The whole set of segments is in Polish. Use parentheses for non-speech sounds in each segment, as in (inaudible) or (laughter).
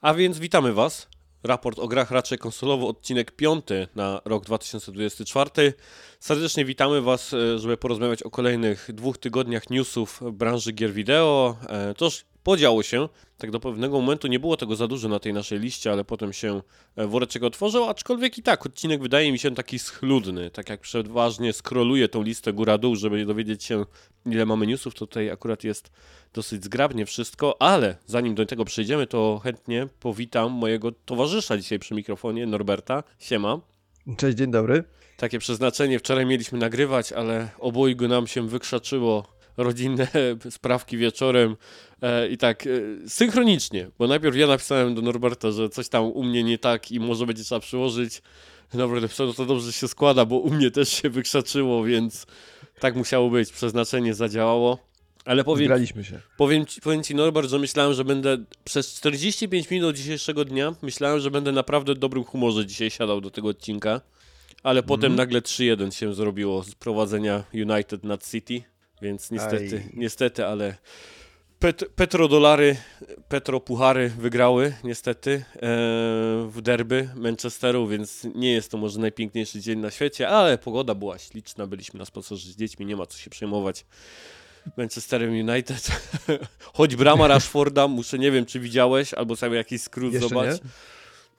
A więc witamy Was. Raport o grach raczej konsolowo, odcinek 5 na rok 2024. Serdecznie witamy Was, e, żeby porozmawiać o kolejnych dwóch tygodniach newsów branży gier wideo. E, toż podziało się. Tak do pewnego momentu nie było tego za dużo na tej naszej liście, ale potem się e, woreczek otworzył, aczkolwiek i tak, odcinek wydaje mi się taki schludny. Tak jak przeważnie skroluję tą listę góra-dół, żeby dowiedzieć się, ile mamy newsów, to tutaj akurat jest dosyć zgrabnie wszystko, ale zanim do tego przejdziemy, to chętnie powitam mojego towarzysza dzisiaj przy mikrofonie, Norberta. Siema. Cześć, dzień dobry. Takie przeznaczenie wczoraj mieliśmy nagrywać, ale obojgu nam się wykrzaczyło rodzinne (laughs) sprawki wieczorem e, i tak e, synchronicznie, bo najpierw ja napisałem do Norberta, że coś tam u mnie nie tak i może będzie trzeba przyłożyć. Norbert napisał, no to dobrze się składa, bo u mnie też się wykrzaczyło, więc tak musiało być, przeznaczenie zadziałało. Ale powiem, Graliśmy się. Powiem ci, powiem ci, Norbert, że myślałem, że będę przez 45 minut dzisiejszego dnia, myślałem, że będę naprawdę w dobrym humorze dzisiaj siadał do tego odcinka, ale potem Mhm. nagle 3-1 się zrobiło z prowadzenia United nad City, więc niestety, Aj. niestety, ale pet, petrodolary, petropuchary wygrały niestety e, w derby Manchesteru, więc nie jest to może najpiękniejszy dzień na świecie, ale pogoda była śliczna, byliśmy na spacerze z dziećmi, nie ma co się przejmować. Manchesterem United. (laughs) Choć brama Rashforda, muszę, nie wiem, czy widziałeś, albo sobie jakiś skrót Jeszcze zobacz.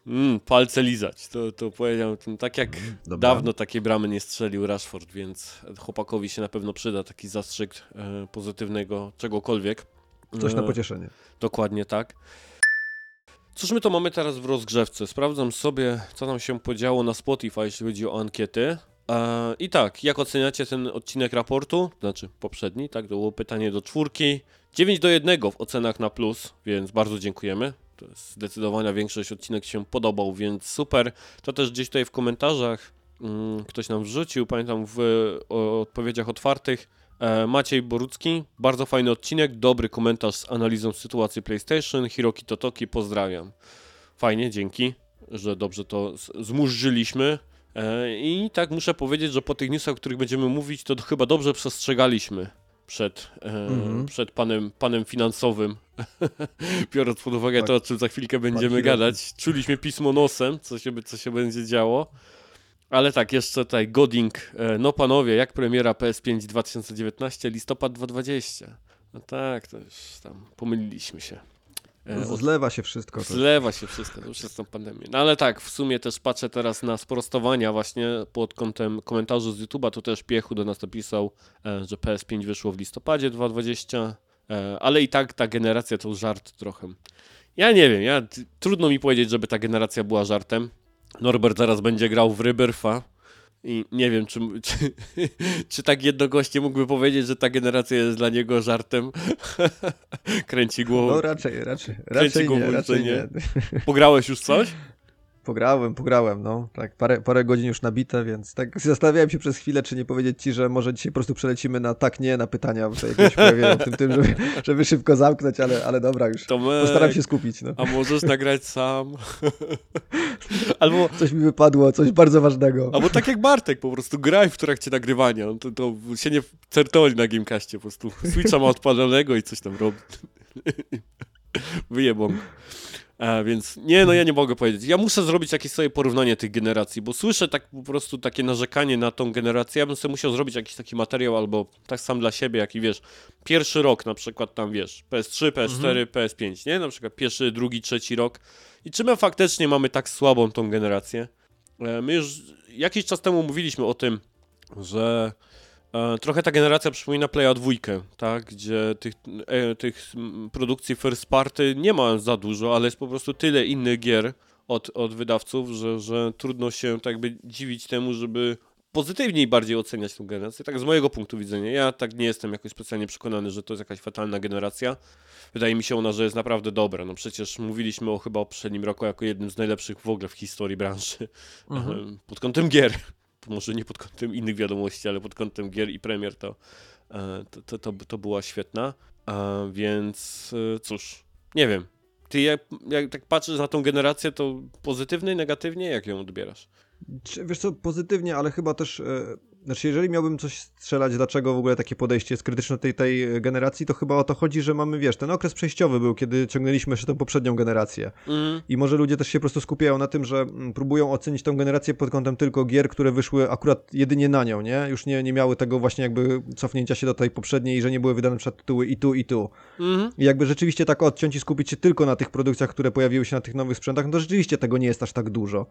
Mm, palce lizać, to, to powiedział, tak jak Dobra. dawno takiej bramy nie strzelił Rashford, więc chłopakowi się na pewno przyda taki zastrzyk e, pozytywnego czegokolwiek. Coś na E, pocieszenie. Dokładnie tak. Cóż my to mamy teraz w rozgrzewce? Sprawdzam sobie, co tam się podziało na Spotify, jeśli chodzi o ankiety. E, I tak, jak oceniacie ten odcinek raportu? Znaczy poprzedni, tak? To było pytanie do czwórki. 9 do 1 w ocenach na plus, więc bardzo dziękujemy. Zdecydowana większość odcinek się podobał, więc super. To też gdzieś tutaj w komentarzach mm, ktoś nam wrzucił, pamiętam w odpowiedziach otwartych. E, Maciej Borucki, bardzo fajny odcinek, dobry komentarz z analizą sytuacji PlayStation. Hiroki Totoki, pozdrawiam. Fajnie, dzięki, że dobrze to zmurzyliśmy. E, I tak muszę powiedzieć, że po tych newsach, o których będziemy mówić, to chyba dobrze przestrzegaliśmy przed, e, Mhm. przed panem, panem finansowym. (laughs) Biorąc pod uwagę Tak. to, o czym za chwilkę będziemy Hiroki. gadać. Czuliśmy pismo nosem, co się, co się będzie działo. Ale tak, jeszcze tutaj Goding. E, No panowie, jak premiera PS5 2019, listopad 2020. No tak, to już tam pomyliliśmy się. E, od- Zlewa się wszystko. Zlewa się wszystko, to już jest tą pandemię. No ale tak, w sumie też patrzę teraz na sprostowania właśnie pod kątem komentarzy z YouTube'a, to też Piechu do nas napisał, e, że PS5 wyszło w listopadzie 2020, e, ale i tak ta generacja to żart trochę. Ja nie wiem, ja, trudno mi powiedzieć, żeby ta generacja była żartem. Norbert zaraz będzie grał w Rebirtha i nie wiem, czy, (laughs) czy, czy tak jednogłośnie mógłby powiedzieć, że ta generacja jest dla niego żartem. (laughs) Kręci głową. No raczej, raczej, raczej głową, nie, raczej nie. nie. Pograłeś już coś? (laughs) Pograłem, pograłem, no. Tak, parę, parę godzin już nabite, więc tak (laughs) zastanawiałem się przez chwilę, czy nie powiedzieć ci, że może dzisiaj po prostu przelecimy na tak, nie, na pytania, to jakieś pojawiają tym, tym żeby, (laughs) żeby szybko zamknąć, ale, ale dobra już. Tomek, Postaram się skupić, no. a możesz nagrać sam? (laughs) albo, Coś mi wypadło, coś bardzo ważnego. albo tak jak Bartek, po prostu graj w trakcie nagrywania. No To, to się nie certoli na Gamecastie, po prostu Switcha ma odpalonego i coś tam robi. Wyjebą. A, więc nie, no ja nie mogę powiedzieć. Ja muszę zrobić jakieś sobie porównanie tych generacji, bo słyszę tak po prostu takie narzekanie na tą generację. Ja bym sobie musiał zrobić jakiś taki materiał albo tak sam dla siebie, jaki wiesz, pierwszy rok na przykład tam wiesz, PS3, PS4, PS5, nie? Na przykład pierwszy, drugi, trzeci rok. I czy my faktycznie mamy tak słabą tą generację? E, My już jakiś czas temu mówiliśmy o tym, że e, trochę ta generacja przypomina Playa 2, tak? Gdzie tych, e, tych produkcji first party nie ma za dużo, ale jest po prostu tyle innych gier od, od wydawców, że, że trudno się tak jakby dziwić temu, żeby pozytywniej bardziej oceniać tę generację. Tak z mojego punktu widzenia. Ja tak nie jestem jakoś specjalnie przekonany, że to jest jakaś fatalna generacja. Wydaje mi się ona, że jest naprawdę dobra. No przecież mówiliśmy o chyba o poprzednim roku jako jednym z najlepszych w ogóle w historii branży. Mhm. Em, Pod kątem gier. Może nie pod kątem innych wiadomości, ale pod kątem gier i premier to, e, to, to, to, to była świetna. E, Więc e, cóż, nie wiem. Ty jak, jak tak patrzysz na tą generację, to pozytywnie, negatywnie? Jak ją odbierasz? Wiesz co, pozytywnie, ale chyba też e, znaczy jeżeli miałbym coś strzelać, dlaczego w ogóle takie podejście jest krytyczne tej, tej generacji, to chyba o to chodzi, że mamy, wiesz, ten okres przejściowy był, kiedy ciągnęliśmy jeszcze tę poprzednią generację. Mm. I może ludzie też się po prostu skupiają na tym, że mm, próbują ocenić tę generację pod kątem tylko gier, które wyszły akurat jedynie na nią, nie? Już nie, nie miały tego właśnie jakby cofnięcia się do tej poprzedniej i że nie były wydane przed tytuły i tu, i tu. Mm. I jakby rzeczywiście tak odciąć i skupić się tylko na tych produkcjach, które pojawiły się na tych nowych sprzętach, no to rzeczywiście tego nie jest aż tak dużo.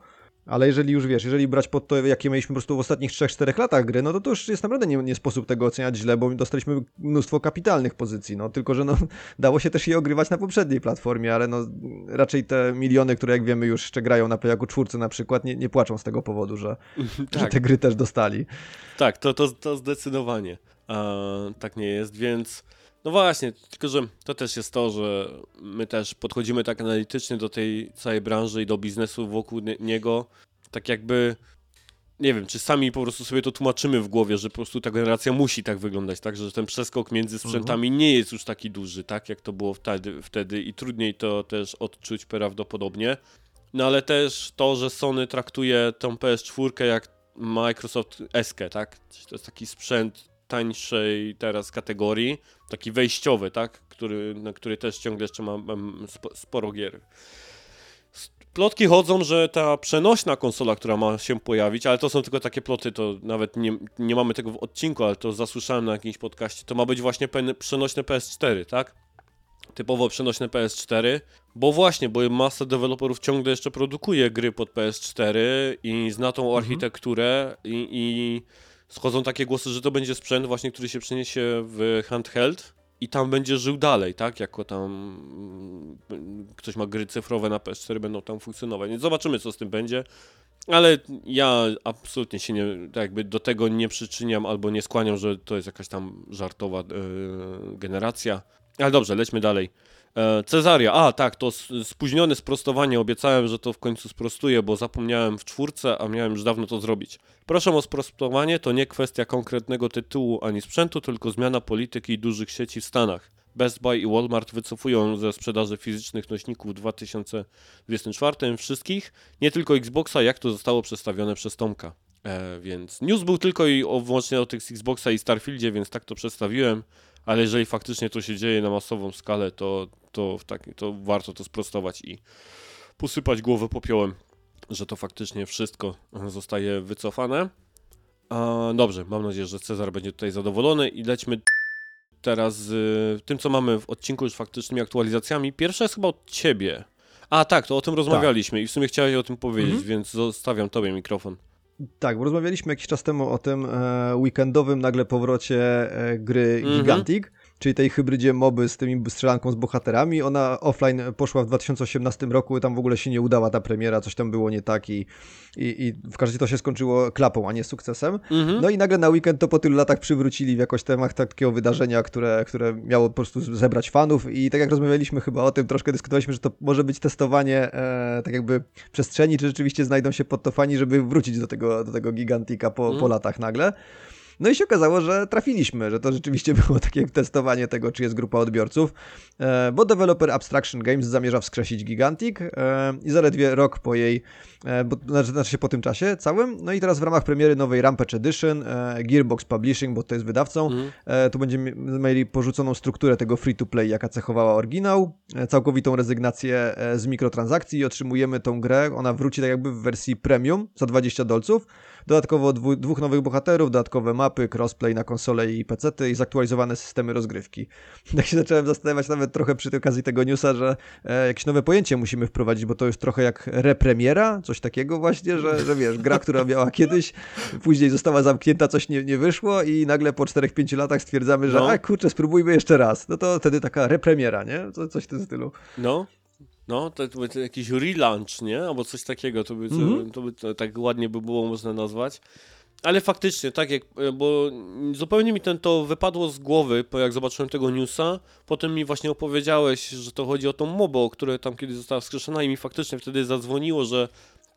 Ale jeżeli już wiesz, jeżeli brać pod to, jakie mieliśmy po prostu w ostatnich 3-4 latach gry, no to to już jest naprawdę nie, nie sposób tego oceniać źle, bo dostaliśmy mnóstwo kapitalnych pozycji, no tylko, że no, (laughs) dało się też je ogrywać na poprzedniej platformie, ale no raczej te miliony, które jak wiemy już jeszcze grają na Playaku czwórce na przykład, nie, nie płaczą z tego powodu, że, (laughs) tak. że te gry też dostali. Tak, to, to, to zdecydowanie tak nie jest, więc no właśnie, tylko że to też jest to, że my też podchodzimy tak analitycznie do tej całej branży i do biznesu wokół niego, tak jakby nie wiem, czy sami po prostu sobie to tłumaczymy w głowie, że po prostu ta generacja musi tak wyglądać, tak, że ten przeskok między mhm. sprzętami mhm. nie jest już taki duży, tak, jak to było wtedy, wtedy i trudniej to też odczuć prawdopodobnie. No ale też to, że Sony traktuje tą PS4 jak Microsoft SK, tak, to jest taki sprzęt tańszej teraz kategorii, taki wejściowy, tak, który, na który też ciągle jeszcze mam, mam sporo gier. Plotki chodzą, że ta przenośna konsola, która ma się pojawić, ale to są tylko takie ploty, to nawet nie, nie mamy tego w odcinku, ale to zasłyszałem na jakimś podcaście, to ma być właśnie przenośne PS4, tak? Typowo przenośne PS4, bo właśnie, bo masa deweloperów ciągle jeszcze produkuje gry pod PS4 i zna tą mhm. architekturę i, i schodzą takie głosy, że to będzie sprzęt właśnie, który się przeniesie w handheld i tam będzie żył dalej, tak? Jako tam mm, ktoś ma gry cyfrowe na PS4, będą tam funkcjonować. Więc zobaczymy, co z tym będzie. Ale ja absolutnie się nie, tak jakby do tego nie przyczyniam albo nie skłaniam, że to jest jakaś tam żartowa yy, generacja. Ale dobrze, lećmy dalej. E, Cezaria, a tak, to spóźnione sprostowanie. Obiecałem, że to w końcu sprostuję, bo zapomniałem w czwórce, a miałem już dawno to zrobić. Proszę o sprostowanie, to nie kwestia konkretnego tytułu ani sprzętu, tylko zmiana polityki dużych sieci w Stanach. Best Buy i Walmart wycofują ze sprzedaży fizycznych nośników w 2024 wszystkich, nie tylko Xboxa, jak to zostało przedstawione przez Tomka. E, więc news był tylko i o, wyłącznie o tych Xboxa i Starfieldzie, więc tak to przedstawiłem ale jeżeli faktycznie to się dzieje na masową skalę, to, to, tak, to warto to sprostować i posypać głowę popiołem, że to faktycznie wszystko zostaje wycofane. A, dobrze, mam nadzieję, że Cezar będzie tutaj zadowolony i lećmy teraz z tym, co mamy w odcinku już faktycznymi aktualizacjami. Pierwsza jest chyba od ciebie. A tak, to o tym rozmawialiśmy tak. i w sumie chciałeś o tym powiedzieć, mhm. więc zostawiam tobie mikrofon. Tak, bo rozmawialiśmy jakiś czas temu o tym e, weekendowym nagle powrocie e, gry mm -hmm. Gigantic czyli tej hybrydzie moby z tymi strzelanką z bohaterami. Ona offline poszła w 2018 roku, tam w ogóle się nie udała ta premiera, coś tam było nie tak i, i, i w każdym razie to się skończyło klapą, a nie sukcesem. Mhm. No i nagle na weekend to po tylu latach przywrócili w jakoś temat takiego wydarzenia, które, które miało po prostu zebrać fanów i tak jak rozmawialiśmy chyba o tym, troszkę dyskutowaliśmy, że to może być testowanie e, tak jakby przestrzeni, czy rzeczywiście znajdą się pod to fani, żeby wrócić do tego, do tego gigantika po, mhm. po latach nagle. No i się okazało, że trafiliśmy, że to rzeczywiście (laughs) było takie testowanie tego, czy jest grupa odbiorców, e, bo deweloper Abstraction Games zamierza wskrzesić Gigantic e, i zaledwie rok po jej, e, bo, znaczy, znaczy się po tym czasie całym, no i teraz w ramach premiery nowej Rampage Edition Gearbox Publishing, bo to jest wydawcą, mm. tu będziemy mieli porzuconą strukturę tego free-to-play, jaka cechowała oryginał, całkowitą rezygnację z mikrotransakcji i otrzymujemy tą grę, ona wróci tak jakby w wersji premium za 20 dolców, Dodatkowo dwu, dwóch nowych bohaterów, dodatkowe mapy, crossplay na konsole i PC i zaktualizowane systemy rozgrywki. (laughs) Tak się zacząłem zastanawiać nawet trochę przy okazji tego newsa, że e, jakieś nowe pojęcie musimy wprowadzić, bo to jest trochę jak repremiera, coś takiego właśnie, że, że wiesz, gra, która miała (laughs) kiedyś, później została zamknięta, coś nie, nie wyszło i nagle po 4-5 latach stwierdzamy, że no. a kurczę, spróbujmy jeszcze raz. No to wtedy taka repremiera, nie? Co, coś w tym stylu. No, no, to, to by jakiś relaunch, nie? Albo coś takiego, to by, to, mm-hmm. to by to, tak ładnie by było można nazwać. Ale faktycznie, tak jak, bo zupełnie mi ten to wypadło z głowy, bo jak zobaczyłem tego newsa, potem mi właśnie opowiedziałeś, że to chodzi o tą MOBO, która tam kiedyś została wskrzeszona i mi faktycznie wtedy zadzwoniło, że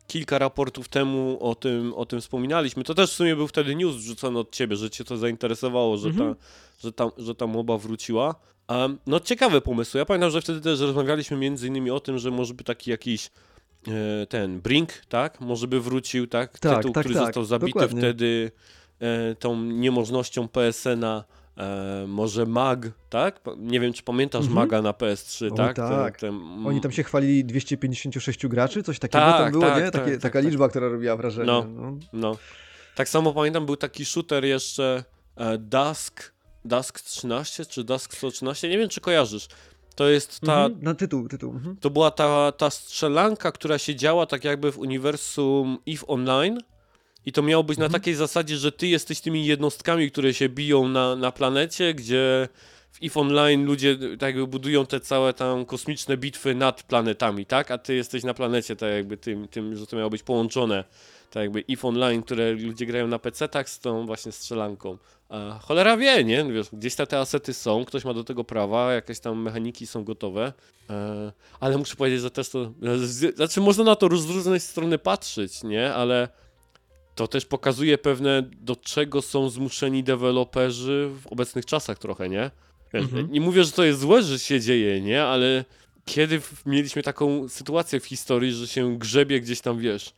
kilka raportów temu o tym, o tym wspominaliśmy. To też w sumie był wtedy news wrzucony od ciebie, że cię to zainteresowało, że, mm-hmm. ta, że, ta, że ta MOBA wróciła. Um, no ciekawe pomysły. Ja pamiętam, że wtedy też rozmawialiśmy między innymi o tym, że może by taki jakiś e, ten Brink, tak? Może by wrócił, tak? tak Tytuł, tak, który tak, został zabity dokładnie. wtedy e, tą niemożnością PSN-a e, może mag, tak? Nie wiem, czy pamiętasz Mhm. maga na PS3, O, tak? tak. Ten, ten, Oni tam się chwalili 256 graczy, coś takiego Tak, tam było, tak, nie? tak, Takie, tak, taka tak. liczba, która robiła wrażenie. No. No. No. Tak samo pamiętam, był taki shooter jeszcze e, Dusk, Dusk 13 czy Dusk 113, nie wiem, czy kojarzysz. To jest ta, Mhm, Na tytuł, tytuł. Mhm. To była ta, ta strzelanka, która się działa tak jakby w uniwersum EVE Online. I to miało być Mhm. na takiej zasadzie, że ty jesteś tymi jednostkami, które się biją na, na planecie, gdzie w EVE Online ludzie tak jakby budują te całe tam kosmiczne bitwy nad planetami, tak? A ty jesteś na planecie, tak jakby tym, tym że to miało być połączone. Tak jakby EVE Online, które ludzie grają na PC-tach z tą właśnie strzelanką. A cholera wie, nie? Wiesz, gdzieś te, te asety są, ktoś ma do tego prawa, jakieś tam mechaniki są gotowe. E, ale muszę powiedzieć, że też to. Znaczy, można na to z różnej strony patrzeć, nie? Ale to też pokazuje pewne, do czego są zmuszeni deweloperzy w obecnych czasach trochę, nie? Mhm. Nie mówię, że to jest złe, że się dzieje, nie? Ale kiedy mieliśmy taką sytuację w historii, że się grzebie gdzieś tam, wiesz,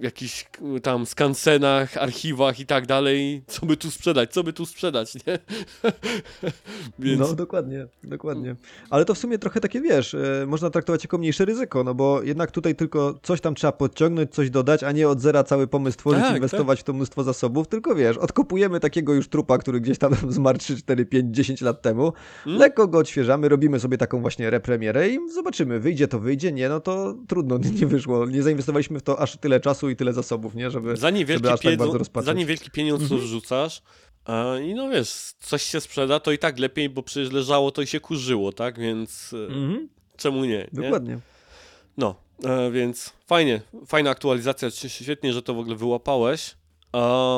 jakichś tam skansenach, archiwach i tak dalej, co by tu sprzedać, co by tu sprzedać, nie? (laughs) Więc No, dokładnie, dokładnie. Ale to w sumie trochę takie, wiesz, e, można traktować jako mniejsze ryzyko, no bo jednak tutaj tylko coś tam trzeba podciągnąć, coś dodać, a nie od zera cały pomysł tworzyć, Tak, inwestować w to mnóstwo zasobów, tylko wiesz, odkopujemy takiego już trupa, który gdzieś tam (laughs) zmarł 3, 4, 5, 10 lat temu, Mm. lekko go odświeżamy, robimy sobie taką właśnie repremierę i zobaczymy, wyjdzie to, wyjdzie, nie, no to trudno, nie, (laughs) nie wyszło, nie zainwestowaliśmy w to aż tyle czasu i tyle zasobów, nie, żeby... za niewielki, żeby aż tak bardzo rozpatrzeć. za niewielki pieniądz Mhm. to wrzucasz a, i no wiesz, coś się sprzeda, to i tak lepiej, bo przecież leżało to i się kurzyło, tak? Więc e, Mhm, czemu nie? nie? dokładnie. No, e, więc fajnie, fajna aktualizacja, świetnie, że to w ogóle wyłapałeś.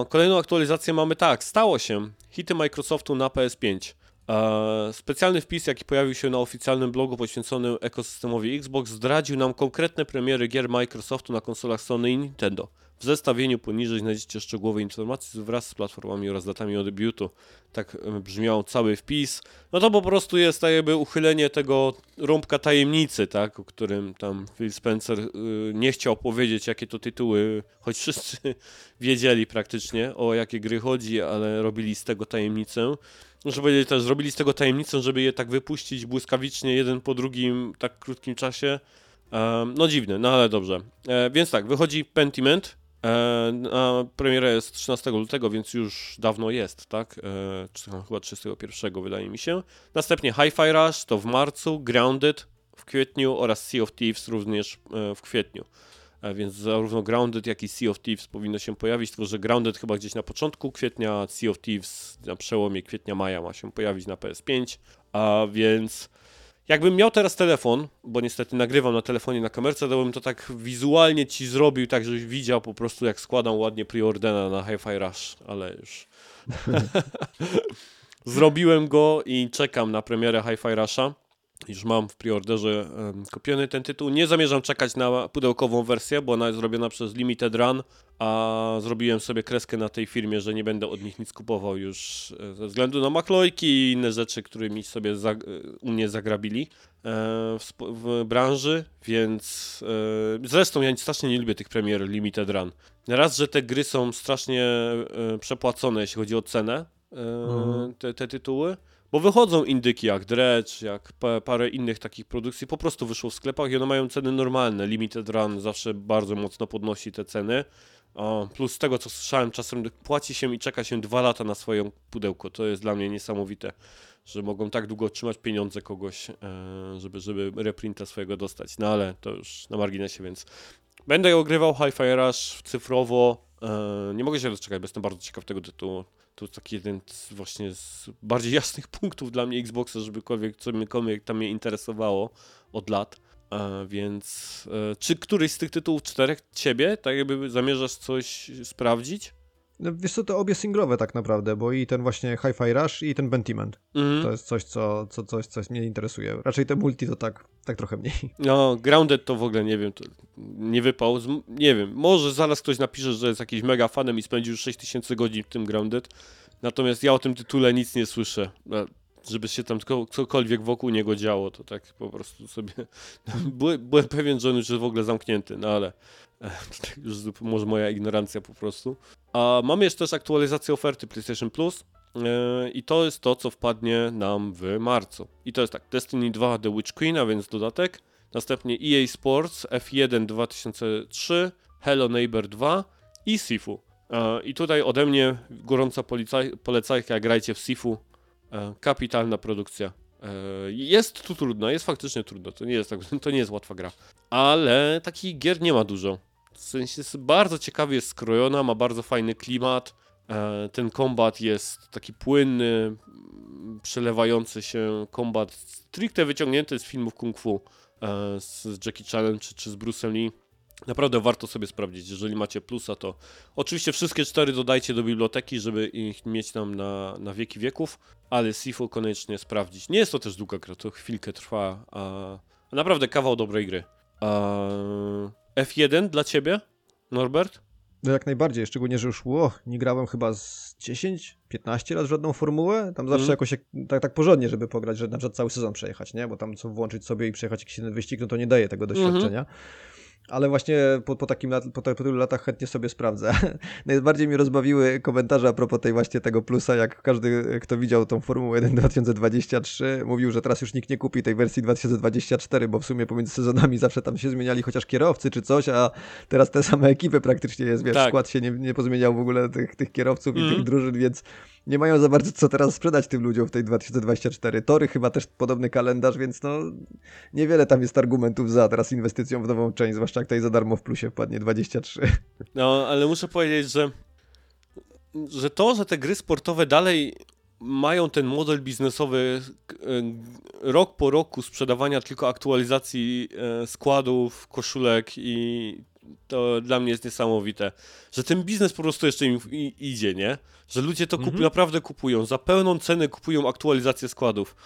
Kolejną aktualizację mamy tak, stało się, hity Microsoftu na PS5. E, specjalny wpis, jaki pojawił się na oficjalnym blogu poświęconym ekosystemowi Xbox, zdradził nam konkretne premiery gier Microsoftu na konsolach Sony i Nintendo. W zestawieniu poniżej znajdziecie szczegółowe informacje wraz z platformami oraz datami od debiutu. Tak brzmiał cały wpis. No to po prostu jest tak jakby uchylenie tego rąbka tajemnicy, tak, o którym tam Phil Spencer y, nie chciał powiedzieć, jakie to tytuły, choć wszyscy (laughs) wiedzieli praktycznie, o jakie gry chodzi, ale robili z tego tajemnicę. Muszę powiedzieć też, zrobili z tego tajemnicę, żeby je tak wypuścić błyskawicznie, jeden po drugim, tak w krótkim czasie. No dziwne, no ale dobrze. E, więc tak, wychodzi Pentiment. E, premiera jest 13 lutego, więc już dawno jest, tak? E, chyba 31 wydaje mi się. Następnie Hi-Fi Rush to w marcu, Grounded w kwietniu oraz Sea of Thieves również e, w kwietniu. E, Więc zarówno Grounded, jak i Sea of Thieves powinno się pojawić, tylko że Grounded chyba gdzieś na początku kwietnia, Sea of Thieves na przełomie kwietnia-maja ma się pojawić na PS5. A więc jakbym miał teraz telefon, bo niestety nagrywam na telefonie na kamerce, to bym to tak wizualnie ci zrobił, tak żebyś widział po prostu jak składam ładnie preordera na Hi-Fi Rush, ale już (laughs) zrobiłem go i czekam na premierę Hi-Fi Rusha. Już mam w preorderze um, kupiony ten tytuł. Nie zamierzam czekać na pudełkową wersję, bo ona jest zrobiona przez Limited Run, a zrobiłem sobie kreskę na tej firmie, że nie będę od nich nic kupował już e, ze względu na maklojki i inne rzeczy, którymi sobie za, e, u mnie zagrabili e, w, w branży, więc zresztą ja strasznie nie lubię tych premier Limited Run. Raz, że te gry są strasznie przepłacone, jeśli chodzi o cenę, Mhm. te, te tytuły. Bo wychodzą indyki jak Dredge, jak pa, parę innych takich produkcji, po prostu wyszło w sklepach i one mają ceny normalne. Limited Run zawsze bardzo mocno podnosi te ceny. Plus z tego, co słyszałem, czasem płaci się i czeka się dwa lata na swoją pudełko. To jest dla mnie niesamowite, że mogą tak długo trzymać pieniądze kogoś, e, żeby, żeby reprinta swojego dostać. No ale to już na marginesie, więc będę ogrywał Hi-Fi Rush cyfrowo. E, nie mogę się doczekać, bo jestem bardzo ciekaw tego tytułu. To jest taki jeden z właśnie z bardziej (laughs) jasnych punktów dla mnie Xboxa, żebykolwiek cokolwiek tam mnie interesowało od lat. E, więc e, czy któryś z tych tytułów czterech ciebie, tak jakby zamierzasz coś sprawdzić? No, wiesz co, to obie singlowe tak naprawdę, bo i ten właśnie Hi-Fi Rush i ten Pentiment. Mhm. To jest coś, co, co, coś, coś mnie interesuje. Raczej te multi to tak, tak trochę mniej. (laughs) No, Grounded to w ogóle nie wiem, to nie wypał. Nie wiem, może zaraz ktoś napisze, że jest jakiś mega fanem i spędził już 6000 godzin w tym Grounded. Natomiast ja o tym tytule nic nie słyszę. E, Żeby się tam co- cokolwiek wokół niego działo, to tak po prostu sobie. (laughs) Byłem, pewien, że on już jest w ogóle zamknięty, no ale e, tak już może moja ignorancja po prostu. A mamy jeszcze też aktualizację oferty PlayStation Plus yy, i to jest to, co wpadnie nam w marcu. I to jest tak, Destiny 2 The Witch Queen, a więc dodatek, następnie EA Sports F1 2003, Hello Neighbor 2 i Sifu. Yy, I tutaj ode mnie gorąca polecajka, grajcie w Sifu, kapitalna produkcja. Yy, Jest tu trudno, jest faktycznie trudno, to nie jest, tak, (laughs) to nie jest łatwa gra. Ale takich gier nie ma dużo. W sensie jest bardzo ciekawie jest skrojona, ma bardzo fajny klimat. E, Ten kombat jest taki płynny, mm, przelewający się kombat stricte wyciągnięty z filmów kung fu e, z Jackie Chanem czy, czy z Bruce'em Lee. Naprawdę warto sobie sprawdzić, jeżeli macie plusa, to oczywiście wszystkie cztery dodajcie do biblioteki, żeby ich mieć tam na, na wieki wieków, ale Sifu koniecznie sprawdzić. Nie jest to też długa gra, to chwilkę trwa, a naprawdę kawał dobrej gry. A F1 dla ciebie, Norbert? No jak najbardziej, szczególnie, że już ło, nie grałem chyba z 10-15 lat w żadną formułę. Tam zawsze Mhm. jakoś jak, tak, tak porządnie, żeby pograć, że na przykład cały sezon przejechać, nie? Bo tam co włączyć sobie i przejechać jakiś jeden wyścig, no to nie daje tego doświadczenia. Ale właśnie po, po takim po, po tylu latach chętnie sobie sprawdzę. (laughs) Najbardziej mnie rozbawiły komentarze a propos tej właśnie tego plusa, jak każdy, kto widział tą Formułę 1 2023, mówił, że teraz już nikt nie kupi tej wersji 2024, bo w sumie pomiędzy sezonami zawsze tam się zmieniali chociaż kierowcy czy coś, a teraz te same ekipy praktycznie jest, wiesz, Tak. skład się nie, nie pozmieniał w ogóle tych, tych kierowców i Mhm. tych drużyn, więc nie mają za bardzo co teraz sprzedać tym ludziom w tej 2024. Tory chyba też podobny kalendarz, więc no niewiele tam jest argumentów za teraz inwestycją w nową część, zwłaszcza jak tutaj za darmo w plusie wpadnie 23. No, ale muszę powiedzieć, że, że to, że te gry sportowe dalej mają ten model biznesowy e, rok po roku sprzedawania tylko aktualizacji e, składów, koszulek i to dla mnie jest niesamowite, że ten biznes po prostu jeszcze im i, idzie, nie? Że ludzie to kup, Mhm. naprawdę kupują, za pełną cenę kupują aktualizację składów.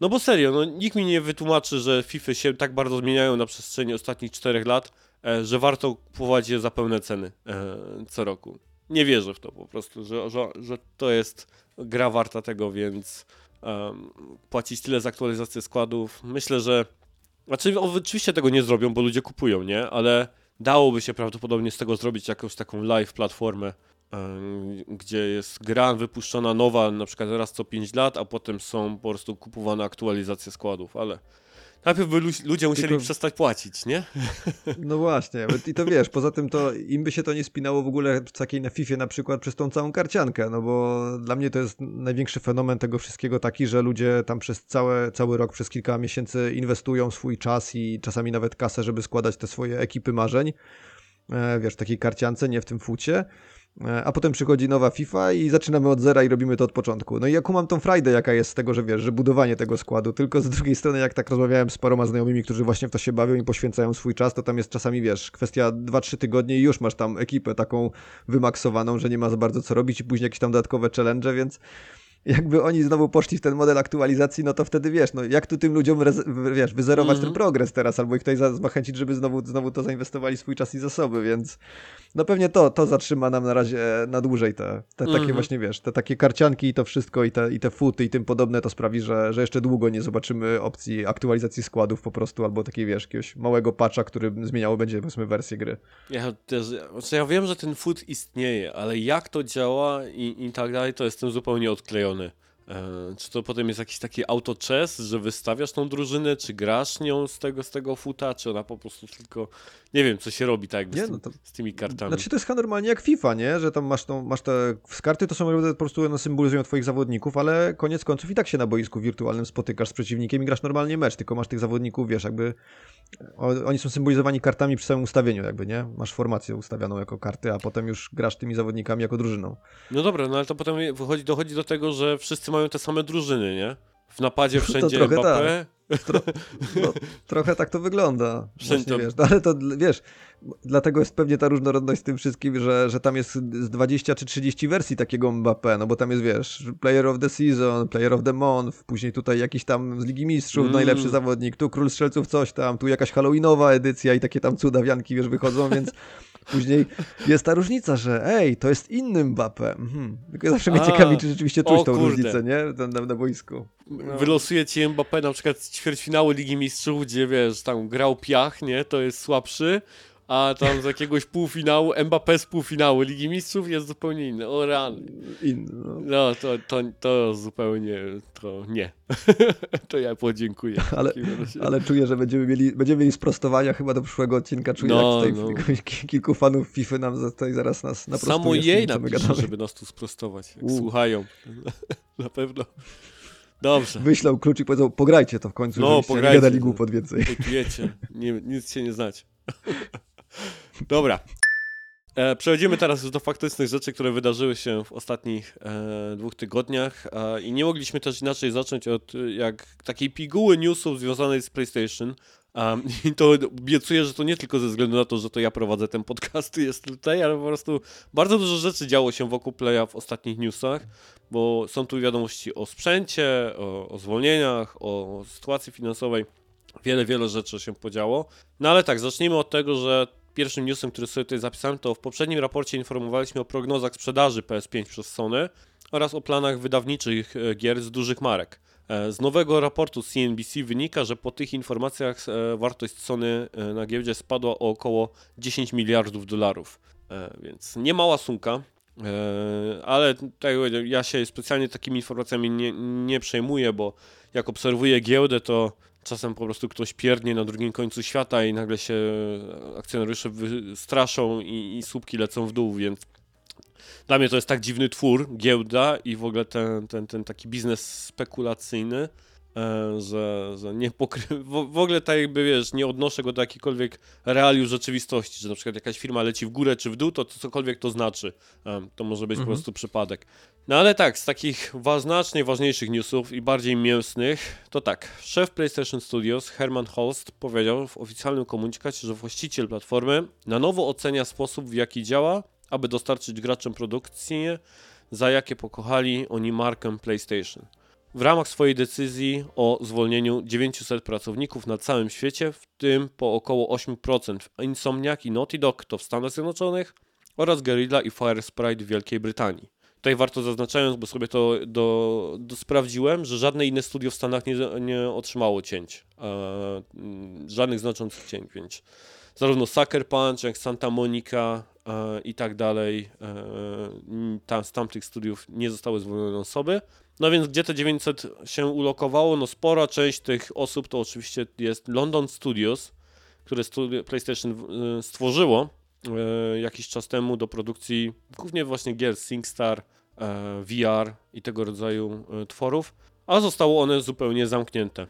No bo serio, no, nikt mi nie wytłumaczy, że FIFA się tak bardzo zmieniają na przestrzeni ostatnich czterech lat, e, że warto kupować je za pełne ceny e, co roku. Nie wierzę w to po prostu, że, że, że to jest gra warta tego, więc płacić tyle za aktualizację składów. Myślę, że znaczy oczywiście tego nie zrobią, bo ludzie kupują, nie? Ale dałoby się prawdopodobnie z tego zrobić jakąś taką live platformę, gdzie jest gra wypuszczona nowa na przykład raz co 5 lat, a potem są po prostu kupowane aktualizacje składów, ale najpierw by lu- ludzie musieli Tylko- przestać płacić, nie? (laughs) No właśnie, i to wiesz, poza tym to im by się to nie spinało w ogóle w takiej na FIFA na przykład przez tą całą karciankę, no bo dla mnie to jest największy fenomen tego wszystkiego taki, że ludzie tam przez całe, cały rok, przez kilka miesięcy inwestują swój czas i czasami nawet kasę, żeby składać te swoje ekipy marzeń, e, wiesz, w takiej karciance, nie w tym fucie. E, A potem przychodzi nowa FIFA i zaczynamy od zera i robimy to od początku. No i ja kumam tą frajdę, jaka jest z tego, że wiesz, że budowanie tego składu. Tylko z (laughs) drugiej strony, jak tak rozmawiałem z paroma znajomymi, którzy właśnie w to się bawią i poświęcają swój czas, to tam jest czasami, wiesz, kwestia 2-3 tygodnie i już masz tam ekipę taką wymaksowaną, że nie ma za bardzo co robić i później jakieś tam dodatkowe challenge, więc jakby oni znowu poszli w ten model aktualizacji, no to wtedy wiesz, no jak tu tym ludziom wiesz, wyzerować Mhm. ten progres teraz, albo ich tutaj za- zachęcić, żeby znowu, znowu to zainwestowali swój czas i zasoby, więc no pewnie to, to zatrzyma nam na razie na dłużej te, te takie Mhm. właśnie, wiesz, te takie karcianki i to wszystko i te, i te futy i tym podobne, to sprawi, że, że jeszcze długo nie zobaczymy opcji aktualizacji składów po prostu, albo takiej, wiesz, jakiegoś małego patcha, który zmieniało będzie, powiedzmy, wersję gry. Ja też, ja wiem, że ten food istnieje, ale jak to działa i, i tak dalej, to jestem zupełnie odklejony. E, czy to potem jest jakiś taki auto chess, że wystawiasz tą drużynę, czy grasz nią z tego, z tego futa, czy ona po prostu tylko, nie wiem, co się robi tak Nie, z, tym, no to- z tymi kartami. Znaczy to jest normalnie jak FIFA, nie? Że tam masz, tą, masz te z karty, to są po prostu one symbolizują twoich zawodników, ale koniec końców i tak się na boisku wirtualnym spotykasz z przeciwnikiem i grasz normalnie mecz, tylko masz tych zawodników, wiesz, jakby oni są symbolizowani kartami przy samym ustawieniu jakby, nie? Masz formację ustawianą jako karty, a potem już grasz tymi zawodnikami jako drużyną. No dobra, no ale to potem wychodzi, dochodzi do tego, że wszyscy mają te same drużyny, nie? W napadzie (laughs) To wszędzie trochę Mbappé. No, trochę tak to wygląda. (laughs) Wszędzie Właśnie, to- wiesz, no, ale to wiesz, dlatego jest pewnie ta różnorodność z tym wszystkim, że, że tam jest z 20 czy 30 wersji takiego Mbappé, no bo tam jest, wiesz, Player of the Season, Player of the Month, później tutaj jakiś tam z Ligi Mistrzów Mm. najlepszy zawodnik, tu Król Strzelców coś tam, tu jakaś halloweenowa edycja i takie tam cudawianki, wiesz, wychodzą, więc (laughs) później jest ta różnica, że ej, to jest inny Mbappé. Mhm. Tylko zawsze mnie A, ciekawi, czy rzeczywiście czuć o tą kurde. różnicę, nie? Tam, tam na boisku. No. Wylosuje ci Mbappé na przykład z ćwierćfinału Ligi Mistrzów, gdzie wiesz, tam grał Piach, nie, to jest słabszy, a tam z jakiegoś półfinału, Mbappé z półfinału Ligi Mistrzów jest zupełnie inny. O rany. In, no. No, to, to, to zupełnie, to nie. (laughs) to ja podziękuję. Ale, ale czuję, że będziemy mieli, będziemy mieli sprostowania chyba do przyszłego odcinka. Czuję, No, jak tutaj no. (laughs) kilku fanów FIFA nam tutaj zaraz nas naprostuje. Samo jej napisze, żeby nas tu sprostować, jak U. słuchają. (laughs) Na pewno. Dobrze. Wyślał klucz i powiedział, pograjcie to w końcu, No, żebyście nie gadali głupot więcej. Wiecie, nie, nic się nie znacie. Dobra. E, przechodzimy teraz do faktycznych rzeczy, które wydarzyły się w ostatnich e, dwóch tygodniach e, i nie mogliśmy też inaczej zacząć od jak takiej piguły newsów związanej z PlayStation. Um, (laughs) I to obiecuję, że to nie tylko ze względu na to, że to ja prowadzę ten podcast i (laughs) jest tutaj, ale po prostu bardzo dużo rzeczy działo się wokół Playa w ostatnich newsach, bo są tu wiadomości o sprzęcie, o, o zwolnieniach, o sytuacji finansowej. Wiele, wiele rzeczy się podziało. No ale tak, zacznijmy od tego, że pierwszym newsem, który sobie tutaj zapisałem, to w poprzednim raporcie informowaliśmy o prognozach sprzedaży PS5 przez Sony oraz o planach wydawniczych e, gier z dużych marek. E, Z nowego raportu CNBC wynika, że po tych informacjach e, wartość Sony na giełdzie spadła o około 10 miliardów dolarów. Więc nie mała sumka, ale tak ja się specjalnie takimi informacjami nie, nie przejmuję, bo jak obserwuję giełdę, to czasem po prostu ktoś pierdnie na drugim końcu świata i nagle się akcjonariusze wystraszą i, i słupki lecą w dół, więc dla mnie to jest tak dziwny twór, giełda i w ogóle ten, ten, ten taki biznes spekulacyjny, że, że nie pokry... W, ogóle tak jakby, wiesz, nie odnoszę go do jakichkolwiek realiów rzeczywistości, że na przykład jakaś firma leci w górę czy w dół, to, cokolwiek to znaczy. E, to może być Mhm. po prostu przypadek. No ale tak, z takich znacznie ważniejszych newsów i bardziej mięsnych, to tak, szef PlayStation Studios Herman Holst powiedział w oficjalnym komunikacie, że właściciel platformy na nowo ocenia sposób, w jaki działa, aby dostarczyć graczom produkcję, za jakie pokochali oni markę PlayStation. W ramach swojej decyzji o zwolnieniu 900 pracowników na całym świecie, w tym po około 8% w Insomniac i Naughty Dog to w Stanach Zjednoczonych oraz Guerrilla i Fire Sprite w Wielkiej Brytanii. Tutaj warto zaznaczając, bo sobie to do, do sprawdziłem, że żadne inne studio w Stanach nie, nie otrzymało cięć. E, żadnych znaczących cięć, zarówno Sucker Punch, jak Santa Monica e, i tak dalej, e, tam, z tamtych studiów nie zostały zwolnione osoby. No więc gdzie te 900 się ulokowało? No spora część tych osób to oczywiście jest London Studios, które PlayStation e, stworzyło e, jakiś czas temu do produkcji głównie właśnie gier SingStar, e, VR i tego rodzaju e, tworów, a zostało one zupełnie zamknięte.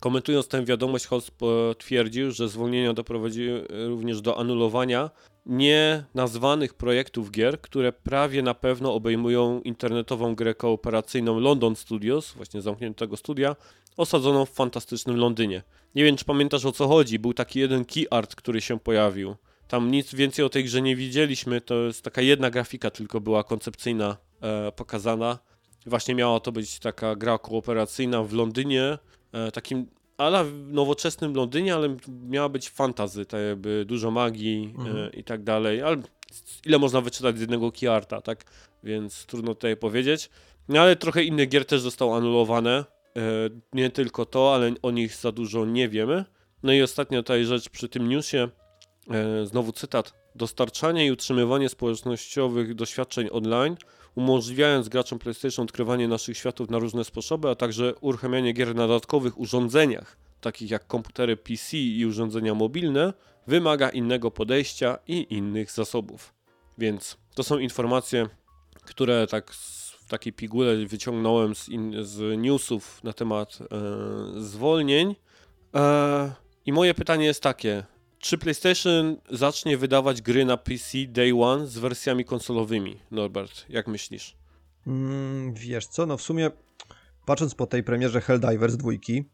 Komentując tę wiadomość, Holst potwierdził, że zwolnienia doprowadziły również do anulowania nie nazwanych projektów gier, które prawie na pewno obejmują internetową grę kooperacyjną London Studios, właśnie zamkniętego studia, osadzoną w fantastycznym Londynie. Nie wiem, czy pamiętasz o co chodzi, był taki jeden key art, który się pojawił. Tam nic więcej o tej grze nie widzieliśmy, to jest taka jedna grafika tylko była koncepcyjna e, pokazana. Właśnie miała to być taka gra kooperacyjna w Londynie, e, takim ale w nowoczesnym Londynie, ale miała być fantazy, tak jakby dużo magii e, Mhm. i tak dalej, ale ile można wyczytać z jednego keyarta, tak? Więc trudno tutaj powiedzieć. No ale trochę innych gier też zostało anulowane. E, nie tylko to, ale o nich za dużo nie wiemy. No i ostatnia tutaj rzecz przy tym newsie, e, znowu cytat. Dostarczanie i utrzymywanie społecznościowych doświadczeń online, umożliwiając graczom PlayStation odkrywanie naszych światów na różne sposoby, a także uruchamianie gier na dodatkowych urządzeniach, takich jak komputery PC i urządzenia mobilne, wymaga innego podejścia i innych zasobów. Więc to są informacje, które tak w takiej pigułce wyciągnąłem z, in, z newsów na temat e, zwolnień. E, I moje pytanie jest takie: czy PlayStation zacznie wydawać gry na PC Day One z wersjami konsolowymi? Norbert, jak myślisz? Mm, wiesz co, no w sumie patrząc po tej premierze Helldivers dwójki,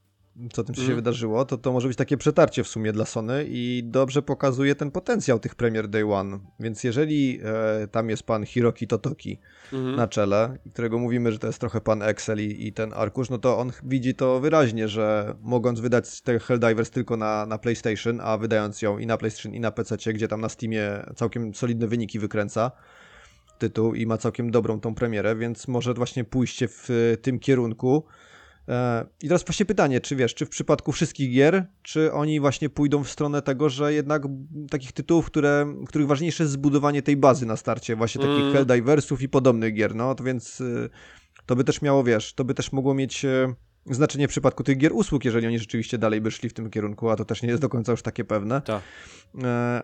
co tym się Mhm. wydarzyło, to to może być takie przetarcie w sumie dla Sony i dobrze pokazuje ten potencjał tych premier Day One. Więc jeżeli e, tam jest pan Hiroki Totoki Mhm. na czele, którego mówimy, że to jest trochę pan Excel i, i ten arkusz, no to on widzi to wyraźnie, że mogąc wydać te Helldivers tylko na, na PlayStation, a wydając ją i na PlayStation i na PC, gdzie tam na Steamie całkiem solidne wyniki wykręca tytuł i ma całkiem dobrą tą premierę, więc może właśnie pójście w e, tym kierunku I teraz właśnie pytanie, czy wiesz, czy w przypadku wszystkich gier, czy oni właśnie pójdą w stronę tego, że jednak takich tytułów, które, których ważniejsze jest zbudowanie tej bazy na starcie, właśnie takich mm. Helldiversów i podobnych gier, no to więc y, to by też miało, wiesz, to by też mogło mieć e, znaczenie w przypadku tych gier usług, jeżeli oni rzeczywiście dalej by szli w tym kierunku, a to też nie jest do końca już takie pewne. Tak.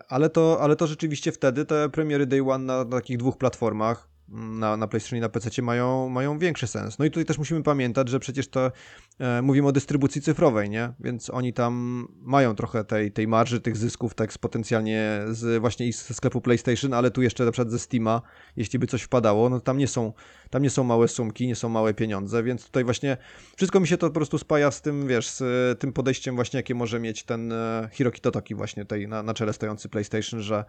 Ale to, ale to rzeczywiście wtedy te premiery Day One na, na takich dwóch platformach, na, na PlayStation i na PC mają, mają większy sens. No i tutaj też musimy pamiętać, że przecież to e, mówimy o dystrybucji cyfrowej, nie? Więc oni tam mają trochę tej, tej marży, tych zysków, tak z potencjalnie z właśnie ze sklepu PlayStation, ale tu jeszcze na przykład ze Steama, jeśli by coś wpadało, no tam nie są, tam nie są małe sumki, nie są małe pieniądze, więc tutaj właśnie wszystko mi się to po prostu spaja z tym, wiesz, z tym podejściem właśnie, jakie może mieć ten e, Hiroki Totoki właśnie tej na, na czele stojący PlayStation, że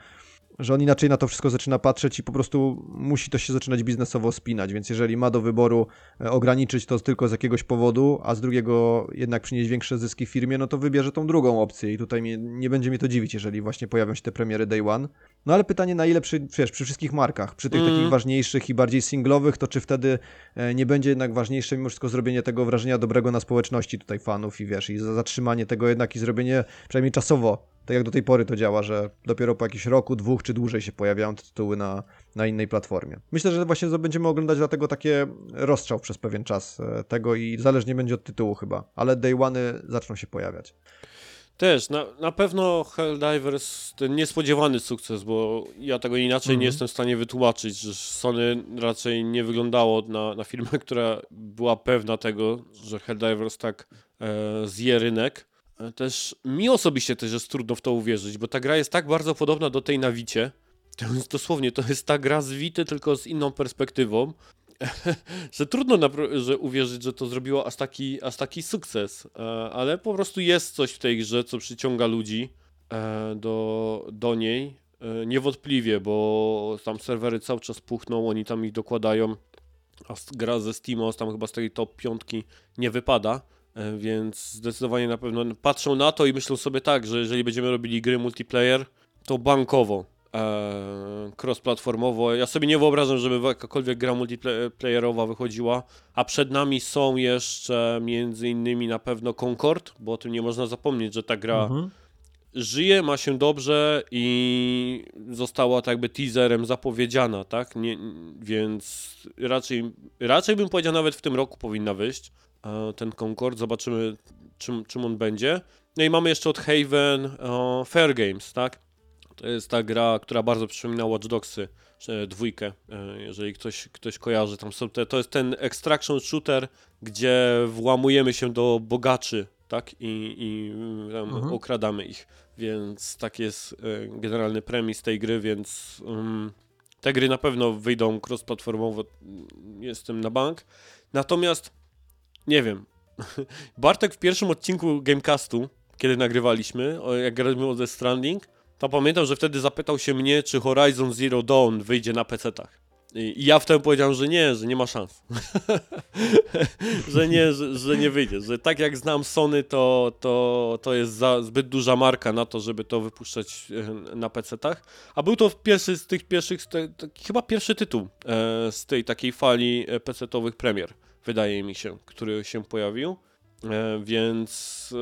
że on inaczej na to wszystko zaczyna patrzeć i po prostu musi to się zaczynać biznesowo spinać, więc jeżeli ma do wyboru e, ograniczyć to tylko z jakiegoś powodu, a z drugiego jednak przynieść większe zyski firmie, no to wybierze tą drugą opcję i tutaj mnie, nie będzie mnie to dziwić, jeżeli właśnie pojawią się te premiery Day One. No ale pytanie na ile przy, wiesz, przy wszystkich markach, przy tych mm. takich ważniejszych i bardziej singlowych, to czy wtedy e, nie będzie jednak ważniejsze mimo wszystko zrobienie tego wrażenia dobrego na społeczności tutaj fanów i wiesz, i zatrzymanie tego jednak i zrobienie przynajmniej czasowo tak jak do tej pory to działa, że dopiero po jakimś roku, dwóch czy dłużej się pojawiają te tytuły na, na innej platformie. Myślę, że właśnie będziemy oglądać dlatego takie rozstrzał przez pewien czas e, tego i zależnie będzie od tytułu chyba, ale day one zaczną się pojawiać. Też, na, na pewno Helldivers ten niespodziewany sukces, bo ja tego inaczej mm -hmm. nie mhm. jestem w stanie wytłumaczyć, że Sony raczej nie wyglądało na, na firmę, (laughs) która była pewna tego, że Helldivers tak e, zje rynek. Też mi osobiście też jest trudno w to uwierzyć, bo ta gra jest tak bardzo podobna do tej na Wicie. To jest dosłownie, to jest ta gra z Wity, tylko z inną perspektywą, (laughs) że trudno że uwierzyć, że to zrobiło aż taki, aż taki sukces. E, ale po prostu jest coś w tej grze, co przyciąga ludzi e, do, do niej. E, niewątpliwie, bo tam serwery cały czas puchną, oni tam ich dokładają. A gra ze Steam, tam chyba z tej top piątki nie wypada. E, więc zdecydowanie na pewno patrzą na to i myślą sobie tak, że jeżeli będziemy robili gry multiplayer, to bankowo, e, cross-platformowo. Ja sobie nie wyobrażam, żeby jakakolwiek gra multiplayerowa wychodziła, a przed nami są jeszcze między innymi na pewno Concord, bo o tym nie można zapomnieć, że ta gra mhm. żyje, ma się dobrze i została tak jakby teaserem zapowiedziana, tak? Nie, więc raczej, raczej bym powiedział nawet w tym roku powinna wyjść ten Concord, zobaczymy czym, czym on będzie. No i mamy jeszcze od Haven Fair Games, tak? To jest ta gra, która bardzo przypomina Watch Dogsy, dwójkę, e, jeżeli ktoś, ktoś kojarzy. Tam są te, to jest ten extraction shooter, gdzie włamujemy się do bogaczy, tak? I, i mhm. okradamy ich. Więc tak jest e, generalny premis tej gry, więc um, te gry na pewno wyjdą cross-platformowo, jestem na bank. Natomiast nie wiem. (laughs) Bartek w pierwszym odcinku Gamecastu, kiedy nagrywaliśmy, jak graliśmy o The Stranding, to pamiętam, że wtedy zapytał się mnie, czy Horizon Zero Dawn wyjdzie na PC-tach. I ja wtedy powiedziałem, że nie, że nie ma szans. (laughs) że nie, że, że, nie wyjdzie. Że tak jak znam Sony, to, to, to jest za, zbyt duża marka na to, żeby to wypuszczać e, na PC-tach. A był to pierwszy z tych pierwszych, chyba pierwszy tytuł e, z tej takiej fali e, PC-owych premier wydaje mi się, który się pojawił. E, więc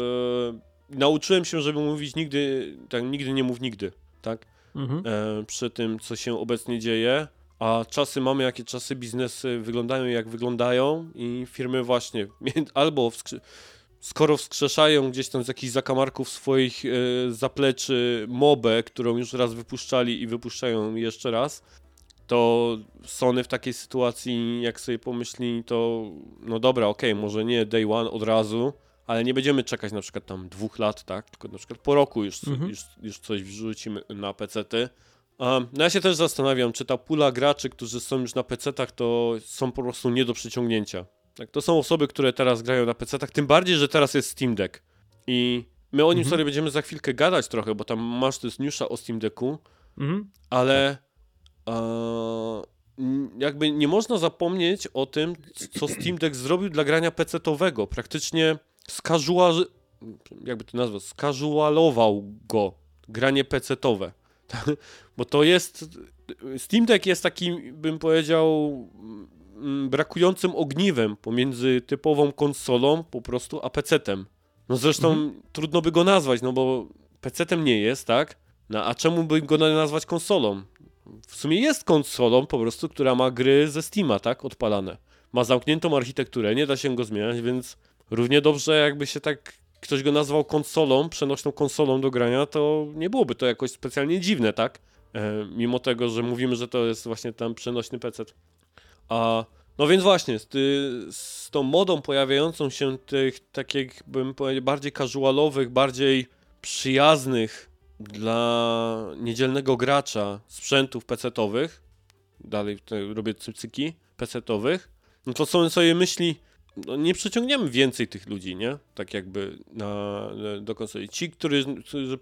e, nauczyłem się, żeby mówić nigdy, tak, nigdy nie mów nigdy, tak? Mhm. E, przy tym, co się obecnie dzieje. A czasy mamy, jakie czasy biznesy wyglądają, jak wyglądają, i firmy właśnie (laughs) albo wskrzy skoro wskrzeszają gdzieś tam z jakichś zakamarków swoich zapleczy mobę, którą już raz wypuszczali i wypuszczają jeszcze raz, to Sony w takiej sytuacji, jak sobie pomyśli, to no dobra, okej, okay, może nie day one od razu, ale nie będziemy czekać na przykład tam dwóch lat, tak? Tylko na przykład po roku już, mhm. już, już coś wrzucimy na PC-ty. Um, no ja się też zastanawiam, czy ta pula graczy, którzy są już na PC-tach, to są po prostu nie do przyciągnięcia. Tak, to są osoby, które teraz grają na PC-tach, tym bardziej, że teraz jest Steam Deck. I my o nim mhm. sobie będziemy za chwilkę gadać trochę, bo tam masz też newsza o Steam Decku, mhm. ale jakby nie można zapomnieć o tym, co Steam Deck zrobił dla grania PC-owego. Praktycznie skażual, jakby to nazwać, skażualował go granie PC-owe. (laughs) Bo to jest. Steam Deck jest takim, bym powiedział, mm, brakującym ogniwem pomiędzy typową konsolą po prostu a PC-tem. No zresztą mhm. trudno by go nazwać, no bo PC-tem nie jest, tak? No a czemu by go nazwać konsolą? W sumie jest konsolą po prostu, która ma gry ze Steama, tak? Odpalane. Ma zamkniętą architekturę, nie da się go zmieniać, więc równie dobrze jakby się tak ktoś go nazwał konsolą, przenośną konsolą do grania, to nie byłoby to jakoś specjalnie dziwne, tak? E, mimo tego, że mówimy, że to jest właśnie tam przenośny PC. A no więc właśnie, z, z tą modą pojawiającą się tych takich, bym powiedział, bardziej casualowych, bardziej przyjaznych dla niedzielnego gracza sprzętów PC-owych, dalej robię cycyki PC-owych, no to są sobie myśli, no nie przyciągniemy więcej tych ludzi, nie? Tak jakby na, do konsoli. Ci, którzy,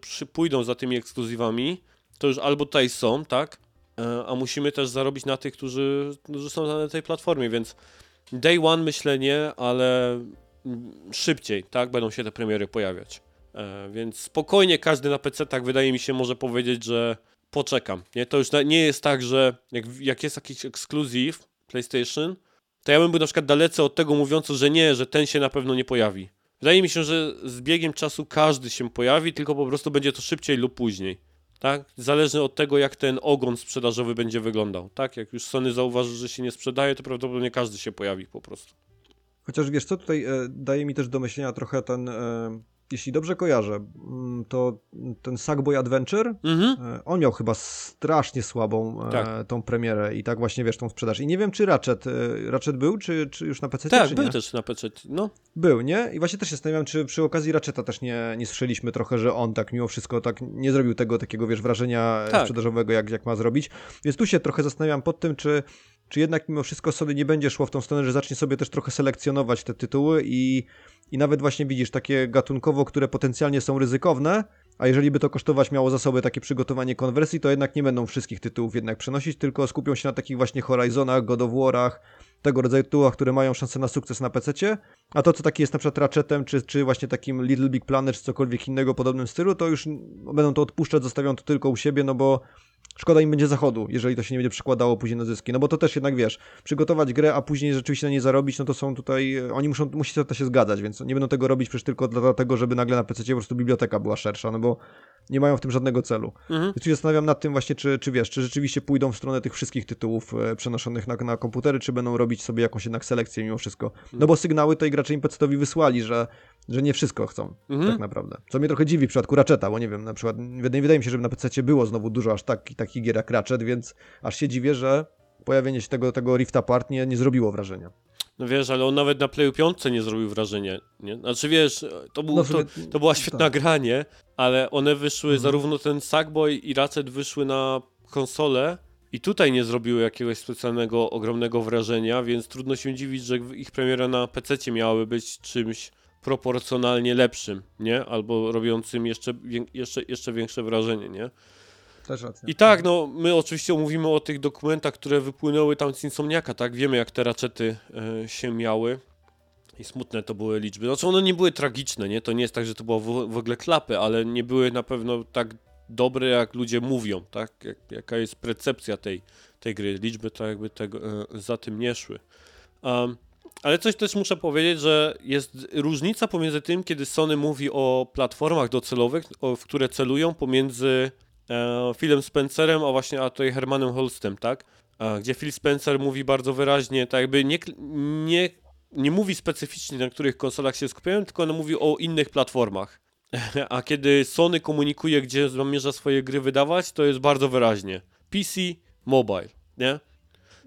którzy pójdą za tymi ekskluzywami, to już albo tutaj są, tak? E, a musimy też zarobić na tych, którzy, którzy są na tej platformie, więc day one myślę nie, ale szybciej, tak? Będą się te premiery pojawiać. E, więc spokojnie każdy na PC, tak wydaje mi się, może powiedzieć, że poczekam. Nie? To już nie jest tak, że jak, jak jest jakiś ekskluzyw PlayStation, to ja bym był na przykład dalece od tego mówiąc, że nie, że ten się na pewno nie pojawi. Wydaje mi się, że z biegiem czasu każdy się pojawi, tylko po prostu będzie to szybciej lub później. Tak? Zależnie od tego, jak ten ogon sprzedażowy będzie wyglądał. Tak? Jak już Sony zauważy, że się nie sprzedaje, to prawdopodobnie każdy się pojawi po prostu. Chociaż wiesz co, tutaj e, daje mi też do myślenia trochę ten e, jeśli dobrze kojarzę, mm, to ten Sackboy Adventure, mhm. E, on miał chyba strasznie słabą e, tak. tą premierę i tak właśnie, wiesz, tą sprzedaż. I nie wiem, czy Ratchet, e, Ratchet był, czy, czy już na PC, Tak, był nie? też na PC, no. Był, nie? I właśnie też się zastanawiam, czy przy okazji Ratcheta też nie, nie słyszeliśmy trochę, że on tak mimo wszystko tak nie zrobił tego takiego, wiesz, wrażenia tak. sprzedażowego, jak, jak ma zrobić. Więc tu się trochę zastanawiam pod tym, czy czy jednak mimo wszystko sobie nie będzie szło w tą stronę, że zacznie sobie też trochę selekcjonować te tytuły i i nawet właśnie widzisz takie gatunkowo, które potencjalnie są ryzykowne, a jeżeli by to kosztować miało zasoby takie przygotowanie konwersji, to jednak nie będą wszystkich tytułów jednak przenosić, tylko skupią się na takich właśnie Horizonach, God of War'ach, tego rodzaju tytułach, które mają szansę na sukces na PC, a to co taki jest na przykład Ratchetem, czy, czy właśnie takim Little Big Planet, czy cokolwiek innego podobnym stylu, to już będą to odpuszczać, zostawią to tylko u siebie, no bo szkoda im będzie zachodu, jeżeli to się nie będzie przekładało później na zyski. No bo to też jednak wiesz, przygotować grę, a później rzeczywiście na niej zarobić, no to są tutaj, oni muszą, musi to się zgadzać, więc nie będą tego robić przecież tylko dlatego, żeby nagle na PC po prostu biblioteka była szersza, no bo nie mają w tym żadnego celu. Mhm. Więc się zastanawiam nad tym właśnie, czy, czy wiesz, czy rzeczywiście pójdą w stronę tych wszystkich tytułów e, przenoszonych na, na komputery, czy będą robić sobie jakąś jednak selekcję mimo wszystko. No bo sygnały tej gracze impecetowi wysłali, że, że nie wszystko chcą, mhm. tak naprawdę. Co mnie trochę dziwi w przypadku Ratcheta, bo nie wiem, na przykład nie wydaje mi się, żeby na PC było znowu dużo aż tak, takich gier jak Ratchet, więc aż się dziwię, że pojawienie się tego, tego Rift Apart nie, nie zrobiło wrażenia. No wiesz, ale on nawet na Playu 5 nie zrobił wrażenia, nie? Znaczy wiesz, to, był, no to, to była świetna tak. gra, nie? Ale one wyszły, mhm. zarówno ten Sackboy i Ratchet wyszły na konsolę i tutaj nie zrobiły jakiegoś specjalnego, ogromnego wrażenia, więc trudno się dziwić, że ich premiera na PC miałaby być czymś proporcjonalnie lepszym, nie? Albo robiącym jeszcze, jeszcze, jeszcze większe wrażenie, nie? Też racja. I tak, no, my oczywiście mówimy o tych dokumentach, które wypłynęły tam z Insomniaka, tak? Wiemy, jak te raczety e, się miały. I smutne to były liczby. Znaczy one nie były tragiczne, nie? To nie jest tak, że to było w, w ogóle klapy, ale nie były na pewno tak dobre, jak ludzie mówią, tak? Jak, jaka jest percepcja tej, tej gry. Liczby to jakby tego, e, za tym nie szły. Um, ale coś też muszę powiedzieć, że jest różnica pomiędzy tym, kiedy Sony mówi o platformach docelowych, w które celują, pomiędzy e, Philem Spencerem, a właśnie a tutaj Hermanem Holstem, tak? E, gdzie Phil Spencer mówi bardzo wyraźnie, tak jakby nie, nie, nie mówi specyficznie, na których konsolach się skupiają, tylko on mówi o innych platformach. (laughs) A kiedy Sony komunikuje, gdzie zamierza swoje gry wydawać, to jest bardzo wyraźnie. PC, mobile, nie?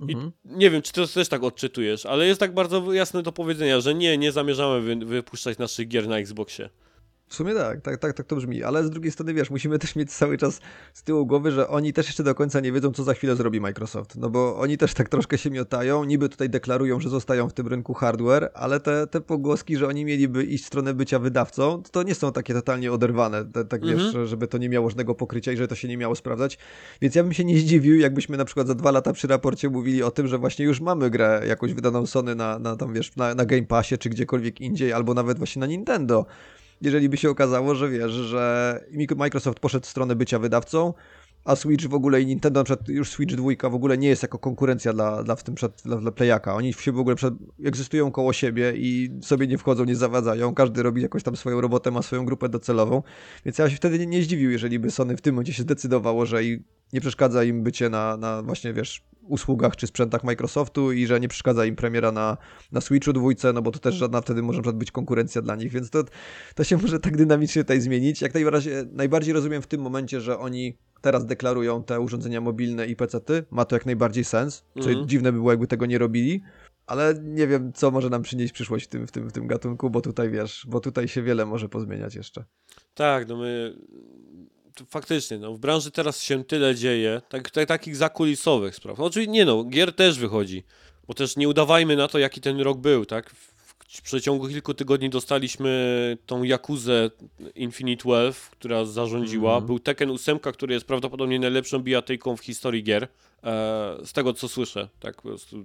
Mhm. nie wiem, czy to też tak odczytujesz, ale jest tak bardzo jasne do powiedzenia, że nie, nie zamierzamy wy, wypuszczać naszych gier na Xboxie. W sumie tak, tak, tak, tak to brzmi, ale z drugiej strony wiesz, musimy (laughs) też mieć cały czas z tyłu głowy, że oni też jeszcze do końca nie wiedzą, co za chwilę zrobi Microsoft, no bo oni też tak troszkę się miotają, niby tutaj deklarują, że zostają w tym rynku hardware, ale te, te pogłoski, że oni mieliby iść w stronę bycia wydawcą, to nie są takie totalnie oderwane, te, tak mhm. wiesz, żeby to nie miało żadnego pokrycia i że to się nie miało sprawdzać, więc ja bym się nie zdziwił, jakbyśmy na przykład za dwa lata przy raporcie mówili o tym, że właśnie już mamy grę jakąś wydaną Sony na, na tam wiesz, na, na Game Passie, czy gdziekolwiek indziej, albo nawet właśnie na Nintendo, jeżeli by się okazało, że wiesz, że Microsoft poszedł w stronę bycia wydawcą, a Switch w ogóle i Nintendo, na już Switch 2 w ogóle nie jest jako konkurencja dla, dla w tym przed, dla, dla Playaka. Oni się w ogóle przed, egzystują koło siebie i sobie nie wchodzą, nie zawadzają. Każdy robi jakąś tam swoją robotę, ma swoją grupę docelową. Więc ja się wtedy nie, nie zdziwił, jeżeli by Sony w tym momencie się zdecydowało, że i nie przeszkadza im bycie na, na właśnie, wiesz, usługach czy sprzętach Microsoftu i że nie przeszkadza im premiera na, na Switchu dwójce, no bo to też żadna wtedy może być konkurencja dla nich, więc to, to się może tak dynamicznie tutaj zmienić. Jak najbardziej, najbardziej rozumiem w tym momencie, że oni teraz deklarują te urządzenia mobilne i PC-ty, ma to jak najbardziej sens, czyli mhm. dziwne by było, jakby tego nie robili, ale nie wiem, co może nam przynieść przyszłość w tym, w tym, w tym gatunku, bo tutaj wiesz, bo tutaj się wiele może pozmieniać jeszcze. Tak, no my faktycznie, no, w branży teraz się tyle dzieje, tak, tak, takich zakulisowych spraw. No, oczywiście nie no, gier też wychodzi, bo też nie udawajmy na to, jaki ten rok był, tak? W przeciągu kilku tygodni dostaliśmy tą Jakuzę Infinite Wealth, która zarządziła. Mm -hmm. Był Tekken 8, który jest prawdopodobnie najlepszą bijatyką w historii gier. E, z tego co słyszę, tak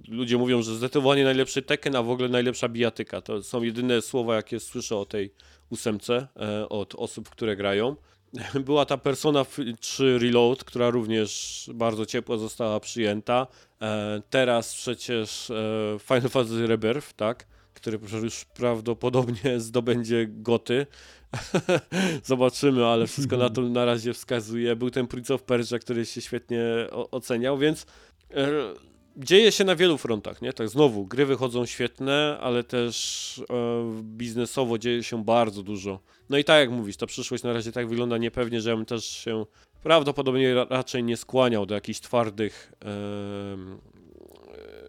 ludzie mówią, że zdecydowanie najlepszy Tekken, a w ogóle najlepsza bijatyka. To są jedyne słowa, jakie słyszę o tej ósemce e, od osób, które grają. (laughs) Była ta Persona 3 Reload, która również bardzo ciepło została przyjęta. E, teraz przecież e, Final Fantasy Rebirth, tak? który już prawdopodobnie (laughs) zdobędzie goty. (laughs) Zobaczymy, ale wszystko na to na razie wskazuje. Był ten Prince of Persia, który się świetnie oceniał, więc e, dzieje się na wielu frontach, nie? Tak znowu, gry wychodzą świetne, ale też e, biznesowo dzieje się bardzo dużo. No i tak jak mówisz, ta przyszłość na razie tak wygląda niepewnie, że ja bym też się prawdopodobnie raczej nie skłaniał do jakichś twardych e,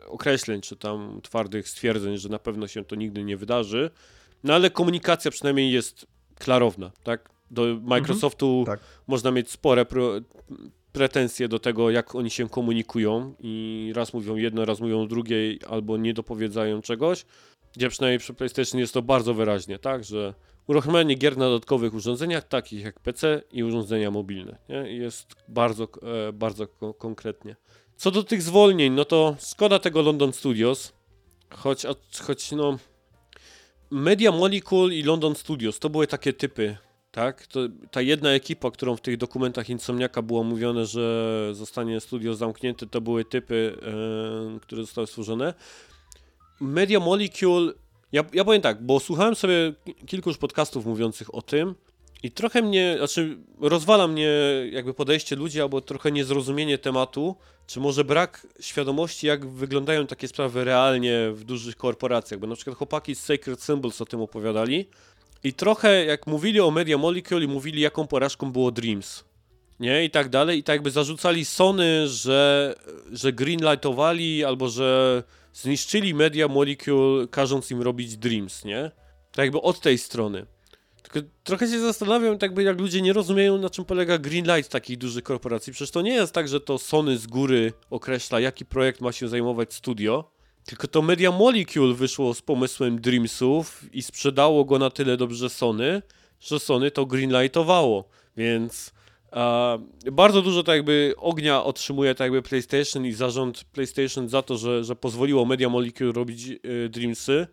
określeń, czy tam twardych stwierdzeń, że na pewno się to nigdy nie wydarzy. No ale komunikacja przynajmniej jest klarowna, tak? Do Microsoftu mhm, tak. można mieć spore pro, pretensje do tego, jak oni się komunikują i raz mówią jedno, raz mówią drugie, albo nie dopowiedzają czegoś, gdzie przynajmniej przy PlayStation jest to bardzo wyraźnie, tak, że uruchamianie gier na dodatkowych urządzeniach, takich jak PC i urządzenia mobilne, nie? jest bardzo, e, bardzo ko konkretnie. Co do tych zwolnień, no to szkoda tego London Studios, choć, choć no... Media Molecule i London Studios to były takie typy, tak? To, ta jedna ekipa, którą w tych dokumentach Insomniaka było mówione, że zostanie studio zamknięte, to były typy, yy, które zostały stworzone. Media Molecule, ja, ja powiem tak, bo słuchałem sobie kilku już podcastów mówiących o tym, i trochę mnie, znaczy rozwala mnie jakby podejście ludzi albo trochę niezrozumienie tematu, czy może brak świadomości, jak wyglądają takie sprawy realnie w dużych korporacjach, bo na przykład chłopaki z Sacred Symbols o tym opowiadali i trochę jak mówili o Media Molecule mówili jaką porażką było Dreams, nie, i tak dalej, i tak jakby zarzucali Sony, że, że greenlightowali albo że zniszczyli Media Molecule, każąc im robić Dreams, nie? Tak jakby od tej strony. Tylko trochę się zastanawiam, tak by jak ludzie nie rozumieją, na czym polega greenlight takich dużych korporacji. Przecież to nie jest tak, że to Sony z góry określa, jaki projekt ma się zajmować studio, tylko to Media Molecule wyszło z pomysłem Dreamsów i sprzedało go na tyle dobrze Sony, że Sony to greenlightowało. Więc a, bardzo dużo tak jakby ognia otrzymuje tak jakby PlayStation i zarząd PlayStation za to, że, że pozwoliło Media Molecule robić y, Dreamsy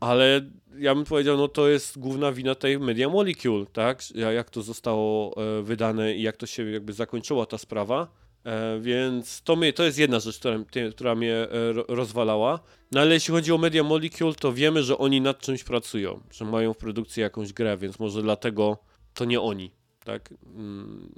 ale ja bym powiedział, no to jest główna wina tej Media Molecule, tak? Jak to zostało e, wydane i jak to się jakby zakończyła ta sprawa. E, więc to, mnie, to jest jedna rzecz, która, która mnie e, rozwalała. No ale jeśli chodzi o Media Molecule, to wiemy, że oni nad czymś pracują, że mają w produkcji jakąś grę, więc może dlatego to nie oni tak? Mm,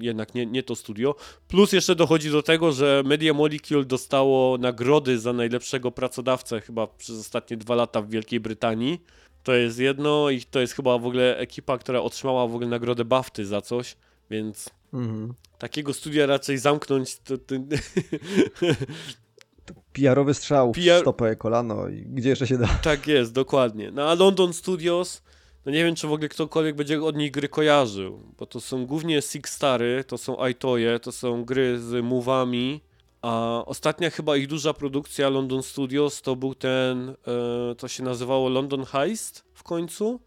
jednak nie, nie to studio. Plus jeszcze dochodzi do tego, że Media Molecule dostało nagrody za najlepszego pracodawcę chyba przez ostatnie dwa lata w Wielkiej Brytanii. To jest jedno i to jest chyba w ogóle ekipa, która otrzymała w ogóle nagrodę BAFTY za coś, więc mhm. takiego studia raczej zamknąć to... to... (laughs) PR-owy strzał PR... stopę, kolano i gdzie jeszcze się da. Tak jest, dokładnie. No a London Studios no nie wiem, czy w ogóle ktokolwiek będzie od nich gry kojarzył, bo to są głównie Six Stary, to są iToye, to są gry z mówami, a ostatnia chyba ich duża produkcja London Studios to był ten, e, to się nazywało London Heist w końcu.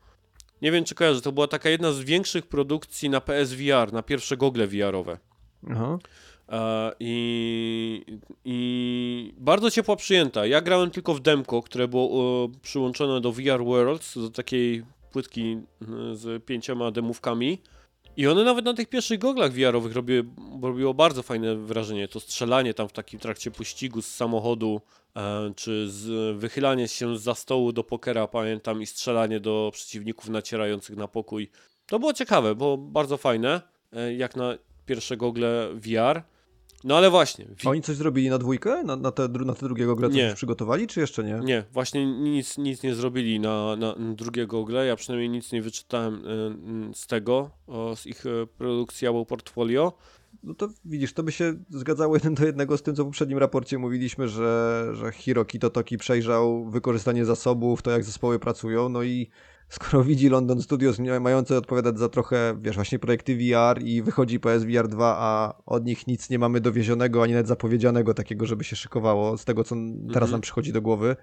Nie wiem, czy kojarzy, to była taka jedna z większych produkcji na PSVR, na pierwsze gogle VR-owe. Aha. E, I, I bardzo ciepła przyjęta. Ja grałem tylko w demko, które było e, przyłączone do VR Worlds, do takiej płytki y, z pięcioma demówkami. I one nawet na tych pierwszych goglach VR-owych robiły, robiło bardzo fajne wrażenie. To strzelanie tam w takim trakcie pościgu z samochodu, e, czy z wychylanie się za stołu do pokera, pamiętam, i strzelanie do przeciwników nacierających na pokój. To było ciekawe, było bardzo fajne, e, jak na pierwsze gogle VR. No ale właśnie. A oni coś zrobili na dwójkę? Na, na, te, na te drugiego grę coś Nie. już przygotowali, czy jeszcze nie? Nie, właśnie nic, nic nie zrobili na, na drugiego ogle. Ja przynajmniej nic nie wyczytałem y, z tego, o, z ich y, produkcji albo portfolio. No to widzisz, to by się zgadzało jeden do jednego z tym, co w poprzednim raporcie mówiliśmy, że, że Hiroki Totoki przejrzał wykorzystanie zasobów, to jak zespoły pracują, no i skoro widzi London Studios mające odpowiadać za trochę, wiesz, właśnie projekty VR i wychodzi PSVR 2, a od nich nic nie mamy dowiezionego, ani nawet zapowiedzianego takiego, żeby się szykowało z tego, co teraz Mhm. nam przychodzi do głowy,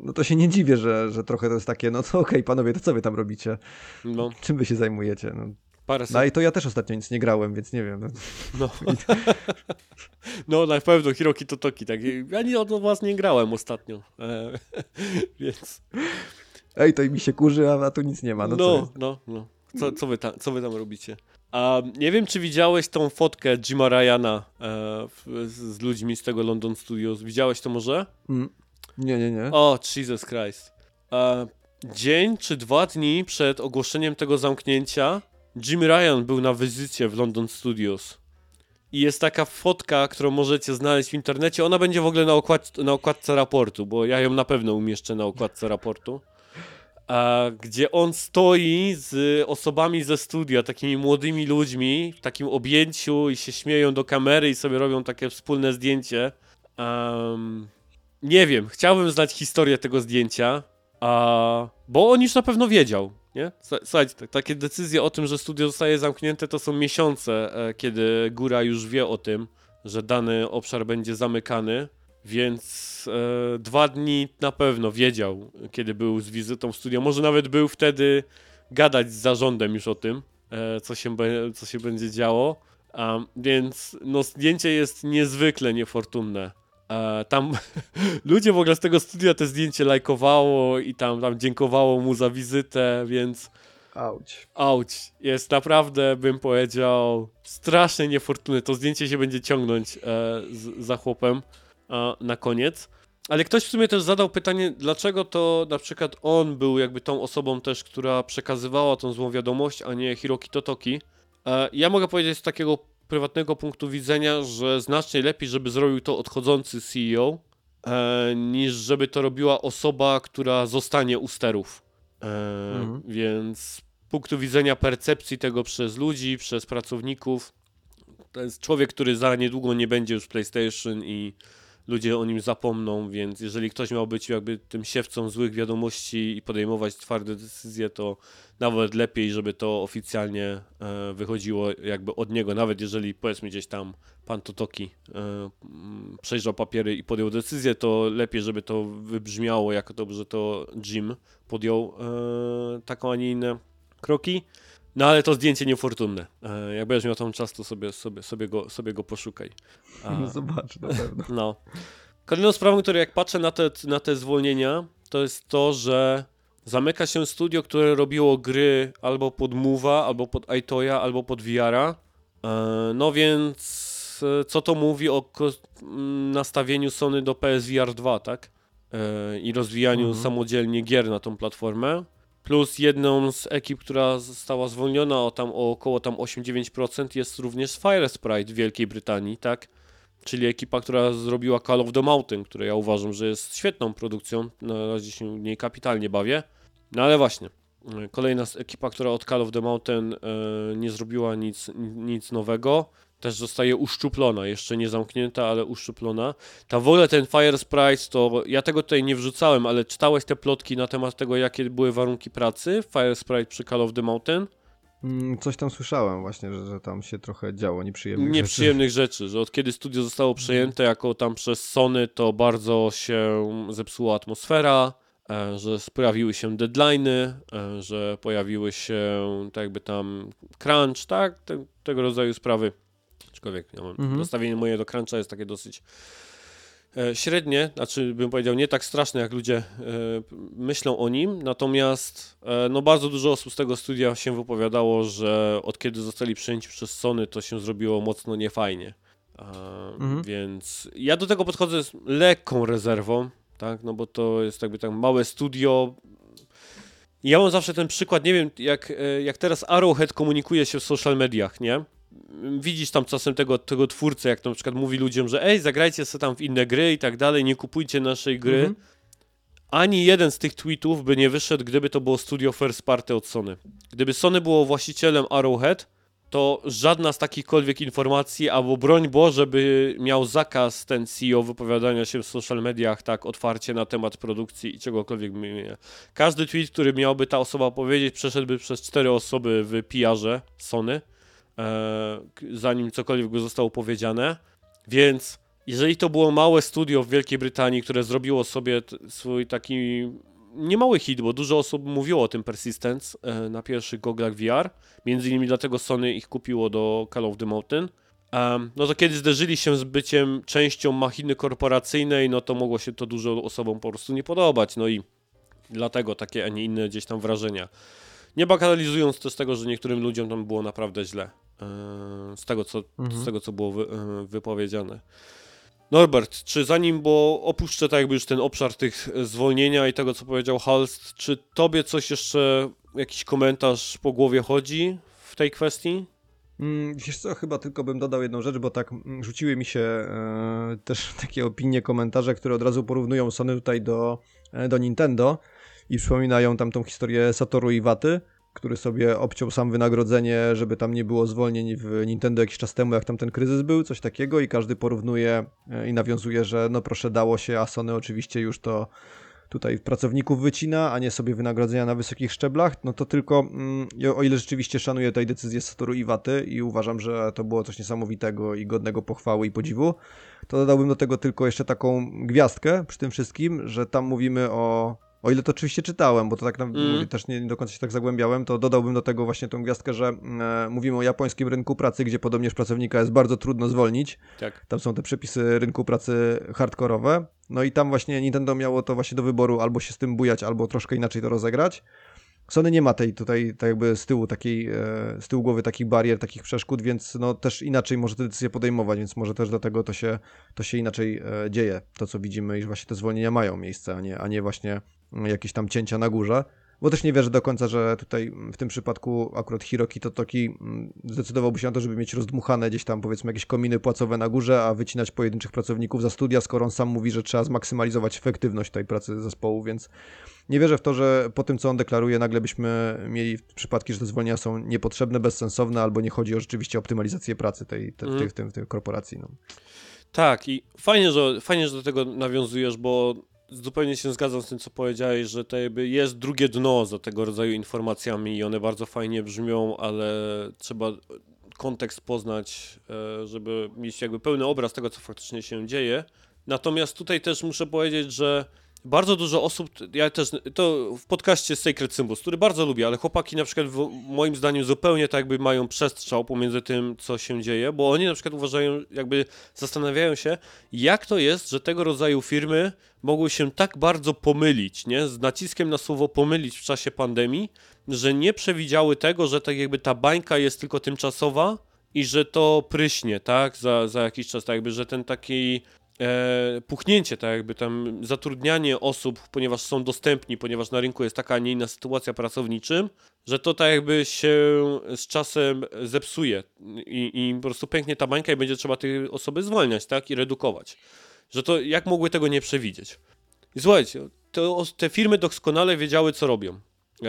no to się nie dziwię, że, że trochę to jest takie, no to okej, panowie, to co wy tam robicie? No, Czym wy się zajmujecie? No, parę no i to ja też ostatnio nic nie grałem, więc nie wiem. No. no, (laughs) na pewno Hiroki Totoki, tak. Ja nie od was nie grałem ostatnio, e, (laughs) więc... Ej, to i mi się kurzy, a, a tu nic nie ma. No, No, no, no. Co, co, wy tam, co wy tam robicie? A nie wiem, czy widziałeś tą fotkę Jima Ryana e, z ludźmi z tego London Studios. Widziałeś to może? Mm. Nie, nie, nie. O, Jesus Christ. E, dzień czy dwa dni przed ogłoszeniem tego zamknięcia Jim Ryan był na wizycie w London Studios. I jest taka fotka, którą możecie znaleźć w internecie. Ona będzie w ogóle na, okład, na okładce raportu, bo ja ją na pewno umieszczę na okładce raportu. Gdzie on stoi z osobami ze studia, takimi młodymi ludźmi, w takim objęciu i się śmieją do kamery i sobie robią takie wspólne zdjęcie. Em, nie wiem, chciałbym znać historię tego zdjęcia, a, bo on już na pewno wiedział. Nie? Słuchajcie, tak- takie decyzje o tym, że studio zostaje zamknięte, to są miesiące, e, kiedy góra już wie o tym, że dany obszar będzie zamykany, więc e, dwa dni na pewno wiedział, kiedy był z wizytą w studio. Może nawet był wtedy gadać z zarządem już o tym, e, co, się be, co się będzie działo. A, więc no, zdjęcie jest niezwykle niefortunne. E, tam (laughs) ludzie w ogóle z tego studia te zdjęcie lajkowało i tam, tam dziękowało mu za wizytę, więc Auć. auć, jest naprawdę, bym powiedział, strasznie niefortunne. To zdjęcie się będzie ciągnąć e, z, za chłopem na koniec. Ale ktoś w sumie też zadał pytanie, dlaczego to na przykład on był jakby tą osobą też, która przekazywała tą złą wiadomość, a nie Hiroki Totoki. E, ja mogę powiedzieć z takiego prywatnego punktu widzenia, że znacznie lepiej, żeby zrobił to odchodzący CEO, e, niż żeby to robiła osoba, która zostanie u sterów. E, Mhm. Więc z punktu widzenia percepcji tego przez ludzi, przez pracowników, to jest człowiek, który za niedługo nie będzie już PlayStation i ludzie o nim zapomną, więc jeżeli ktoś miał być jakby tym siewcą złych wiadomości i podejmować twarde decyzje, to nawet lepiej, żeby to oficjalnie e, wychodziło jakby od niego, nawet jeżeli powiedzmy gdzieś tam pan Totoki e, mm, przejrzał papiery i podjął decyzję, to lepiej, żeby to wybrzmiało jako to, że to Jim podjął e, taką, a nie inne kroki. No ale to zdjęcie niefortunne. E, jak będziesz miał tam czas, to sobie, sobie, sobie, go, sobie go poszukaj. No (laughs) zobacz, na pewno. (laughs) no. Kolejną sprawą, którą jak patrzę na te, na te zwolnienia, to jest to, że zamyka się studio, które robiło gry albo pod Move'a, albo pod iToya, albo pod VR-a. E, No więc e, co to mówi o ko- m, nastawieniu Sony do PSVR 2, tak? I rozwijaniu Mhm. samodzielnie gier na tą platformę. Plus jedną z ekip, która została zwolniona o tam o około tam 8-9% jest również Fire Sprite w Wielkiej Brytanii, tak? Czyli ekipa, która zrobiła Call of the Mountain, które ja uważam, że jest świetną produkcją. Na razie się niej kapitalnie bawię. No ale właśnie, kolejna ekipa, która od Call of the Mountain e, nie zrobiła nic, nic nowego, też zostaje uszczuplona, jeszcze nie zamknięta, ale uszczuplona. Ta w ogóle ten Fire Sprite, to ja tego tutaj nie wrzucałem, ale czytałeś te plotki na temat tego, jakie były warunki pracy w Fire Sprite przy Call of the Mountain? Mm, Coś tam słyszałem właśnie, że, że tam się trochę działo nieprzyjemnych nieprzyjemnych rzeczy, że od kiedy studio zostało przejęte jako tam przez Sony, to bardzo się zepsuła atmosfera, e, że pojawiły się deadline'y, e, że pojawiły się tak jakby tam crunch, tak, te, tego rodzaju sprawy. Aczkolwiek ja mam, Mhm. nastawienie moje do cruncha jest takie dosyć e, średnie, znaczy bym powiedział nie tak straszne, jak ludzie e, myślą o nim, natomiast e, no bardzo dużo osób z tego studia się wypowiadało, że od kiedy zostali przejęci przez Sony, to się zrobiło mocno niefajnie. Mhm. Więc ja do tego podchodzę z lekką rezerwą, tak, no bo to jest jakby tak małe studio. Ja mam zawsze ten przykład, nie wiem, jak, jak teraz Arrowhead komunikuje się w social mediach, nie? Widzisz tam czasem tego, tego twórcę, jak na przykład mówi ludziom, że ej, zagrajcie sobie tam w inne gry i tak dalej, nie kupujcie naszej gry. Mhm. Ani jeden z tych tweetów by nie wyszedł, gdyby to było studio first party od Sony. Gdyby Sony było właścicielem Arrowhead, to żadna z takichkolwiek informacji, albo broń Boże, by miał zakaz ten CEO wypowiadania się w social mediach tak otwarcie na temat produkcji i czegokolwiek. Każdy tweet, który miałby ta osoba powiedzieć, przeszedłby przez cztery osoby w PR-ze Sony zanim cokolwiek zostało powiedziane. Więc jeżeli to było małe studio w Wielkiej Brytanii, które zrobiło sobie swój taki niemały hit, bo dużo osób mówiło o tym Persistence e, na pierwszych goglach VR, między innymi dlatego Sony ich kupiło do Call of the Mountain. no to kiedy zderzyli się z byciem częścią machiny korporacyjnej, no to mogło się to dużo osobom po prostu nie podobać, no i dlatego takie, a nie inne gdzieś tam wrażenia. Nie bagatelizując też tego, że niektórym ludziom tam było naprawdę źle. E, z tego, co, mhm. z tego, co było wy, e, wypowiedziane. Norbert, czy zanim, bo opuszczę tak jakby już ten obszar tych zwolnienia i tego, co powiedział Halst, czy tobie coś jeszcze, jakiś komentarz po głowie chodzi w tej kwestii? Mm, wiesz co, chyba tylko bym dodał jedną rzecz, bo tak mm, rzuciły mi się e, też (laughs) takie opinie, komentarze, które od razu porównują Sony tutaj do, e, do Nintendo i przypominają tam tą historię Satoru i Waty który sobie obciął sam wynagrodzenie, żeby tam nie było zwolnień w Nintendo jakiś czas temu, jak tam ten kryzys był, coś takiego i każdy porównuje e, i nawiązuje, że no proszę dało się, a Sony oczywiście już to tutaj pracowników wycina, a nie sobie wynagrodzenia na wysokich szczeblach, no to tylko mm, o ile rzeczywiście szanuję tej decyzję Satoru Iwaty i uważam, że to było coś niesamowitego i godnego pochwały i podziwu, to dodałbym do tego tylko jeszcze taką gwiazdkę przy tym wszystkim, że tam mówimy o o ile to oczywiście czytałem, bo to tak mm. mówię, też nie, do końca się tak zagłębiałem, to dodałbym do tego właśnie tą gwiazdkę, że e, mówimy o japońskim rynku pracy, gdzie podobnież pracownika jest bardzo trudno zwolnić. Tak. Tam są te przepisy rynku pracy hardkorowe. No i tam właśnie Nintendo miało to właśnie do wyboru albo się z tym bujać, albo troszkę inaczej to rozegrać. Sony nie ma tej tutaj tak jakby z tyłu takiej, e, z tyłu głowy takich barier, takich przeszkód, więc no też inaczej może te decyzje podejmować, więc może też dlatego to się, to się inaczej e, dzieje, to co widzimy, iż właśnie te zwolnienia mają miejsce, a nie, a nie właśnie jakieś tam cięcia na górze. Bo też nie wierzę do końca, że tutaj w tym przypadku akurat Hiroki Totoki mm, zdecydowałby się na to, żeby mieć rozdmuchane gdzieś tam powiedzmy jakieś kominy płacowe na górze, a wycinać pojedynczych pracowników za studia, skoro on sam mówi, że trzeba zmaksymalizować efektywność tej pracy zespołu, więc nie wierzę w to, że po tym, co on deklaruje, nagle byśmy mieli przypadki, że te zwolnienia są niepotrzebne, bezsensowne, albo nie chodzi o rzeczywiście optymalizację pracy tej, te, mm. tych, tych, tych korporacji. No. Tak, i fajnie że, fajnie, że do tego nawiązujesz, bo zupełnie się zgadzam z tym, co powiedziałeś, że to jakby jest drugie dno za tego rodzaju informacjami i one bardzo fajnie brzmią, ale trzeba kontekst poznać, e, żeby mieć jakby pełny obraz tego, co faktycznie się dzieje. Natomiast tutaj też muszę powiedzieć, że bardzo dużo osób, ja też, to w podcaście Sacred Symbols, który bardzo lubię, ale chłopaki na przykład w, moim zdaniem zupełnie tak jakby mają przestrzał pomiędzy tym, co się dzieje, bo oni na przykład uważają, jakby zastanawiają się, jak to jest, że tego rodzaju firmy mogły się tak bardzo pomylić, nie, z naciskiem na słowo pomylić w czasie pandemii, że nie przewidziały tego, że tak jakby ta bańka jest tylko tymczasowa, i że to pryśnie, tak, za, za jakiś czas, tak jakby, że ten taki e, puchnięcie, tak jakby tam zatrudnianie osób, ponieważ są dostępni, ponieważ na rynku jest taka, a nie inna sytuacja pracowniczym, że to tak jakby się z czasem zepsuje i, i po prostu pęknie ta bańka i będzie trzeba te osoby zwalniać, tak, i redukować. Że to, jak mogły tego nie przewidzieć? I słuchajcie, to, te firmy doskonale wiedziały, co robią. E,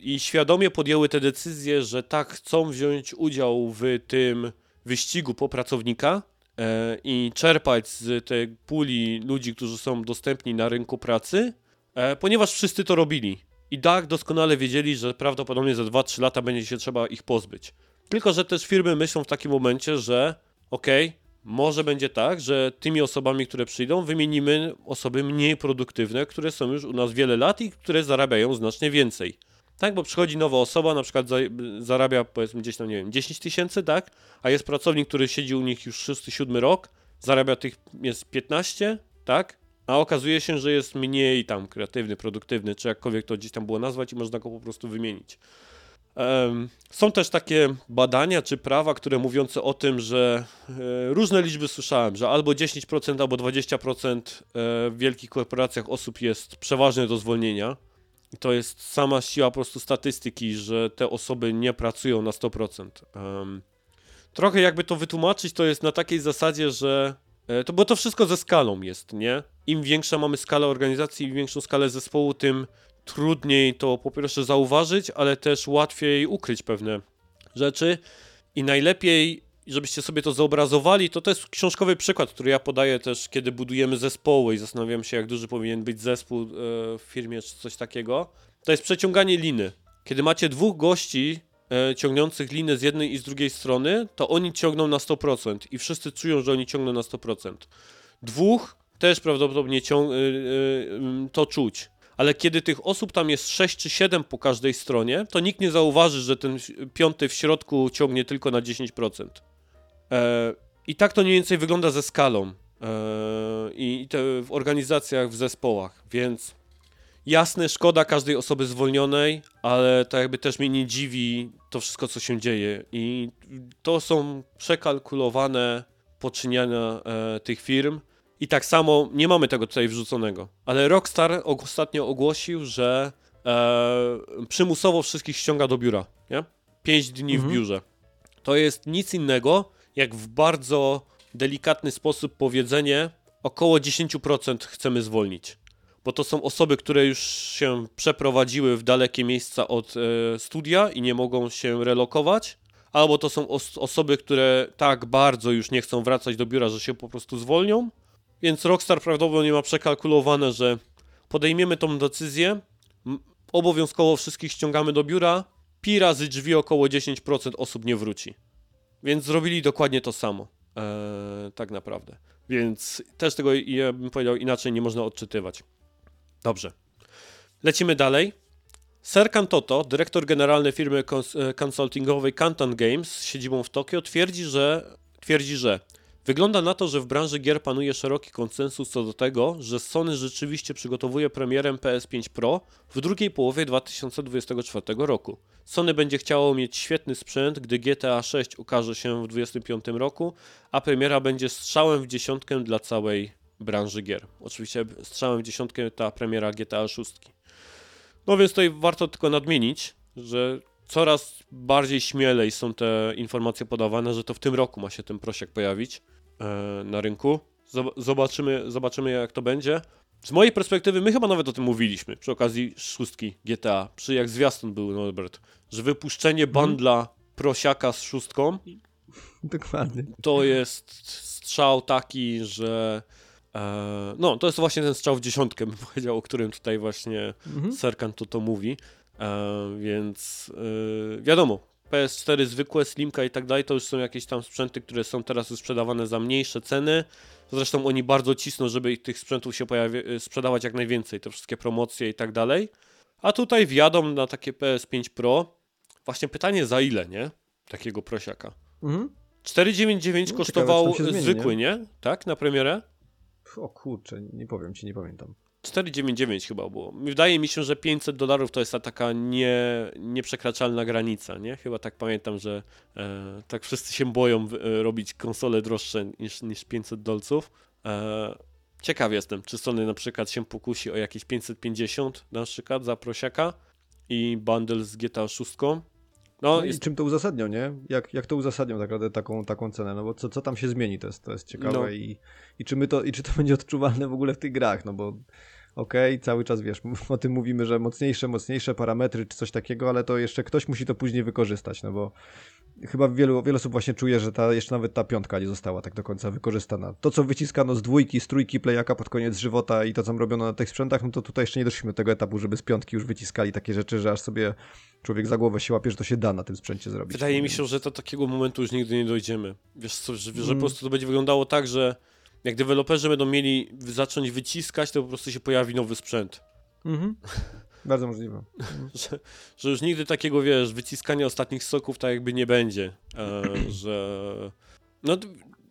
I świadomie podjęły te decyzje, że tak chcą wziąć udział w tym wyścigu po pracownika, i czerpać z tej puli ludzi, którzy są dostępni na rynku pracy, e, ponieważ wszyscy to robili. I tak doskonale wiedzieli, że prawdopodobnie za 2-3 lata będzie się trzeba ich pozbyć. Tylko, że też firmy myślą w takim momencie, że okej, okay, może będzie tak, że tymi osobami, które przyjdą, wymienimy osoby mniej produktywne, które są już u nas wiele lat i które zarabiają znacznie więcej. Tak, bo przychodzi nowa osoba, na przykład zarabia powiedzmy gdzieś tam, nie wiem, 10 tysięcy, tak? A jest pracownik, który siedzi u nich już 6-7 rok, zarabia tych jest 15, tak? A okazuje się, że jest mniej tam kreatywny, produktywny, czy jakkolwiek to gdzieś tam było nazwać i można go po prostu wymienić. Są też takie badania czy prawa, które mówiące o tym, że e, różne liczby słyszałem, że albo 10%, albo 20% e, w wielkich korporacjach osób jest przeważnie do zwolnienia. I to jest sama siła po prostu statystyki, że te osoby nie pracują na 100%. Trochę jakby to wytłumaczyć, to jest na takiej zasadzie, że e, to, bo to wszystko ze skalą jest, nie? Im większa mamy skalę organizacji, im większą skalę zespołu, tym trudniej to po pierwsze zauważyć, ale też łatwiej ukryć pewne rzeczy. I najlepiej, żebyście sobie to zoobrazowali, to to jest książkowy przykład, który ja podaję też, kiedy budujemy zespoły i zastanawiam się, jak duży powinien być zespół e, w firmie czy coś takiego. To jest przeciąganie liny. Kiedy macie dwóch gości e, ciągnących linę z jednej i z drugiej strony, to oni ciągną na 100% i wszyscy czują, że oni ciągną na 100%. Dwóch też prawdopodobnie e, to czuć ale kiedy tych osób tam jest 6 czy 7 po każdej stronie, to nikt nie zauważy, że ten piąty w środku ciągnie tylko na 10%. E, I tak to mniej więcej wygląda ze skalą e, i w organizacjach, w zespołach, więc jasne, szkoda każdej osoby zwolnionej, ale to jakby też mnie nie dziwi to wszystko, co się dzieje i to są przekalkulowane poczyniania e, tych firm, i tak samo nie mamy tego tutaj wrzuconego. Ale Rockstar ostatnio ogłosił, że e, przymusowo wszystkich ściąga do biura. Nie? 5 dni mhm. w biurze. To jest nic innego, jak w bardzo delikatny sposób powiedzenie około 10% chcemy zwolnić. Bo to są osoby, które już się przeprowadziły w dalekie miejsca od e, studia i nie mogą się relokować, albo to są os osoby, które tak bardzo już nie chcą wracać do biura, że się po prostu zwolnią, więc Rockstar prawdopodobnie ma przekalkulowane, że podejmiemy tą decyzję, obowiązkowo wszystkich ściągamy do biura, pi razy drzwi około 10% osób nie wróci. Więc zrobili dokładnie to samo. Eee, tak naprawdę. Więc też tego, ja bym powiedział, inaczej nie można odczytywać. Dobrze. Lecimy dalej. Serkan Toto, dyrektor generalny firmy e, konsultingowej Kantan Games z siedzibą w Tokio, twierdzi, że, twierdzi, że Wygląda na to, że w branży gier panuje szeroki konsensus co do tego, że Sony rzeczywiście przygotowuje premierę PS5 Pro w drugiej połowie 2024 roku. Sony będzie chciało mieć świetny sprzęt, gdy GTA 6 ukaże się w 2025 roku, a premiera będzie strzałem w dziesiątkę dla całej branży gier. Oczywiście strzałem w dziesiątkę ta premiera GTA 6. No więc tutaj warto tylko nadmienić, że coraz bardziej śmielej są te informacje podawane, że to w tym roku ma się ten prosiak pojawić. E, na rynku. Zobaczymy, zobaczymy jak to będzie. Z mojej perspektywy, my chyba nawet o tym mówiliśmy przy okazji szóstki GTA, przy jak zwiastun był Norbert, że wypuszczenie mhm. bandla prosiaka z szóstką (laughs) Dokładnie. To jest strzał taki, że e, no, to jest właśnie ten strzał w dziesiątkę, bym (laughs) powiedział, o którym tutaj właśnie mhm. Serkan to to mówi. E, więc e, wiadomo, PS4 zwykłe, Slimka i tak dalej, to już są jakieś tam sprzęty, które są teraz już sprzedawane za mniejsze ceny. Zresztą oni bardzo cisną, żeby tych sprzętów się pojawi- y, sprzedawać jak najwięcej, te wszystkie promocje i tak dalej. A tutaj wjadą na takie PS5 Pro. Właśnie pytanie za ile, nie? Takiego prosiaka. Mhm. 499 no, kosztował zmieni, zwykły, nie? nie? Tak, na premierę? O kurczę, nie powiem ci, nie pamiętam. 4,99 chyba było. Wydaje mi się, że 500 dolarów to jest ta taka nie, nieprzekraczalna granica, nie? Chyba tak pamiętam, że e, tak wszyscy się boją e, robić konsole droższe niż, niż 500 dolców. E, ciekaw jestem, czy Sony na przykład się pokusi o jakieś 550 na przykład za prosiaka i bundle z GTA 6. No, no jest... i czym to uzasadnią, nie? Jak, jak to uzasadnią tak naprawdę taką, taką cenę? No bo co, co tam się zmieni, to jest, to jest ciekawe no. i, i, czy my to, i czy to (laughs) będzie odczuwalne w ogóle w tych grach, no bo okej, okay, cały czas wiesz, (laughs) o tym mówimy, że mocniejsze, mocniejsze parametry czy coś takiego, ale to jeszcze ktoś musi to później wykorzystać, no bo chyba wielu, wiele osób właśnie czuje, że ta, jeszcze nawet ta piątka nie została tak do końca wykorzystana. To, co wyciskano z dwójki, z trójki playaka pod koniec żywota i to, co robiono na tych sprzętach, no to tutaj jeszcze nie doszliśmy do tego etapu, żeby z piątki już wyciskali takie rzeczy, że aż sobie człowiek za głowę się łapie, że to się da na tym sprzęcie zrobić. Wydaje mi się, że do takiego momentu już nigdy nie dojdziemy. Wiesz co, że, że mm. po prostu to będzie wyglądało tak, że jak deweloperzy będą mieli zacząć wyciskać, to po prostu się pojawi nowy sprzęt. Mhm. Bardzo możliwe. (laughs) że, że, już nigdy takiego, wiesz, wyciskania ostatnich soków tak jakby nie będzie. E, że... No,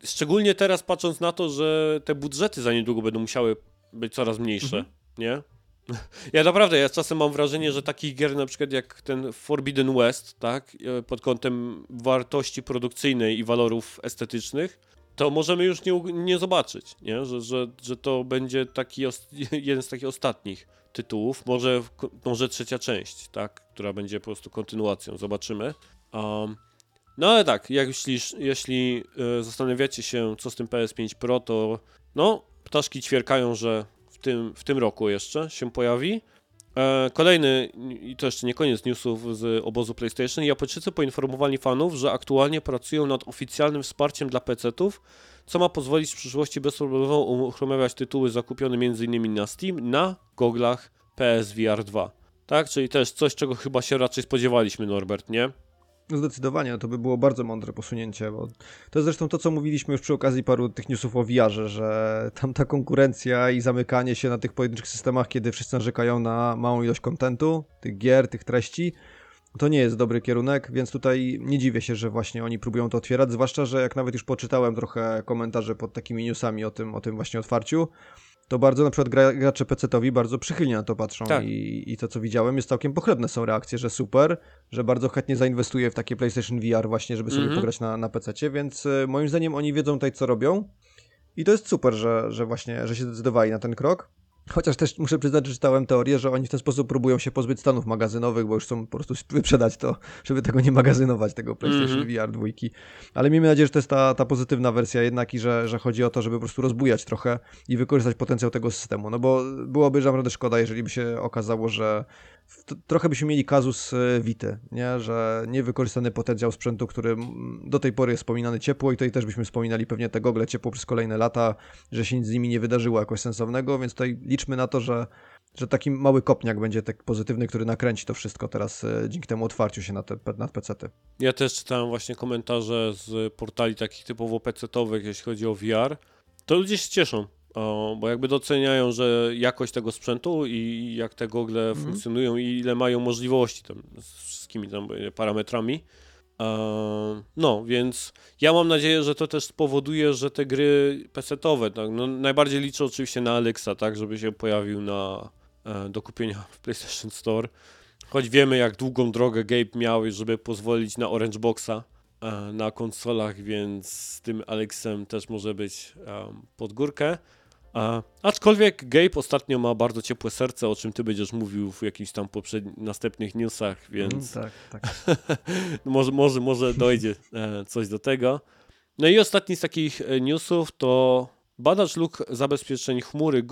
szczególnie teraz patrząc na to, że te budżety za niedługo będą musiały być coraz mniejsze, mhm. nie? (laughs) Ja naprawdę, ja czasem mam wrażenie, że takich gier na przykład jak ten Forbidden West, tak, e, pod kątem wartości produkcyjnej i walorów estetycznych, to możemy już nie, nie zobaczyć, nie? Że, że, że to będzie taki (laughs) jeden z takich ostatnich tytułów, może, może trzecia część, tak, która będzie po prostu kontynuacją, zobaczymy. Um, no ale tak, jak jeśli, jeśli zastanawiacie się, co z tym PS5 Pro, to no, ptaszki ćwierkają, że w tym, w tym roku jeszcze się pojawi. E, kolejny, i to jeszcze nie koniec newsów z obozu PlayStation, Japończycy poinformowali fanów, że aktualnie pracują nad oficjalnym wsparciem dla PC-ów, co ma pozwolić w przyszłości bezproblemowo uruchamiać tytuły zakupione m.in. na Steam, na goglach PSVR 2. Tak, czyli też coś, czego chyba się raczej spodziewaliśmy, Norbert, nie? No zdecydowanie, to by było bardzo mądre posunięcie, bo to jest zresztą to, co mówiliśmy już przy okazji paru tych newsów o VR-ze, że tam ta konkurencja i zamykanie się na tych pojedynczych systemach, kiedy wszyscy narzekają na małą ilość kontentu, tych gier, tych treści, to nie jest dobry kierunek, więc tutaj nie dziwię się, że właśnie oni próbują to otwierać, zwłaszcza, że jak nawet już poczytałem trochę komentarze pod takimi newsami o tym, o tym właśnie otwarciu, to bardzo na przykład gracze PC-towi bardzo przychylnie na to patrzą tak. I, i to co widziałem jest całkiem pochlebne są reakcje, że super, że bardzo chętnie zainwestuję w takie PlayStation VR właśnie, żeby sobie mm -hmm. pograć na, na PC-cie, więc y, moim zdaniem oni wiedzą tutaj co robią i to jest super, że, że właśnie, że się zdecydowali na ten krok. Chociaż też muszę przyznać, że czytałem teorię, że oni w ten sposób próbują się pozbyć stanów magazynowych, bo już chcą po prostu wyprzedać to, żeby tego nie magazynować, tego PlayStation mm -hmm. VR 2. Ale miejmy nadzieję, że to jest ta, ta pozytywna wersja jednak i że, że chodzi o to, żeby po prostu rozbujać trochę i wykorzystać potencjał tego systemu. No bo byłoby naprawdę szkoda, jeżeli by się okazało, że trochę byśmy mieli kazus e, Vity, nie? że niewykorzystany potencjał sprzętu, który do tej pory jest wspominany ciepło i tutaj też byśmy wspominali pewnie te gogle ciepło przez kolejne lata, że się nic z nimi nie wydarzyło jakoś sensownego, więc tutaj liczmy na to, że, że taki mały kopniak będzie tak pozytywny, który nakręci to wszystko teraz e, dzięki temu otwarciu się na te, na PC-ty. Ja też czytałem właśnie komentarze z portali takich typowo PC-towych, jeśli chodzi o VR, to ludzie się cieszą, bo jakby doceniają, że jakość tego sprzętu i jak te gogle mm. funkcjonują i ile mają możliwości tam z wszystkimi tam parametrami. E, no, więc ja mam nadzieję, że to też spowoduje, że te gry PC-owe, tak, no, najbardziej liczę oczywiście na Alexa, tak, żeby się pojawił na, e, do kupienia (laughs) w PlayStation Store. Choć wiemy, jak długą drogę Gabe miał, żeby pozwolić na Orange Boxa e, na konsolach, więc z tym Alexem też może być um, pod górkę. A, aczkolwiek Gabe ostatnio ma bardzo ciepłe serce, o czym ty będziesz mówił w jakimś tam poprzednich, następnych newsach, więc mm, tak, tak. (laughs) może, może, może dojdzie e, coś do tego. No i ostatni z takich e, newsów to badacz luk zabezpieczeń chmury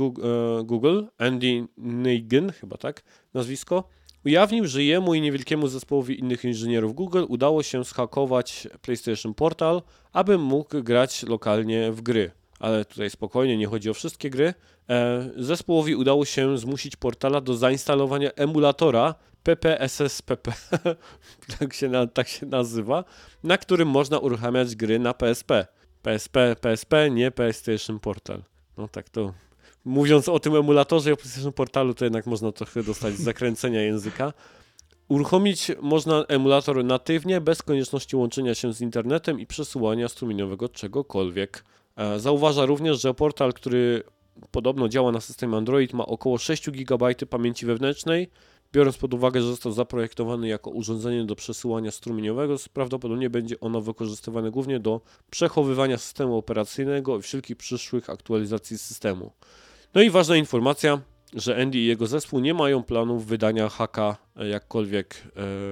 Google, e, Andy Nagin, chyba tak nazwisko, ujawnił, że jemu i niewielkiemu zespołowi innych inżynierów Google udało się schakować PlayStation Portal, aby mógł grać lokalnie w gry ale tutaj spokojnie, nie chodzi o wszystkie gry. E, zespołowi udało się zmusić portala do zainstalowania emulatora PPSSPP, (laughs) tak, się tak się nazywa, na którym można uruchamiać gry na PSP. PSP, PSP, nie PlayStation Portal. No tak to. Mówiąc o tym emulatorze i o PlayStation Portalu, to jednak można trochę dostać zakręcenia języka. Uruchomić można emulator natywnie, bez konieczności łączenia się z internetem i przesyłania strumieniowego czegokolwiek. E, zauważa również, że portal, który podobno działa na systemie Android, ma około 6 GB pamięci wewnętrznej. Biorąc pod uwagę, że został zaprojektowany jako urządzenie do przesyłania strumieniowego, prawdopodobnie będzie ono wykorzystywane głównie do przechowywania systemu operacyjnego i wszelkich przyszłych aktualizacji systemu. No i ważna informacja, że Andy i jego zespół nie mają planów wydania haka e, jakkolwiek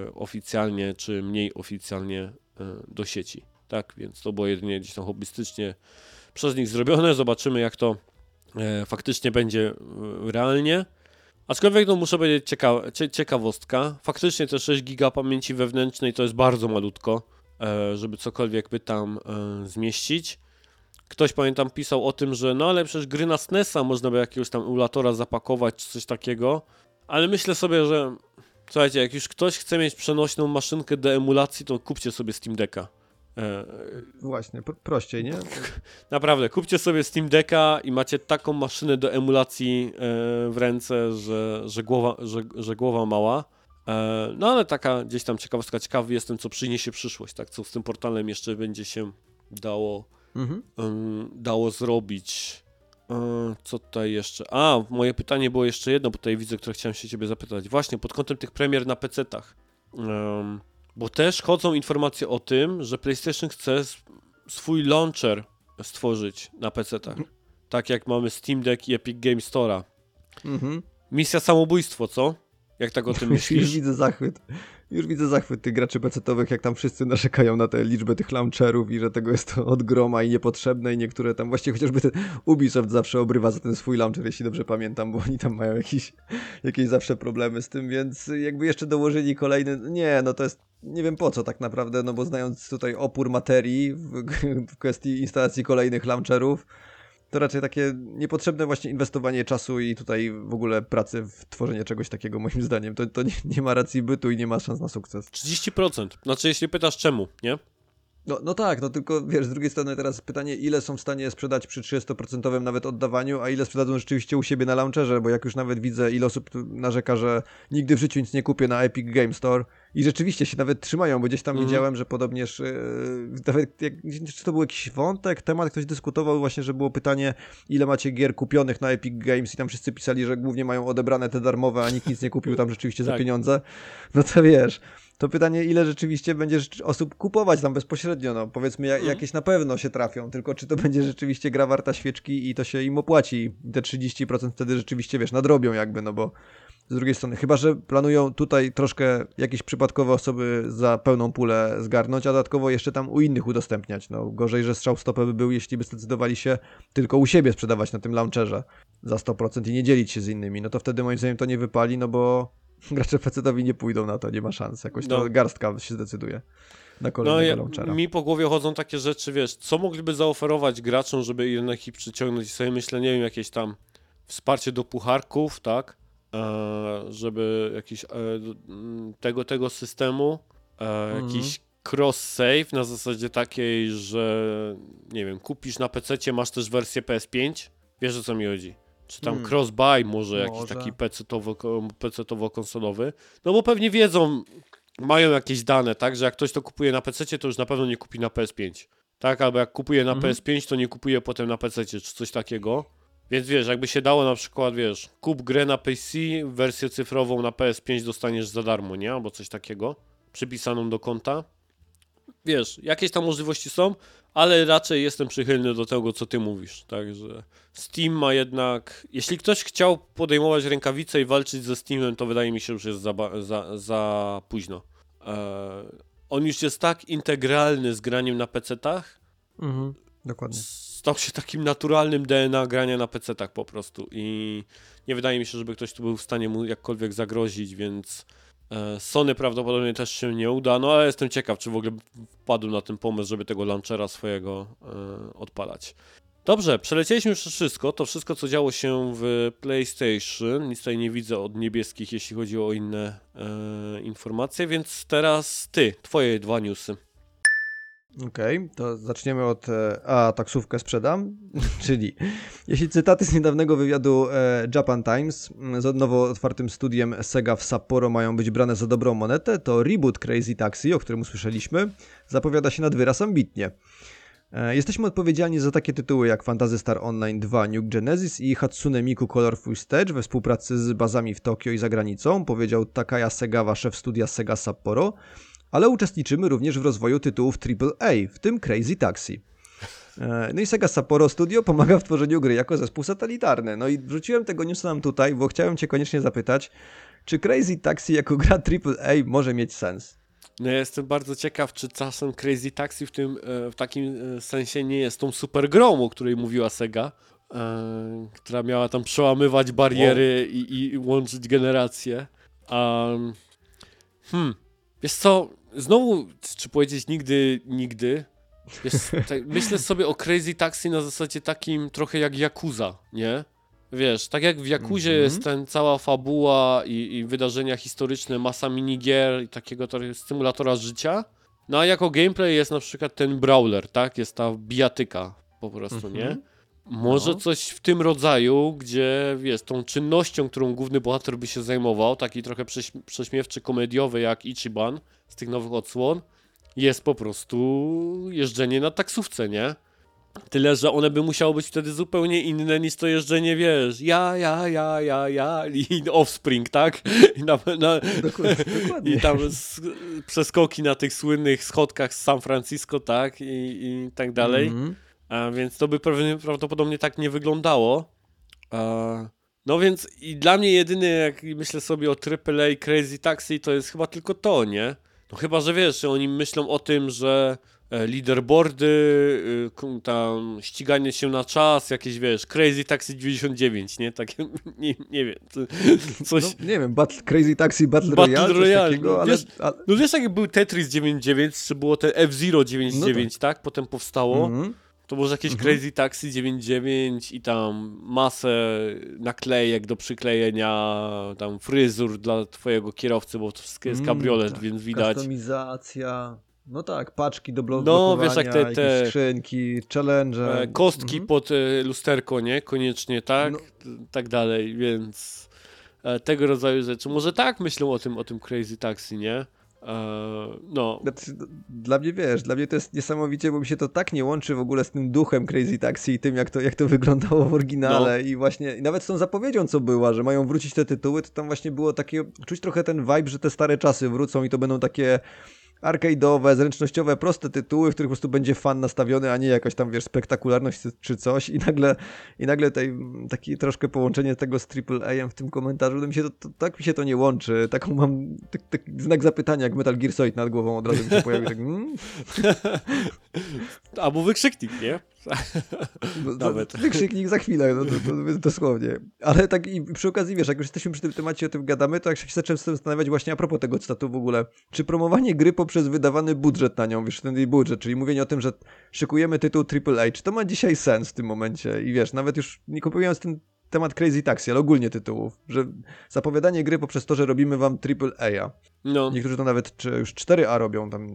e, oficjalnie czy mniej oficjalnie e, do sieci. Tak, więc to było jedynie gdzieś tam hobbystycznie przez nich zrobione. Zobaczymy, jak to e, faktycznie będzie e, realnie. Aczkolwiek no, muszę powiedzieć cieka ciekawostka. Faktycznie te 6 giga pamięci wewnętrznej to jest bardzo malutko, e, żeby cokolwiek by tam zmieścić. Ktoś pamiętam pisał o tym, że no ale przecież gry na SNESa można by jakiegoś tam emulatora zapakować czy coś takiego. Ale myślę sobie, że słuchajcie, jak już ktoś chce mieć przenośną maszynkę do emulacji, to kupcie sobie Steam Decka. E, Właśnie, prościej, nie? (laughs) Naprawdę, kupcie sobie Steam Decka i macie taką maszynę do emulacji e, w ręce, że, że, głowa, że, że głowa mała. E, no ale taka gdzieś tam ciekawostka, ciekawy jestem, co przyniesie przyszłość, tak? Co z tym portalem jeszcze będzie się dało Mhm. dało zrobić. Yy, co tutaj jeszcze? A, moje pytanie było jeszcze jedno, bo tutaj widzę, które chciałem się ciebie zapytać. Właśnie, pod kątem tych premier na PC-tach. Ym, bo też chodzą informacje o tym, że PlayStation chce swój launcher stworzyć na PC-tach. Tak jak mamy Steam Deck i Epic Game Store'a. Mhm. Misja samobójstwo, co? Jak tak o tym (laughs) myślisz? widzę zachwyt. Już widzę zachwyt tych graczy pecetowych, jak tam wszyscy narzekają na tę liczbę tych launcherów i że tego jest to od groma i niepotrzebne i niektóre tam, właściwie chociażby ten Ubisoft zawsze obrywa za ten swój launcher, jeśli dobrze pamiętam, bo oni tam mają jakieś, jakieś zawsze problemy z tym, więc jakby jeszcze dołożyli kolejny, nie, no to jest, nie wiem po co tak naprawdę, no bo znając tutaj opór materii w, (laughs) w kwestii instalacji kolejnych launcherów, to raczej takie niepotrzebne właśnie inwestowanie czasu i tutaj w ogóle pracy w tworzenie czegoś takiego, moim zdaniem. To, to nie, nie ma racji bytu i nie ma szans na sukces. 30%. Znaczy, jeśli pytasz czemu, nie? No, no tak, no tylko wiesz, z drugiej strony teraz pytanie, ile są w stanie sprzedać przy 30% nawet oddawaniu, a ile sprzedadzą rzeczywiście u siebie na launcherze, bo jak już nawet widzę, ile osób narzeka, że nigdy w życiu nic nie kupię na Epic Game Store i rzeczywiście się nawet trzymają, bo gdzieś tam Mhm. widziałem, że podobnież, yy, nawet jak, czy to był jakiś wątek, temat, ktoś dyskutował właśnie, że było pytanie, ile macie gier kupionych na Epic Games i tam wszyscy pisali, że głównie mają odebrane te darmowe, a nikt nic nie kupił tam rzeczywiście za Tak. pieniądze. No to wiesz, to pytanie, ile rzeczywiście będzie rzeczy- osób kupować tam bezpośrednio, no powiedzmy ja, Mhm. jakieś na pewno się trafią, tylko czy to będzie rzeczywiście gra warta świeczki i to się im opłaci, I te 30% wtedy rzeczywiście, wiesz, nadrobią jakby, no bo z drugiej strony, chyba, że planują tutaj troszkę jakieś przypadkowe osoby za pełną pulę zgarnąć, a dodatkowo jeszcze tam u innych udostępniać, no gorzej, że strzał w stopę by był, jeśli by zdecydowali się tylko u siebie sprzedawać na tym launcherze za 100% i nie dzielić się z innymi, no to wtedy moim zdaniem to nie wypali, no bo (laughs) gracze PC-towi nie pójdą na to, nie ma szans. Jakoś No. to garstka się zdecyduje na No kolejnego ja, launchera. mi po głowie chodzą takie rzeczy, wiesz, co mogliby zaoferować graczom, żeby jednak ich przyciągnąć. I sobie myślę, nie wiem, jakieś tam wsparcie do pucharków, tak? E, żeby jakiś e, m, tego, tego systemu, e, Mhm. jakiś cross-save na zasadzie takiej, że nie wiem, kupisz na PC, masz też wersję PS5, wiesz o co mi chodzi. Czy tam Hmm. cross-buy może jakiś Może. taki PC-towo- PC-towo-konsolowy. No bo pewnie wiedzą, mają jakieś dane, tak, że jak ktoś to kupuje na PC, to już na pewno nie kupi na PS5. Tak, albo jak kupuje na Mhm. PS5, to nie kupuje potem na PC, czy coś takiego. Więc wiesz, jakby się dało na przykład, wiesz, kup grę na PC, wersję cyfrową na PS5 dostaniesz za darmo, nie? Albo coś takiego, przypisaną do konta. Wiesz, jakieś tam możliwości są, ale raczej jestem przychylny do tego, co ty mówisz. Także Steam ma jednak. Jeśli ktoś chciał podejmować rękawice i walczyć ze Steamem, to wydaje mi się, że już jest za, za, za późno. Eee, on już jest tak integralny z graniem na PC-tach, Mhm. Dokładnie. Stał się takim naturalnym DNA grania na PC-tach po prostu i nie wydaje mi się, żeby ktoś tu był w stanie mu jakkolwiek zagrozić, więc e, Sony prawdopodobnie też się nie uda, no ale jestem ciekaw, czy w ogóle wpadł na ten pomysł, żeby tego launchera swojego e, odpalać. Dobrze, przelecieliśmy już wszystko, to wszystko co działo się w PlayStation, nic tutaj nie widzę od niebieskich, jeśli chodzi o inne e, informacje, więc teraz ty, twoje dwa newsy. Okej, to zaczniemy od e, A taksówkę sprzedam, (laughs) czyli jeśli cytaty z niedawnego wywiadu e, Japan Times m, z nowo otwartym studiem Sega w Sapporo mają być brane za dobrą monetę, to reboot Crazy Taxi, o którym usłyszeliśmy, zapowiada się nad wyraz ambitnie. E, Jesteśmy odpowiedzialni za takie tytuły jak Fantasy Star Online 2 Nuke Genesis i Hatsune Miku Colorful Stage we współpracy z bazami w Tokio i za granicą, powiedział Takaya Segawa, szef studia Sega Sapporo, ale uczestniczymy również w rozwoju tytułów AAA, w tym Crazy Taxi. E, No i Sega Sapporo Studio pomaga w tworzeniu gry jako zespół satelitarny. No i wrzuciłem tego newsa nam tutaj, bo chciałem cię koniecznie zapytać, czy Crazy Taxi jako gra AAA może mieć sens? No ja jestem bardzo ciekaw, czy czasem Crazy Taxi w tym e, w takim e, sensie nie jest tą super grą, o której mówiła Sega, która miała tam przełamywać bariery i, i łączyć generacje. Um, hmm, wiesz co, znowu, czy powiedzieć nigdy, nigdy, (laughs) tak, myślę sobie o Crazy Taxi na zasadzie takim trochę jak Yakuza, nie? Wiesz, tak jak w Yakuzie Mhm. jest ten cała fabuła i, i wydarzenia historyczne, masa minigier i takiego stymulatora życia, no a jako gameplay jest na przykład ten brawler, tak? Jest ta bijatyka po prostu, Mhm. nie? Może No. coś w tym rodzaju, gdzie wiesz, tą czynnością, którą główny bohater by się zajmował, taki trochę prześ- prześmiewczy, komediowy jak Ichiban z tych nowych odsłon, jest po prostu jeżdżenie na taksówce, nie? Tyle, że one by musiały być wtedy zupełnie inne niż to jeżdżenie, wiesz, ja, ja, ja, ja, ja i Offspring, tak? I, na, na, Dokładnie. dokładnie. i tam s- przeskoki na tych słynnych schodkach z San Francisco, tak? I, i tak dalej. Mhm. A więc to by prawdopodobnie tak nie wyglądało. No więc i dla mnie jedyny, jak myślę sobie o AAA Crazy Taxi, to jest chyba tylko to, nie? No chyba, że wiesz, że oni myślą o tym, że e, leaderboardy, y, tam ściganie się na czas, jakieś wiesz, Crazy Taxi 99, nie? Takie, (laughs) nie, nie wiem, coś... No, nie wiem, Battle, Crazy Taxi Battle, Battle Royale, coś Royale, takiego, no, ale, wiesz- ale... No wiesz, jak był Tetris 99, czy było te F-Zero 99, tak. Potem powstało. Mhm. To może jakieś Mhm. Crazy Taxi 99 i tam masę naklejek do przyklejenia, tam fryzur dla twojego kierowcy, bo to wszystko jest Mm, kabriolet, tak. więc widać. Kustomizacja, no tak, paczki do No, blokowania, wiesz, jak te- te- skrzynki, challenge. E, Kostki pod e, lusterko, nie? Koniecznie, tak? No. Tak dalej, więc e, tego rodzaju rzeczy. Może tak myślą o tym, o tym Crazy Taxi, nie? E, no, Znaczy, Dla mnie wiesz, dla mnie to jest niesamowicie, bo mi się to tak nie łączy w ogóle z tym duchem Crazy Taxi i tym, jak to, jak to wyglądało w oryginale. No. I właśnie, i nawet z tą zapowiedzią, co była, że mają wrócić te tytuły, to tam właśnie było takie, czuć trochę ten vibe, że te stare czasy wrócą i to będą takie arcade'owe, zręcznościowe, proste tytuły, w których po prostu będzie fan nastawiony, a nie jakaś tam, wiesz, spektakularność czy- coś. I nagle, i nagle tutaj taki troszkę połączenie tego z AAA w tym komentarzu, mi się to, to, tak mi się to nie łączy, taką mam tak, tak, znak zapytania, jak Metal Gear Solid nad głową od razu mi się pojawił, (laughs) tak mm, albo wykrzyknik, nie? no, to- Nawet. wykrzyknik za chwilę, no to, to, dosłownie. Ale tak i przy okazji, wiesz, jak już jesteśmy przy tym temacie, o tym gadamy, to jak się zacząłem zastanawiać właśnie a propos tego cytatu w ogóle, czy promowanie gry poprzez wydawany budżet na nią, wiesz, ten jej budżet, czyli mówienie o tym, że szykujemy tytuł AAA, czy to ma dzisiaj sens w tym momencie? I wiesz, nawet już nie kupując ten temat Crazy Taxi, ale ogólnie tytułów, że zapowiadanie gry poprzez to, że robimy wam AAA. No. Niektórzy to nawet czy, już 4A robią, tam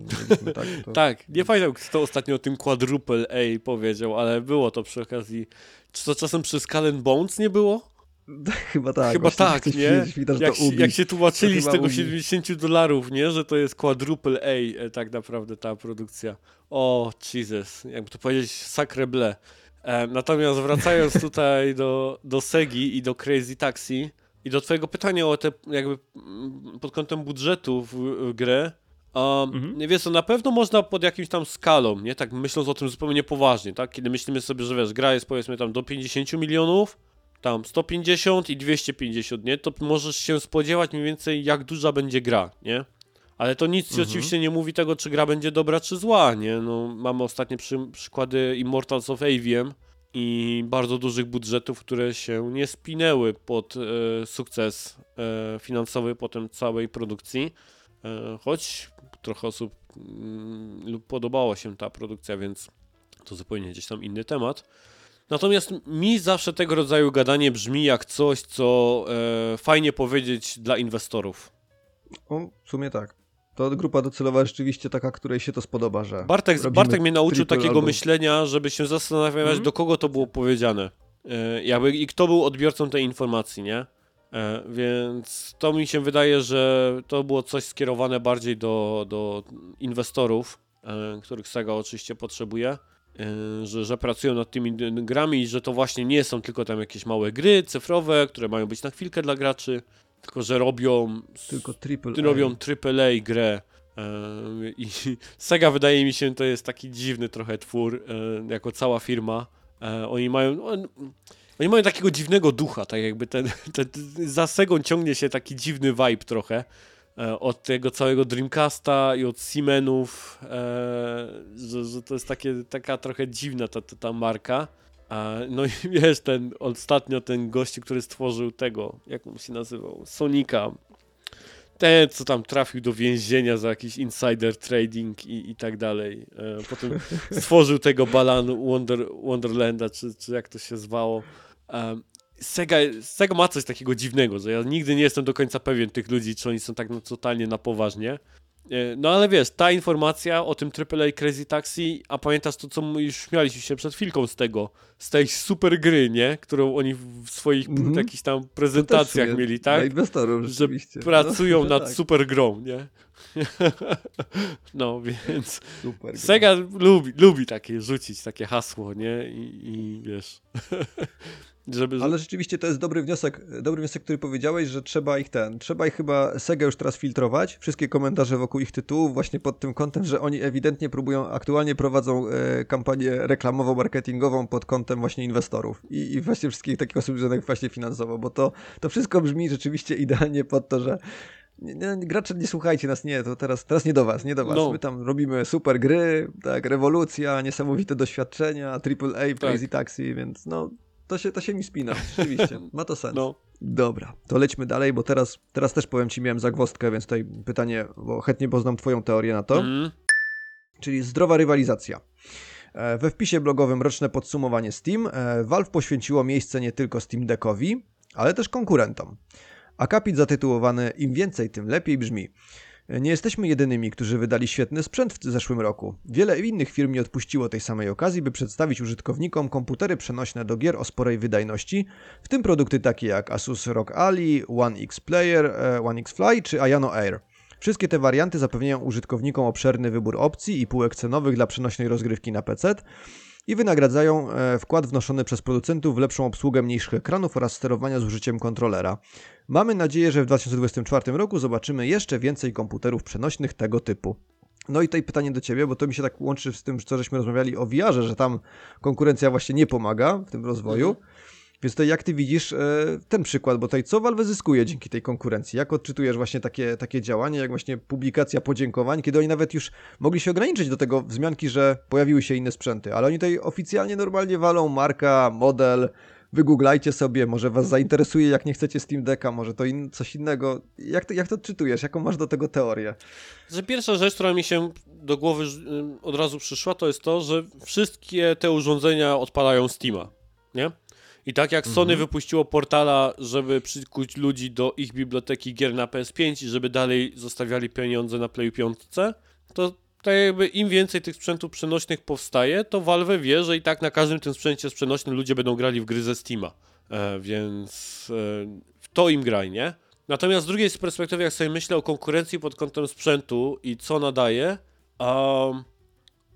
tak. To... (laughs) Tak, nie pamiętam, kto ostatnio o tym quadruple A powiedział, ale było to przy okazji. Czy to czasem Skull and Bones nie było? (laughs) Chyba tak. Chyba tak, nie? Jak, jak się tłumaczyli z tego ubi. 70 dolarów, nie? Że to jest quadruple A, e, tak naprawdę ta produkcja. O, Jesus, jakby to powiedzieć, sacre bleu. E, natomiast wracając (laughs) tutaj do, do Segi i do Crazy Taxi i do twojego pytania o te jakby mm, pod kątem budżetu w, w grę, Um, Mhm. Wiesz co, na pewno można pod jakimś tam skalą, nie? Tak myśląc o tym zupełnie poważnie, tak? Kiedy myślimy sobie, że wiesz, gra jest powiedzmy tam do 50 milionów, tam 150 i 250, nie? To możesz się spodziewać mniej więcej jak duża będzie gra, nie? Ale to nic Mhm. oczywiście nie mówi tego, czy gra będzie dobra, czy zła, nie? No, mamy ostatnie przy, przykłady Immortals of Avium i bardzo dużych budżetów, które się nie spinęły pod e, sukces e, finansowy potem całej produkcji. E, choć trochę osób mm, lub podobała się ta produkcja, więc to zupełnie gdzieś tam inny temat. Natomiast mi zawsze tego rodzaju gadanie brzmi jak coś, co e, fajnie powiedzieć dla inwestorów. O, w sumie tak. To grupa docelowa rzeczywiście taka, której się to spodoba, że. Bartek, Bartek mnie nauczył takiego album. myślenia, żeby się zastanawiać, Mhm. do kogo to było powiedziane. E, jakby, I kto był odbiorcą tej informacji, nie? E, więc to mi się wydaje, że to było coś skierowane bardziej do, do inwestorów, e, których Sega oczywiście potrzebuje. e, Że, że pracują nad tymi grami i że to właśnie nie są tylko tam jakieś małe gry cyfrowe, które mają być na chwilkę dla graczy, tylko że robią Tylko triple. A. robią AAA grę. e, I (laughs) Sega wydaje mi się to jest taki dziwny trochę twór, e, jako cała firma. E, Oni mają. on- Oni mają takiego dziwnego ducha, tak jakby ten, (laughs) ten, za Segą ciągnie się taki dziwny vibe trochę od tego całego Dreamcasta i od Siemenów, że, że to jest takie, taka trochę dziwna ta, ta, ta marka. No i (laughs) wiesz, ten ostatnio ten gościu, który stworzył tego, jak on się nazywał, Sonika, ten, co tam trafił do więzienia za jakiś insider trading i, i tak dalej. E, potem (laughs) stworzył tego Balan Wonder, Wonderlanda, czy, czy jak to się zwało. E, Sega, Sega ma coś takiego dziwnego, że ja nigdy nie jestem do końca pewien tych ludzi, czy oni są tak no, totalnie na poważnie. E, no ale wiesz, ta informacja o tym AAA Crazy Taxi, a pamiętasz to, co już śmialiśmy się przed chwilką z tego, z tej super gry, nie? Którą oni w swoich mm -hmm. jakichś tam prezentacjach mieli, tak? Dla inwestorów, że pracują no, (laughs) nad tak. super grą, nie? (laughs) no, więc super Sega lubi, lubi takie rzucić, takie hasło, nie? I, i wiesz... (laughs) Żeby... Ale rzeczywiście to jest dobry wniosek, dobry wniosek, który powiedziałeś, że trzeba ich ten, trzeba ich chyba Sega już teraz filtrować, wszystkie komentarze wokół ich tytułów właśnie pod tym kątem, że oni ewidentnie próbują, aktualnie prowadzą e, kampanię reklamową, marketingową pod kątem właśnie inwestorów i, i właśnie wszystkich takich osób związanych właśnie finansowo, bo to, to wszystko brzmi rzeczywiście idealnie pod to, że nie, nie, gracze, nie słuchajcie nas, nie, to teraz, teraz nie do was, nie do was. No. My tam robimy super gry, tak, rewolucja, niesamowite doświadczenia, AAA, Crazy tak. Taxi, więc no, to się, to się mi spina, (laughs) rzeczywiście. Ma to sens. No. Dobra, to lećmy dalej, bo teraz, teraz też powiem ci, miałem zagwostkę, więc tutaj pytanie, bo chętnie poznam twoją teorię na to. Mm. Czyli zdrowa rywalizacja. E, we wpisie blogowym roczne podsumowanie Steam e, Valve poświęciło miejsce nie tylko Steam Deckowi, ale też konkurentom. Akapit zatytułowany Im więcej, tym lepiej brzmi. Nie jesteśmy jedynymi, którzy wydali świetny sprzęt w zeszłym roku. Wiele innych firm nie odpuściło tej samej okazji, by przedstawić użytkownikom komputery przenośne do gier o sporej wydajności, w tym produkty takie jak Asus ROG Ali, One X Player, e, One X Fly czy Ayano Air. Wszystkie te warianty zapewniają użytkownikom obszerny wybór opcji i półek cenowych dla przenośnej rozgrywki na PC i wynagradzają e, wkład wnoszony przez producentów w lepszą obsługę mniejszych ekranów oraz sterowania z użyciem kontrolera. Mamy nadzieję, że w 2024 roku zobaczymy jeszcze więcej komputerów przenośnych tego typu. No i tutaj pytanie do Ciebie, bo to mi się tak łączy z tym, co żeśmy rozmawiali o VR, że tam konkurencja właśnie nie pomaga w tym rozwoju. Mhm. Więc to jak ty widzisz e, ten przykład, bo tutaj co Valve zyskuje dzięki tej konkurencji? Jak odczytujesz właśnie takie, takie działanie, jak właśnie publikacja podziękowań, kiedy oni nawet już mogli się ograniczyć do tego wzmianki, że pojawiły się inne sprzęty, ale oni tutaj oficjalnie normalnie walą marka, model, wygooglajcie sobie, może was zainteresuje, jak nie chcecie Steam Decka, może to in, coś innego. Jak to, jak to odczytujesz? Jaką masz do tego teorię? Że pierwsza rzecz, która mi się do głowy od razu przyszła, to jest to, że wszystkie te urządzenia odpalają Steama, nie? I tak jak Sony mhm. wypuściło portala, żeby przykuć ludzi do ich biblioteki gier na PS5 i żeby dalej zostawiali pieniądze na Play 5, to tak jakby im więcej tych sprzętów przenośnych powstaje, to Valve wie, że i tak na każdym tym sprzęcie przenośnym ludzie będą grali w gry ze Steama. E, więc e, to im graj, nie? Natomiast z drugiej perspektywy, jak sobie myślę o konkurencji pod kątem sprzętu i co nadaje, um,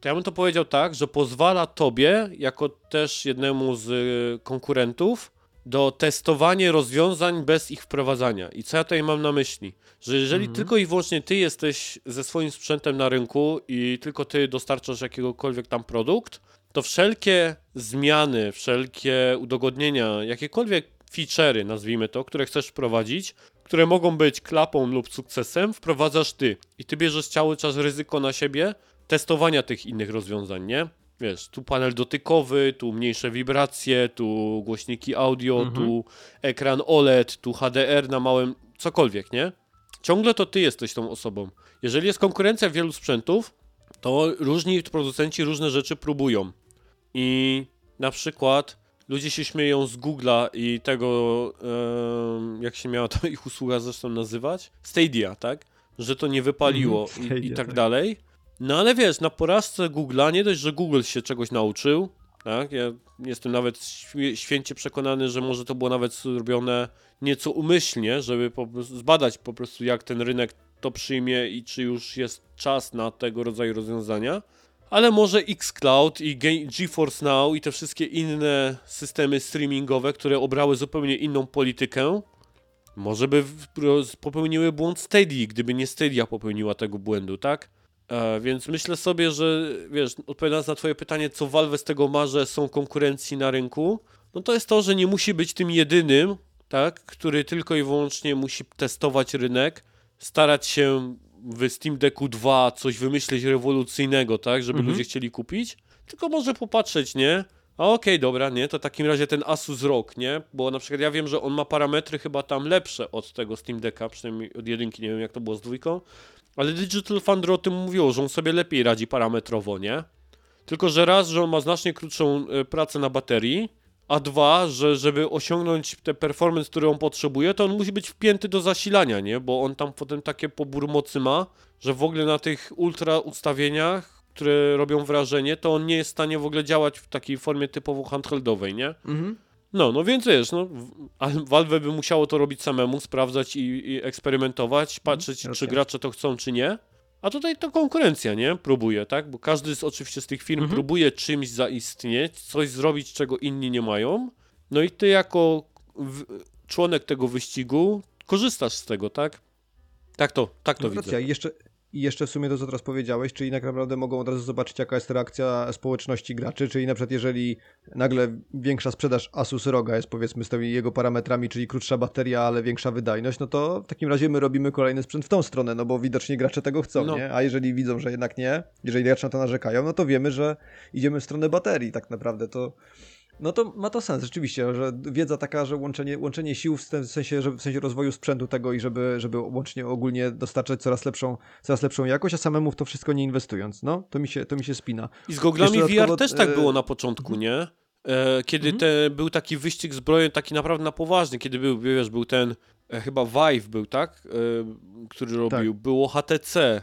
to ja bym to powiedział tak, że pozwala tobie, jako też jednemu z y, konkurentów, do testowania rozwiązań bez ich wprowadzania. I co ja tutaj mam na myśli? Że jeżeli mhm. tylko i wyłącznie ty jesteś ze swoim sprzętem na rynku i tylko ty dostarczasz jakiegokolwiek tam produkt, to wszelkie zmiany, wszelkie udogodnienia, jakiekolwiek feature'y, nazwijmy to, które chcesz wprowadzić, które mogą być klapą lub sukcesem, wprowadzasz ty. I ty bierzesz cały czas ryzyko na siebie, testowania tych innych rozwiązań, nie? Wiesz, tu panel dotykowy, tu mniejsze wibracje, tu głośniki audio, mhm. tu ekran OLED, tu HDR na małym, cokolwiek, nie? Ciągle to ty jesteś tą osobą. Jeżeli jest konkurencja wielu sprzętów, to różni producenci różne rzeczy próbują. I na przykład ludzie się śmieją z Google'a i tego, jak się miała to (laughs) ich usługa zresztą nazywać, Stadia, tak? Że to nie wypaliło mm, i, i, tak, tak dalej. No ale wiesz, na porażce Google'a nie dość, że Google się czegoś nauczył, tak? Ja jestem nawet święcie przekonany, że może to było nawet zrobione nieco umyślnie, żeby po zbadać po prostu jak ten rynek to przyjmie i czy już jest czas na tego rodzaju rozwiązania. Ale może Xcloud i GeForce Now i te wszystkie inne systemy streamingowe, które obrały zupełnie inną politykę, może by popełniły błąd Stadia, gdyby nie Stadia popełniła tego błędu, tak? E, więc myślę sobie, że wiesz, odpowiadając na twoje pytanie, co Valve z tego ma, że są konkurencji na rynku, no to jest to, że nie musi być tym jedynym, tak, który tylko i wyłącznie musi testować rynek, starać się w Steam Decku 2 coś wymyśleć rewolucyjnego, tak, żeby mhm. ludzie chcieli kupić, tylko może popatrzeć, nie? A okej, okay, dobra, nie, to w takim razie ten Asus ROG, nie? Bo na przykład ja wiem, że on ma parametry chyba tam lepsze od tego Steam Decka, przynajmniej od jedynki, nie wiem jak to było z dwójką, ale Digital Foundry o tym mówiło, że on sobie lepiej radzi parametrowo, nie? Tylko, że raz, że on ma znacznie krótszą e, pracę na baterii, a dwa, że żeby osiągnąć te performance, które on potrzebuje, to on musi być wpięty do zasilania, nie? Bo on tam potem takie pobór mocy ma, że w ogóle na tych ultra ustawieniach, które robią wrażenie, to on nie jest w stanie w ogóle działać w takiej formie typowo handheldowej, nie? Mhm. No, no więc wiesz, no, Valve by musiało to robić samemu, sprawdzać i, i eksperymentować, patrzeć, Mhm, czy racja. gracze to chcą, czy nie. A tutaj to konkurencja, nie? Próbuje, tak? Bo każdy z oczywiście z tych firm Mhm. próbuje czymś zaistnieć, coś zrobić, czego inni nie mają. No i ty jako w, członek tego wyścigu korzystasz z tego, tak? Tak to, tak to No, widzę. racja. Jeszcze, I jeszcze w sumie to, co teraz powiedziałeś, czyli tak naprawdę mogą od razu zobaczyć, jaka jest reakcja społeczności graczy, czyli na przykład jeżeli nagle większa sprzedaż Asus Roga jest powiedzmy z tymi jego parametrami, czyli krótsza bateria, ale większa wydajność, no to w takim razie my robimy kolejny sprzęt w tą stronę, no bo widocznie gracze tego chcą, No. nie? A jeżeli widzą, że jednak nie, jeżeli gracze na to narzekają, no to wiemy, że idziemy w stronę baterii tak naprawdę, to no to ma to sens, rzeczywiście, że wiedza taka, że łączenie, łączenie sił w tym sensie, że w sensie rozwoju sprzętu tego i żeby, żeby łącznie ogólnie dostarczać coraz lepszą, coraz lepszą jakość, a samemu w to wszystko nie inwestując. No, to mi się, to mi się spina. I z goglami VR też tak e, było na początku, nie? E, kiedy Mhm. te, był taki wyścig zbrojeń, taki naprawdę na poważnie, kiedy był, wiesz, był ten, e, chyba Vive był, tak? Który robił. Było HTC,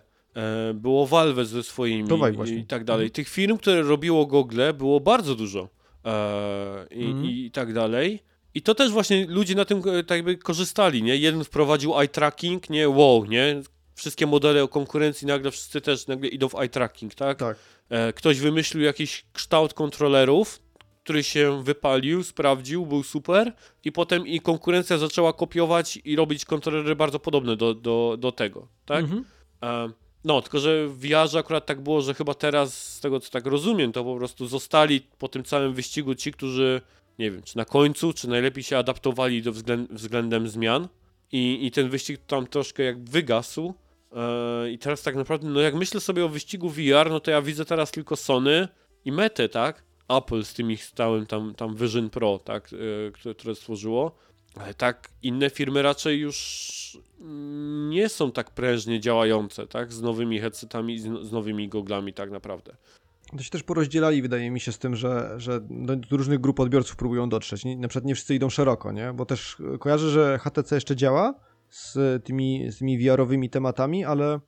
było Valve ze swoimi i tak dalej. Mhm. Tych firm, które robiło gogle, było bardzo dużo. E, i, Mhm. i, tak dalej. I to też właśnie ludzie na tym e, tak jakby korzystali, nie? Jeden wprowadził eye tracking, nie? Wow, nie? Wszystkie modele o konkurencji nagle wszyscy też nagle idą w eye tracking, tak? Tak. E, Ktoś wymyślił jakiś kształt kontrolerów, który się wypalił, sprawdził, był super i potem i konkurencja zaczęła kopiować i robić kontrolery bardzo podobne do, do, do tego, tak? Mhm. E, No, tylko że w VR akurat tak było, że chyba teraz, z tego co tak rozumiem, to po prostu zostali po tym całym wyścigu ci, którzy, nie wiem, czy na końcu, czy najlepiej się adaptowali do względ, względem zmian i, i ten wyścig tam troszkę jak wygasł. E, I teraz tak naprawdę, no jak myślę sobie o wyścigu VR, no to ja widzę teraz tylko Sony i Metę, tak? Apple z tym ich stałym tam, tam Vision Pro, tak? E, które, które stworzyło. Ale tak, inne firmy raczej już nie są tak prężnie działające, tak? Z nowymi headsetami, z, nowymi goglami, tak naprawdę. To się też porozdzielali, wydaje mi się, z tym, że, że do różnych grup odbiorców próbują dotrzeć. Na przykład nie wszyscy idą szeroko, nie? Bo też e, kojarzę, że HTC jeszcze działa z tymi, z tymi VR-owymi tematami, ale,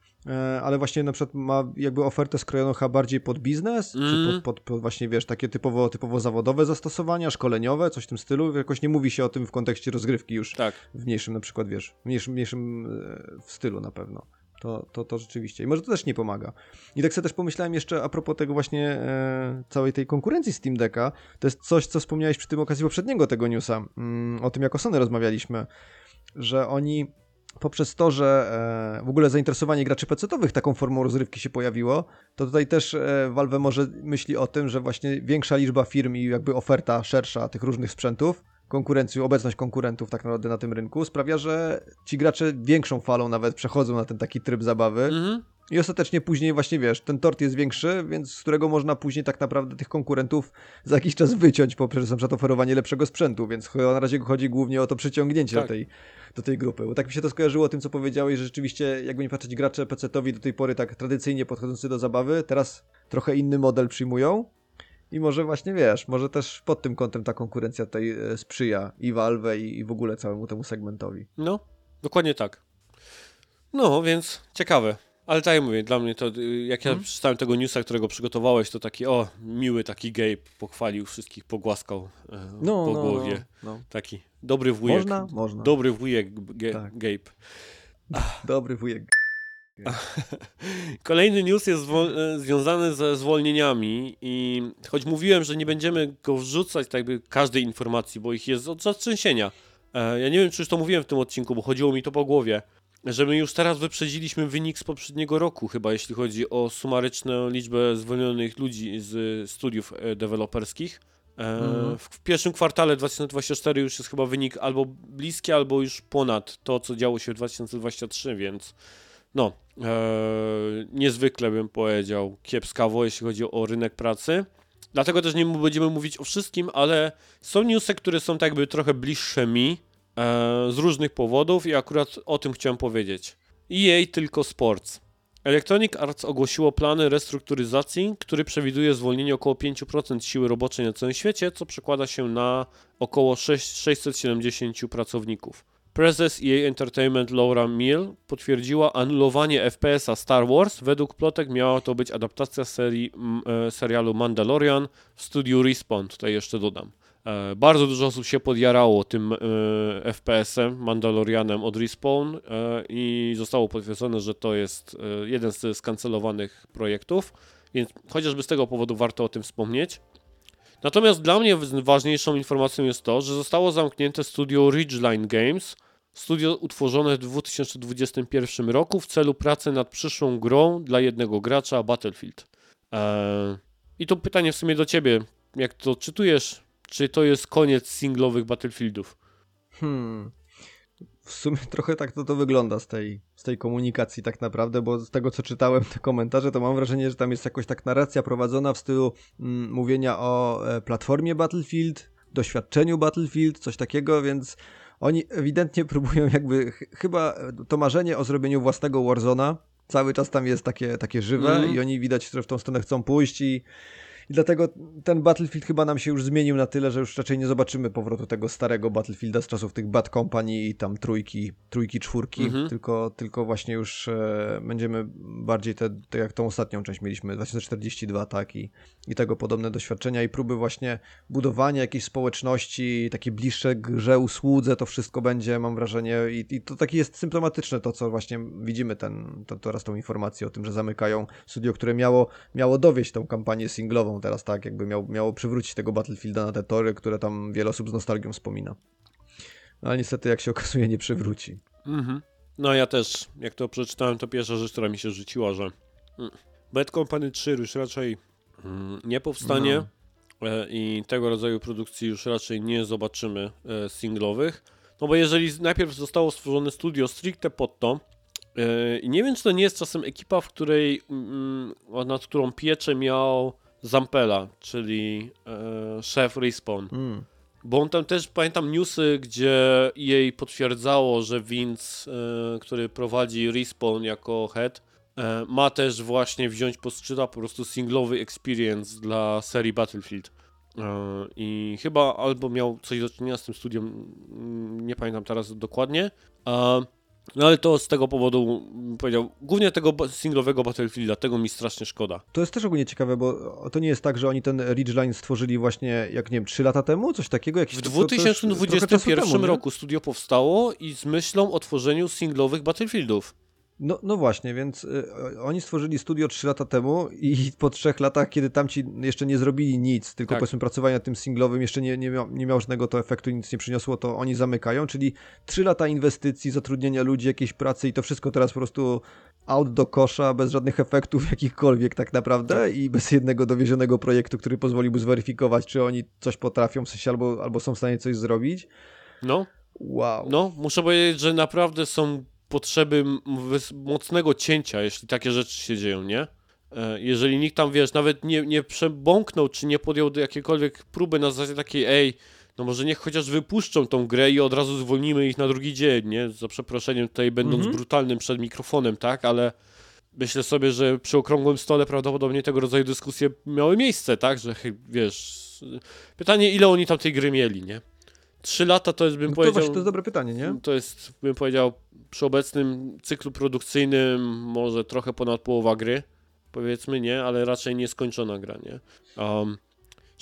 ale właśnie na przykład ma jakby ofertę skrojoną chyba bardziej pod biznes, czy Mm. pod, pod, pod właśnie, wiesz, takie typowo, typowo zawodowe zastosowania, szkoleniowe, coś w tym stylu. Jakoś nie mówi się o tym w kontekście rozgrywki już Tak. w mniejszym na przykład, wiesz, w mniejszym, mniejszym e, w stylu na pewno. To, to, to rzeczywiście. I może to też nie pomaga. I tak sobie też pomyślałem jeszcze a propos tego właśnie e, całej tej konkurencji Steam Decka. To jest coś, co wspomniałeś przy tym okazji poprzedniego tego newsa. Mm, o tym, jak o Sony rozmawialiśmy. Że oni poprzez to, że e, w ogóle zainteresowanie graczy PC-owych taką formą rozrywki się pojawiło, to tutaj też e, Valve może myśli o tym, że właśnie większa liczba firm i jakby oferta szersza tych różnych sprzętów, konkurencję, obecność konkurentów tak naprawdę na tym rynku sprawia, że ci gracze większą falą nawet przechodzą na ten taki tryb zabawy Mhm. I ostatecznie później właśnie wiesz, ten tort jest większy, więc z którego można później tak naprawdę tych konkurentów za jakiś czas wyciąć poprzez na przykład oferowanie lepszego sprzętu, więc chyba na razie chodzi głównie o to przyciągnięcie Tak. do, tej, do tej grupy. Bo tak mi się to skojarzyło tym, co powiedziałeś, że rzeczywiście jakby nie patrzeć, gracze PC-towi do tej pory tak tradycyjnie podchodzący do zabawy, teraz trochę inny model przyjmują i może właśnie wiesz, może też pod tym kątem ta konkurencja tutaj e, sprzyja i Valve i, i w ogóle całemu temu segmentowi. No, dokładnie tak. No, więc ciekawe. Ale tak jak mówię, dla mnie to, y, jak ja Mhm. przeczytałem tego newsa, którego przygotowałeś, to taki, o, miły taki Gabe, pochwalił wszystkich, pogłaskał e, No, po no, głowie. no, no. Taki dobry wujek. Można? Można. Dobry wujek G- Tak. Gabe. (laughs) Dobry wujek. (laughs) Kolejny news jest e, związany ze zwolnieniami i choć mówiłem, że nie będziemy go wrzucać tak jakby każdej informacji, bo ich jest od zatrzęsienia. E, ja nie wiem, czy już to mówiłem w tym odcinku, bo chodziło mi to po głowie, że my już teraz wyprzedziliśmy wynik z poprzedniego roku chyba, jeśli chodzi o sumaryczną liczbę zwolnionych ludzi z studiów e, deweloperskich. E, Mhm. w, pierwszym kwartale 2024 już jest chyba wynik albo bliski, albo już ponad to, co działo się w 2023, więc no, e, niezwykle bym powiedział kiepskawo, jeśli chodzi o rynek pracy. Dlatego też nie będziemy mówić o wszystkim, ale są newsy, które są tak jakby trochę bliższe mi z różnych powodów i akurat o tym chciałem powiedzieć. EA tylko Sports. Electronic Arts ogłosiło plany restrukturyzacji, który przewiduje zwolnienie około 5% siły roboczej na całym świecie, co przekłada się na około 6, 670 pracowników. Prezes EA Entertainment Laura Mill potwierdziła anulowanie FPS-a Star Wars. Według plotek miała to być adaptacja serii, e, serialu Mandalorian w studiu Respawn, tutaj jeszcze dodam. E, bardzo dużo osób się podjarało tym e, FPS-em, Mandalorianem od Respawn e, i zostało potwierdzone, że to jest jeden z skancelowanych projektów, więc chociażby z tego powodu warto o tym wspomnieć. Natomiast dla mnie ważniejszą informacją jest to, że zostało zamknięte studio Ridgeline Games, studio utworzone w 2021 roku w celu pracy nad przyszłą grą dla jednego gracza Battlefield. Eee, I to pytanie w sumie do ciebie, jak to czytujesz, czy to jest koniec singlowych Battlefieldów? Hmm. W sumie trochę tak to, to wygląda z tej, z tej komunikacji tak naprawdę, bo z tego co czytałem te komentarze, to mam wrażenie, że tam jest jakoś tak narracja prowadzona w stylu mm, mówienia o e, platformie Battlefield, doświadczeniu Battlefield, coś takiego, więc oni ewidentnie próbują jakby, ch chyba to marzenie o zrobieniu własnego Warzona cały czas tam jest takie, takie żywe mm. i oni widać, że w tą stronę chcą pójść i i dlatego ten Battlefield chyba nam się już zmienił na tyle, że już raczej nie zobaczymy powrotu tego starego Battlefielda z czasów tych Bad Company i tam trójki, trójki, czwórki, mhm. tylko, tylko właśnie już e, będziemy bardziej te, te, jak tą ostatnią część mieliśmy, 2042, tak, i, i tego podobne doświadczenia i próby właśnie budowania jakiejś społeczności, takie bliższe grze, usłudze, to wszystko będzie, mam wrażenie, i, i to taki jest symptomatyczne to, co właśnie widzimy ten, to, teraz tą informację o tym, że zamykają studio, które miało, miało dowieść tą kampanię singlową teraz tak, jakby miał, miało przywrócić tego Battlefielda na te tory, które tam wiele osób z nostalgią wspomina. No, ale niestety, jak się okazuje, nie przywróci. Mhm. No ja też, jak to przeczytałem, to pierwsza rzecz, która mi się rzuciła, że mm, Bad Company 3 już raczej mm, nie powstanie no. E, i tego rodzaju produkcji już raczej nie zobaczymy e, singlowych. No bo jeżeli najpierw zostało stworzone studio stricte pod to, e, i nie wiem, czy to nie jest czasem ekipa, w której mm, nad którą pieczę miał Zampela, czyli e, szef Respawn. Mm. Bo on tam też, pamiętam newsy, gdzie jej potwierdzało, że Vince, e, który prowadzi Respawn jako head, e, ma też właśnie wziąć pod skrzydła po prostu singlowy experience dla serii Battlefield. E, I chyba albo miał coś do czynienia z tym studiem, mm, nie pamiętam teraz dokładnie. No ale to z tego powodu powiedział, głównie tego singlowego Battlefielda, tego mi strasznie szkoda. To jest też ogólnie ciekawe, bo to nie jest tak, że oni ten Ridgeline stworzyli właśnie, jak nie wiem, 3 lata temu, coś takiego? Jakiś w 2021 temu, roku studio powstało i z myślą o tworzeniu singlowych Battlefieldów. No, no właśnie, więc y, oni stworzyli studio 3 lata temu i (laughs) po trzech latach, kiedy tamci jeszcze nie zrobili nic, tylko tak. powiedzmy pracowanie nad tym singlowym jeszcze nie, nie, miał, nie miał żadnego to efektu, nic nie przyniosło, to oni zamykają, czyli 3 lata inwestycji, zatrudnienia ludzi, jakiejś pracy i to wszystko teraz po prostu out do kosza, bez żadnych efektów (laughs) jakichkolwiek tak naprawdę tak. i bez jednego dowiezionego projektu, który pozwoliłby zweryfikować, czy oni coś potrafią, w sensie albo, albo są w stanie coś zrobić. No. Wow. No, muszę powiedzieć, że naprawdę są potrzeby mocnego cięcia, jeśli takie rzeczy się dzieją, nie? E, jeżeli nikt tam, wiesz, nawet nie, nie przebąknął, czy nie podjął jakiejkolwiek próby na zasadzie takiej, ej, no może niech chociaż wypuszczą tą grę i od razu zwolnimy ich na drugi dzień, nie? Za przeproszeniem tutaj będąc mhm. brutalnym przed mikrofonem, tak? Ale myślę sobie, że przy okrągłym stole prawdopodobnie tego rodzaju dyskusje miały miejsce, tak? Że wiesz, pytanie ile oni tam tej gry mieli, nie? Trzy lata to jest, bym no to powiedział... Właśnie, to jest dobre pytanie, nie? To jest, bym powiedział, przy obecnym cyklu produkcyjnym może trochę ponad połowa gry, powiedzmy, nie? Ale raczej nieskończona gra, nie? Um,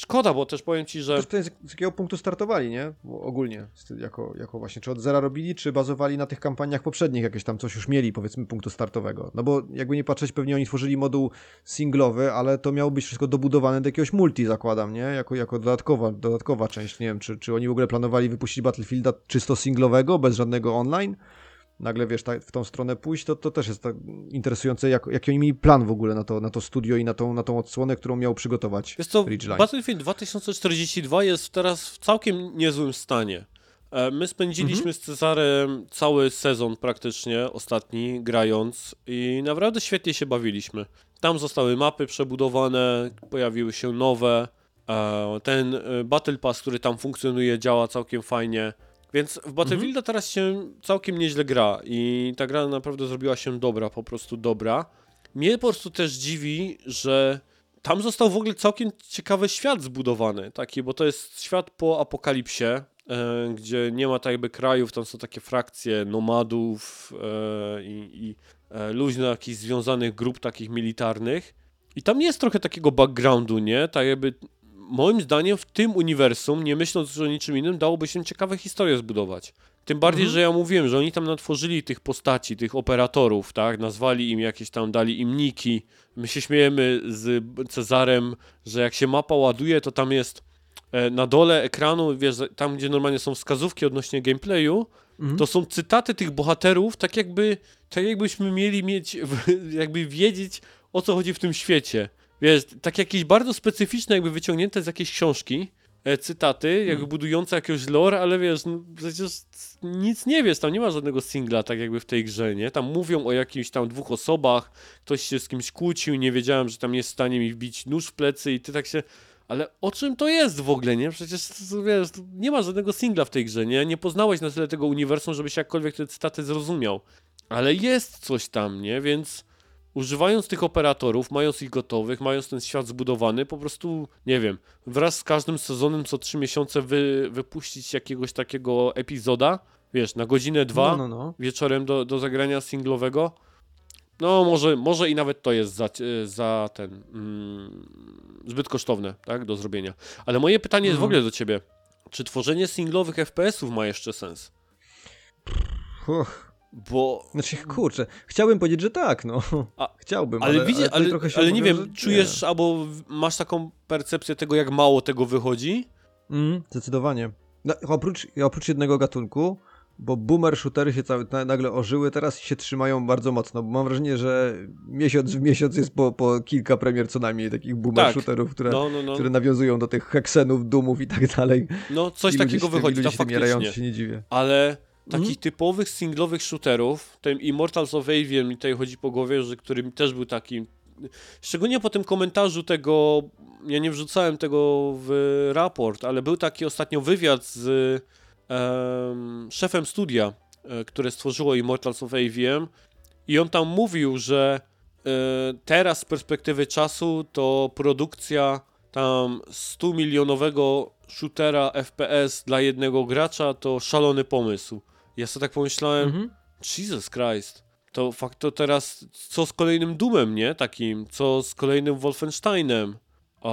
Szkoda, bo też powiem ci, że. Też z jakiego punktu startowali, nie? Ogólnie, jako, jako właśnie, czy od zera robili, czy bazowali na tych kampaniach poprzednich, jakieś tam coś już mieli, powiedzmy, punktu startowego. No bo jakby nie patrzeć, pewnie oni tworzyli moduł singlowy, ale to miało być wszystko dobudowane do jakiegoś multi, zakładam, nie? Jako, jako dodatkowa, dodatkowa część. Nie wiem, czy, czy oni w ogóle planowali wypuścić Battlefielda czysto singlowego, bez żadnego online nagle wiesz, w tą stronę pójść, to, to też jest tak interesujące, jak, jaki oni mieli plan w ogóle na to, na to studio i na tą, na tą odsłonę, którą miał przygotować jest to Battlefield 2042 jest teraz w całkiem niezłym stanie. E, my spędziliśmy mhm. z Cezarem cały sezon praktycznie, ostatni, grając i naprawdę świetnie się bawiliśmy. Tam zostały mapy przebudowane, pojawiły się nowe. E, ten e, Battle Pass, który tam funkcjonuje, działa całkiem fajnie. Więc w Battlefielda mhm. teraz się całkiem nieźle gra i ta gra naprawdę zrobiła się dobra, po prostu dobra. mnie po prostu też dziwi, że tam został w ogóle całkiem ciekawy świat zbudowany, taki, bo to jest świat po apokalipsie, e, gdzie nie ma tak jakby krajów, tam są takie frakcje nomadów e, i, i e, luźno jakichś związanych grup takich militarnych. I tam jest trochę takiego backgroundu, nie? Tak jakby moim zdaniem w tym uniwersum, nie myśląc o niczym innym, dałoby się ciekawe historie zbudować. Tym bardziej, Mhm. że ja mówiłem, że oni tam natworzyli tych postaci, tych operatorów, tak? Nazwali im jakieś tam, dali im niki. My się śmiejemy z Cezarem, że jak się mapa ładuje, to tam jest e, na dole ekranu, wiesz, tam gdzie normalnie są wskazówki odnośnie gameplayu, Mhm. to są cytaty tych bohaterów, tak jakby, tak jakbyśmy mieli mieć, (laughs) jakby wiedzieć, o co chodzi w tym świecie. Wiesz, tak jakieś bardzo specyficzne, jakby wyciągnięte z jakiejś książki, e, cytaty, jakby budujące jakiegoś lore, ale wiesz, no, przecież nic nie wiesz, tam nie ma żadnego singla tak jakby w tej grze, nie? Tam mówią o jakimś tam dwóch osobach, ktoś się z kimś kłócił, nie wiedziałem, że tam jest w stanie mi wbić nóż w plecy i ty tak się... Ale o czym to jest w ogóle, nie? Przecież, wiesz, nie ma żadnego singla w tej grze, nie? Nie poznałeś na tyle tego uniwersum, żebyś jakkolwiek te cytaty zrozumiał. Ale jest coś tam, nie? Więc używając tych operatorów, mając ich gotowych, mając ten świat zbudowany, po prostu, nie wiem, wraz z każdym sezonem co trzy miesiące wy, wypuścić jakiegoś takiego epizoda, wiesz, na godzinę, dwa, No, no, no. wieczorem do, do zagrania singlowego. No, może, może i nawet to jest za, e, za ten mm, zbyt kosztowne, tak, do zrobienia. Ale moje pytanie jest w Mhm. ogóle do ciebie. Czy tworzenie singlowych FPS-ów ma jeszcze sens? Uch. Bo Znaczy, kurczę, chciałbym powiedzieć, że tak, no. A- Chciałbym, Ale, ale, widzi, ale, ale, ale nie wiem, czujesz albo w- masz taką percepcję tego, jak mało tego wychodzi? Mm, zdecydowanie. No, oprócz, oprócz jednego gatunku, bo boomer shootery się cały, na, nagle ożyły teraz się trzymają bardzo mocno, bo mam wrażenie, że miesiąc w miesiąc jest po, po kilka premier co najmniej takich boomer Tak. shooterów, które, No, no, no. które nawiązują do tych heksenów, dumów i tak dalej. No, coś takiego wychodzi, to tym jarają, faktycznie. to się nie dziwię. Ale takich Mhm. typowych singlowych shooterów, ten Immortals of Avian mi tutaj chodzi po głowie, że którym też był taki. Szczególnie po tym komentarzu tego, ja nie wrzucałem tego w raport, ale był taki ostatnio wywiad z em, szefem studia, e, które stworzyło Immortals of Avian i on tam mówił, że e, teraz z perspektywy czasu to produkcja tam 100 milionowego shootera FPS dla jednego gracza to szalony pomysł. Ja sobie tak pomyślałem, Mhm. Jesus Christ, to fakt to teraz co z kolejnym Doomem, nie? Takim, co z kolejnym Wolfensteinem. A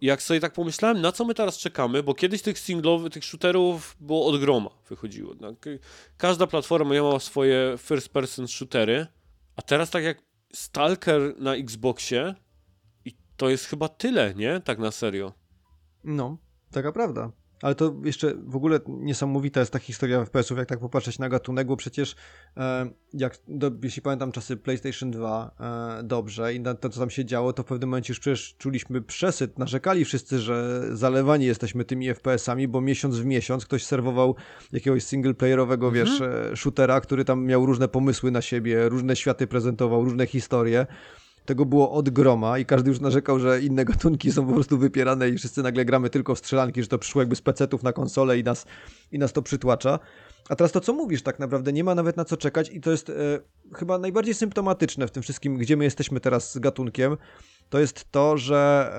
jak sobie tak pomyślałem, na co my teraz czekamy, bo kiedyś tych singlowych, tych shooterów było od groma wychodziło. Każda platforma miała swoje first person shootery, a teraz tak jak Stalker na Xboxie i to jest chyba tyle, nie? Tak na serio. No, taka prawda. Ale to jeszcze w ogóle niesamowita jest ta historia FPS-ów, jak tak popatrzeć na gatunek, bo przecież e, jak, do, jeśli pamiętam czasy PlayStation 2 e, dobrze i na to, co tam się działo, to w pewnym momencie już przecież czuliśmy przesyt, narzekali wszyscy, że zalewani jesteśmy tymi FPS-ami, bo miesiąc w miesiąc ktoś serwował jakiegoś singleplayerowego, Mhm. wiesz, e, shootera, który tam miał różne pomysły na siebie, różne światy prezentował, różne historie. Tego było od groma i każdy już narzekał, że inne gatunki są po prostu wypierane i wszyscy nagle gramy tylko w strzelanki, że to przyszło jakby z pecetów na konsolę i nas, i nas to przytłacza. A teraz to, co mówisz, tak naprawdę nie ma nawet na co czekać i to jest e, chyba najbardziej symptomatyczne w tym wszystkim, gdzie my jesteśmy teraz z gatunkiem, to jest to, że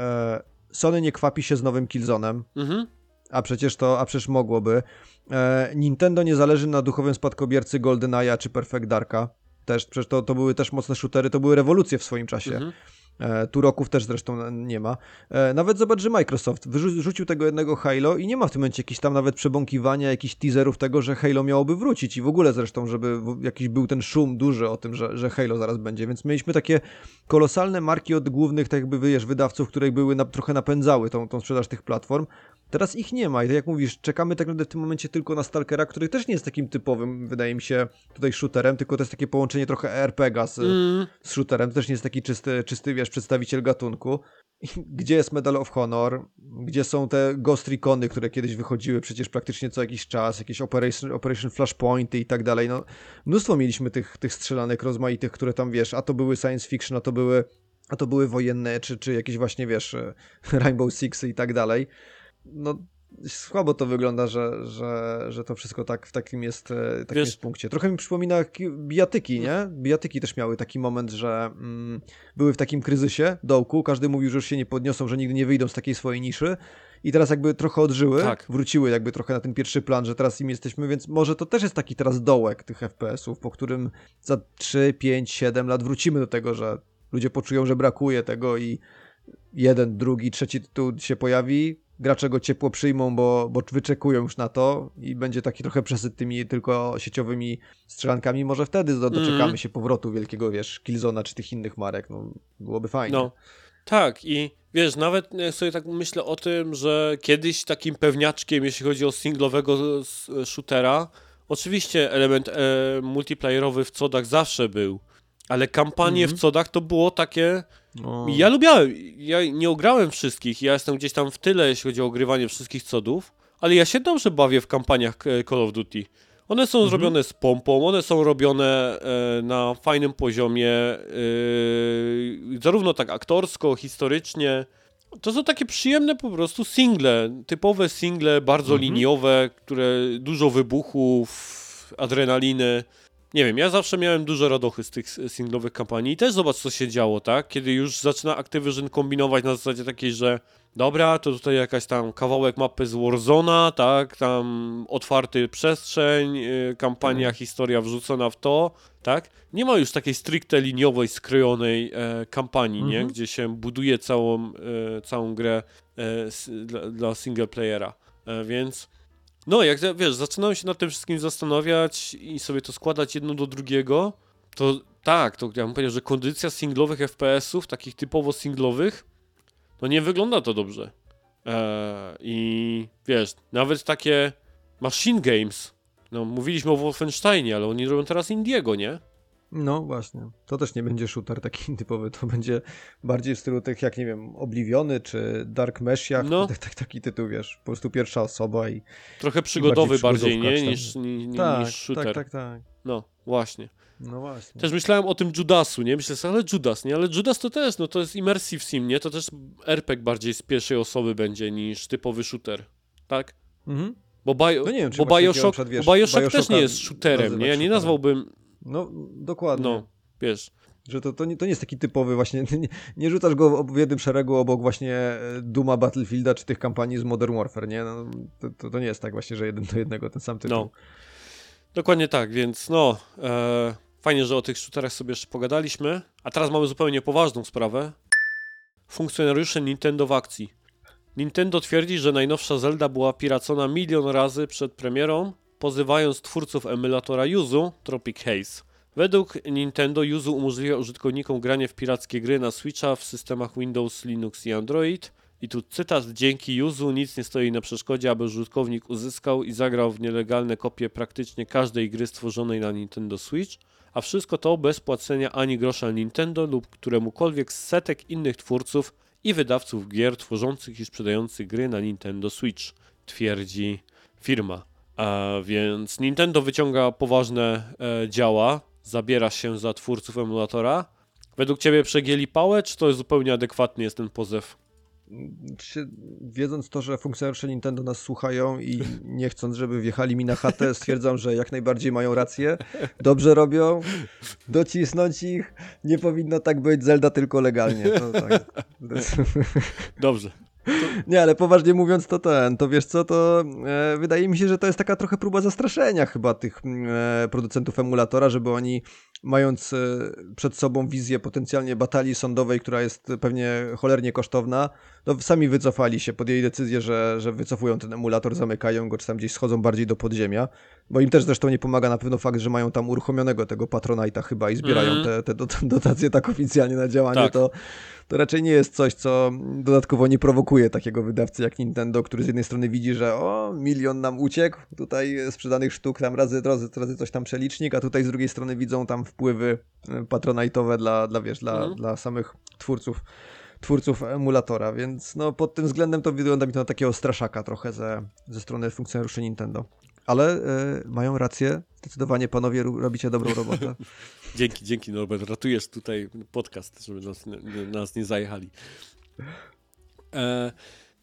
e, Sony nie kwapi się z nowym Killzone'em, Mhm. a przecież to, a przecież mogłoby. E, Nintendo nie zależy na duchowym spadkobiercy GoldenEye'a czy Perfect Darka. Też, przecież to, to były też mocne shootery, to były rewolucje w swoim czasie. Mhm. E, tu roków też zresztą nie ma. E, nawet zobacz, że Microsoft wyrzucił tego jednego Halo i nie ma w tym momencie jakichś tam nawet przebąkiwania, jakichś teaserów tego, że Halo miałoby wrócić i w ogóle zresztą, żeby jakiś był ten szum duży o tym, że, że Halo zaraz będzie, więc mieliśmy takie kolosalne marki od głównych, tak jakby wiesz, wydawców, które były na, trochę napędzały tą, tą sprzedaż tych platform. Teraz ich nie ma i tak jak mówisz, czekamy tak naprawdę w tym momencie tylko na Stalkera, który też nie jest takim typowym, wydaje mi się, tutaj shooterem, tylko to jest takie połączenie trochę RPGa z, Mm. z shooterem, to też nie jest taki czysty, czysty wiesz, przedstawiciel gatunku. Gdzie jest Medal of Honor? Gdzie są te Ghost Recony, które kiedyś wychodziły przecież praktycznie co jakiś czas, jakieś Operation, Operation Flashpointy i tak dalej. No, mnóstwo mieliśmy tych, tych strzelanek rozmaitych, które tam, wiesz, a to były science fiction, a to były, a to były wojenne, czy, czy jakieś właśnie, wiesz, (laughs) Rainbow Sixy i tak dalej. No, słabo to wygląda, że, że, że to wszystko tak w takim jest, e, takim jest punkcie. Trochę mi przypomina bijatyki, nie? Bijatyki też miały taki moment, że mm, były w takim kryzysie dołku, każdy mówił, że już się nie podniosą, że nigdy nie wyjdą z takiej swojej niszy i teraz jakby trochę odżyły, tak. wróciły jakby trochę na ten pierwszy plan, że teraz im jesteśmy, więc może to też jest taki teraz dołek tych FPS-ów, po którym za 3, 5, 7 lat wrócimy do tego, że ludzie poczują, że brakuje tego i jeden, drugi, trzeci tytuł się pojawi, gracze go ciepło przyjmą, bo, bo wyczekują już na to i będzie taki trochę przesyt tymi tylko sieciowymi strzelankami. Może wtedy doczekamy mm. się powrotu wielkiego, wiesz, Killzona czy tych innych marek. No, byłoby fajnie. No. Tak i wiesz, nawet sobie tak myślę o tym, że kiedyś takim pewniaczkiem, jeśli chodzi o singlowego shootera, oczywiście element e, multiplayerowy w codach zawsze był, ale kampanie mm -hmm. w codach to było takie no. Ja lubiałem, ja nie ograłem wszystkich, ja jestem gdzieś tam w tyle, jeśli chodzi o ogrywanie wszystkich codów, ale ja się dobrze bawię w kampaniach e, Call of Duty. One są mhm. zrobione z pompą, one są robione e, na fajnym poziomie, e, zarówno tak aktorsko, historycznie. To są takie przyjemne po prostu single, typowe single, bardzo mhm. liniowe, które dużo wybuchów, adrenaliny nie wiem, ja zawsze miałem dużo radochy z tych singlowych kampanii i też zobacz, co się działo, tak? Kiedy już zaczyna Activision kombinować na zasadzie takiej, że dobra, to tutaj jakaś tam kawałek mapy z Warzona, tak? Tam otwarty przestrzeń, yy, kampania, mm. historia wrzucona w to, tak? Nie ma już takiej stricte liniowej, skrojonej e, kampanii, -hmm. nie? Mhm. Gdzie się buduje całą, e, całą grę e, dla, dla single playera. E, więc no, jak wiesz, zaczynałem się nad tym wszystkim zastanawiać i sobie to składać jedno do drugiego, to tak, to ja bym powiedział, że kondycja singlowych FPS-ów, takich typowo singlowych, no nie wygląda to dobrze. Eee, I wiesz, nawet takie machine games, no mówiliśmy o Wolfensteinie, ale oni robią teraz Indiego, nie? No właśnie. To też nie będzie shooter taki (laughs) typowy, to będzie bardziej w stylu tych, jak nie wiem, Obliviony czy Dark Messiah, no. tak, (laughs) tak, taki tytuł, wiesz, po prostu pierwsza osoba i... Trochę przygodowy bardziej, bardziej nie? Niż, niż, tak, niż shooter. Tak, tak, tak. No, właśnie. No właśnie. Też myślałem o tym Judasu, nie? Myślę sobie, ale Judas, nie? Ale Judas to też, no to jest immersive sim, nie? To też RPG bardziej z pierwszej osoby będzie niż typowy shooter, tak? Mhm. Bo, bio, no nie wiem, bo Bioshock, wiesz, bo Bioshock też nie jest shooterem, nie? Ja nie nazwałbym no, dokładnie. No, wiesz. Że to, to, nie, to nie jest taki typowy właśnie, (laughs) nie, nie rzucasz go w jednym szeregu obok właśnie e, Duma Battlefielda czy tych kampanii z Modern Warfare, nie? No, to, to, to, nie jest tak właśnie, że jeden do jednego ten sam tytuł. No. Dokładnie tak, więc no, e, fajnie, że o tych shooterach sobie jeszcze pogadaliśmy. A teraz mamy zupełnie poważną sprawę. Funkcjonariusze Nintendo w akcji. Nintendo twierdzi, że najnowsza Zelda była piracona milion razy przed premierą pozywając twórców emulatora Yuzu Tropic Haze. Według Nintendo Yuzu umożliwia użytkownikom granie w pirackie gry na Switcha w systemach Windows, Linux i Android. I tu cytat, dzięki Yuzu nic nie stoi na przeszkodzie, aby użytkownik uzyskał i zagrał w nielegalne kopie praktycznie każdej gry stworzonej na Nintendo Switch, a wszystko to bez płacenia ani grosza Nintendo lub któremukolwiek z setek innych twórców i wydawców gier tworzących i sprzedających gry na Nintendo Switch, twierdzi firma. Więc Nintendo wyciąga poważne e, działa, zabiera się za twórców emulatora. Według ciebie przegięli pałę, czy to jest zupełnie adekwatny jest ten pozew? Wiedząc to, że funkcjonariusze Nintendo nas słuchają i nie chcąc, żeby wjechali mi na chatę, (laughs) stwierdzam, że jak najbardziej mają rację. Dobrze robią, docisnąć ich. Nie powinno tak być, Zelda tylko legalnie. Tak. (laughs) Dobrze. (laughs) Nie, ale poważnie mówiąc, to ten, to wiesz co, to e, wydaje mi się, że to jest taka trochę próba zastraszenia chyba tych e, producentów emulatora, żeby oni mając e, przed sobą wizję potencjalnie batalii sądowej, która jest pewnie cholernie kosztowna, to sami wycofali się, podjęli decyzję, że, że wycofują ten emulator, zamykają go, czy tam gdzieś schodzą bardziej do podziemia, bo im też zresztą nie pomaga na pewno fakt, że mają tam uruchomionego tego Patronite'a chyba i zbierają mm. te, te (laughs) dotacje tak oficjalnie na działanie, tak. to to raczej nie jest coś, co dodatkowo nie prowokuje takiego wydawcy jak Nintendo, który z jednej strony widzi, że o, milion nam uciekł, tutaj sprzedanych sztuk tam razy, razy, razy coś tam przelicznik, a tutaj z drugiej strony widzą tam wpływy e, patronajtowe dla, dla wiesz, dla, mhm. dla samych twórców twórców emulatora, więc no pod tym względem to wygląda mi to na takiego straszaka trochę ze, ze strony funkcjonariuszy Nintendo. Ale y, mają rację, zdecydowanie panowie robicie dobrą robotę. (laughs) dzięki, dzięki Norbert, ratujesz tutaj podcast, żeby nas, nas nie zajechali. E,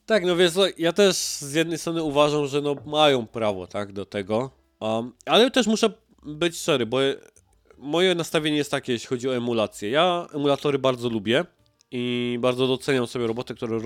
Tak, no więc ja też z jednej strony uważam, że no mają prawo, tak, do tego, um, ale też muszę być szczery, bo moje nastawienie jest takie, jeśli chodzi o emulację. Ja emulatory bardzo lubię i bardzo doceniam sobie roboty, które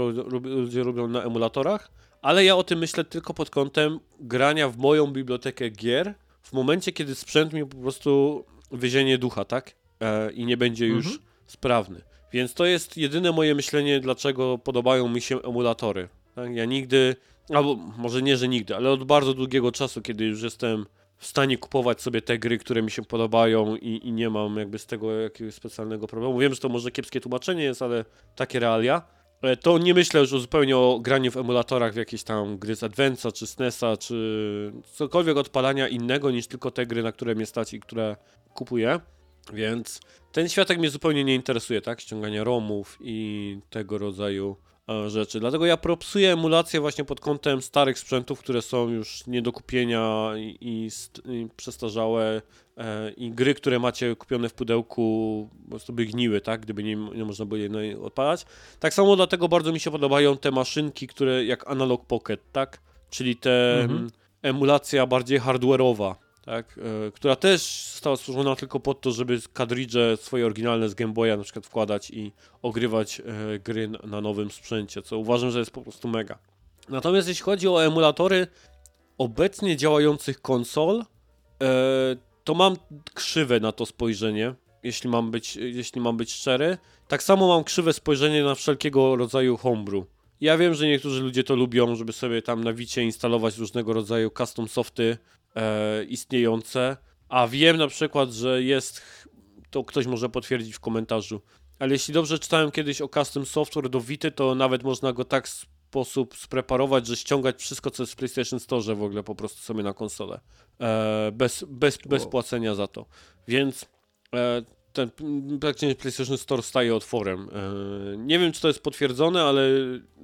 ludzie robią na emulatorach, ale ja o tym myślę tylko pod kątem grania w moją bibliotekę gier w momencie, kiedy sprzęt mi po prostu wyzienie ducha, tak? E, I nie będzie już mhm. sprawny. Więc to jest jedyne moje myślenie, dlaczego podobają mi się emulatory. Tak? Ja nigdy, albo może nie, że nigdy, ale od bardzo długiego czasu, kiedy już jestem w stanie kupować sobie te gry, które mi się podobają i, i nie mam jakby z tego jakiegoś specjalnego problemu. Wiem, że to może kiepskie tłumaczenie jest, ale takie realia. E, to nie myślę już zupełnie o graniu w emulatorach w jakieś tam gry z Advensa, czy SNESa, czy cokolwiek odpalania innego niż tylko te gry, na które mnie stać i które kupuję. Więc ten światek mnie zupełnie nie interesuje, tak? Ściąganie ROMów i tego rodzaju rzeczy. Dlatego ja propsuję emulację właśnie pod kątem starych sprzętów, które są już nie do kupienia i, i, i przestarzałe e, i gry, które macie kupione w pudełku po prostu by gniły, tak? Gdyby nie, nie można było je odpalać. Tak samo dlatego bardzo mi się podobają te maszynki, które jak Analog Pocket, tak? Czyli te mhm. emulacja bardziej hardware'owa tak, e, która też została stworzona tylko po to, żeby kadridże swoje oryginalne z Game Boya na przykład wkładać i ogrywać e, gry na nowym sprzęcie, co uważam, że jest po prostu mega. Natomiast jeśli chodzi o emulatory obecnie działających konsol, e, to mam krzywe na to spojrzenie, jeśli mam być, jeśli mam być szczery. Tak samo mam krzywe spojrzenie na wszelkiego rodzaju homebrew. Ja wiem, że niektórzy ludzie to lubią, żeby sobie tam na Wicie instalować różnego rodzaju custom softy e, istniejące, a wiem na przykład, że jest, to ktoś może potwierdzić w komentarzu, ale jeśli dobrze czytałem kiedyś o custom software do Vity, to nawet można go tak sposób spreparować, że ściągać wszystko, co jest w PlayStation Store w ogóle po prostu sobie na konsolę. E, bez, bez, bez płacenia za to. Więc e, ten praktycznie PlayStation Store staje otworem. E, nie wiem, czy to jest potwierdzone, ale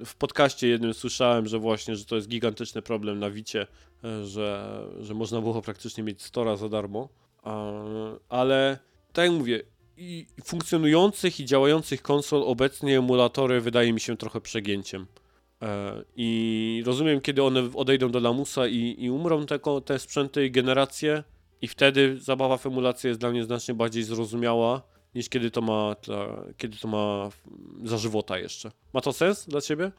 w podcaście jednym słyszałem, że właśnie, że to jest gigantyczny problem na Wicie, e, że, że można było praktycznie mieć Stora za darmo. Ale tak jak mówię, i funkcjonujących i działających konsol obecnie emulatory wydaje mi się trochę przegięciem. E, I rozumiem, kiedy one odejdą do lamusa i, i umrą te, te sprzęty i generacje, i wtedy zabawa w emulację jest dla mnie znacznie bardziej zrozumiała niż kiedy to ma, kiedy to ma za żywota jeszcze. Ma to sens dla ciebie?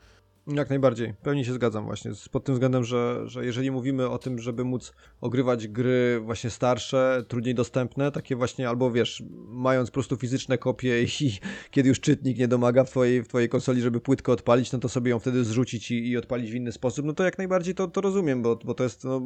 Jak najbardziej, pełni się zgadzam właśnie, pod tym względem, że, że jeżeli mówimy o tym, żeby móc ogrywać gry właśnie starsze, trudniej dostępne, takie właśnie, albo wiesz, mając po prostu fizyczne kopie i (laughs) kiedy już czytnik nie domaga w twojej, w twojej konsoli, żeby płytkę odpalić, no to sobie ją wtedy zrzucić i, i odpalić w inny sposób, no to jak najbardziej to, to rozumiem, bo, bo to jest, no,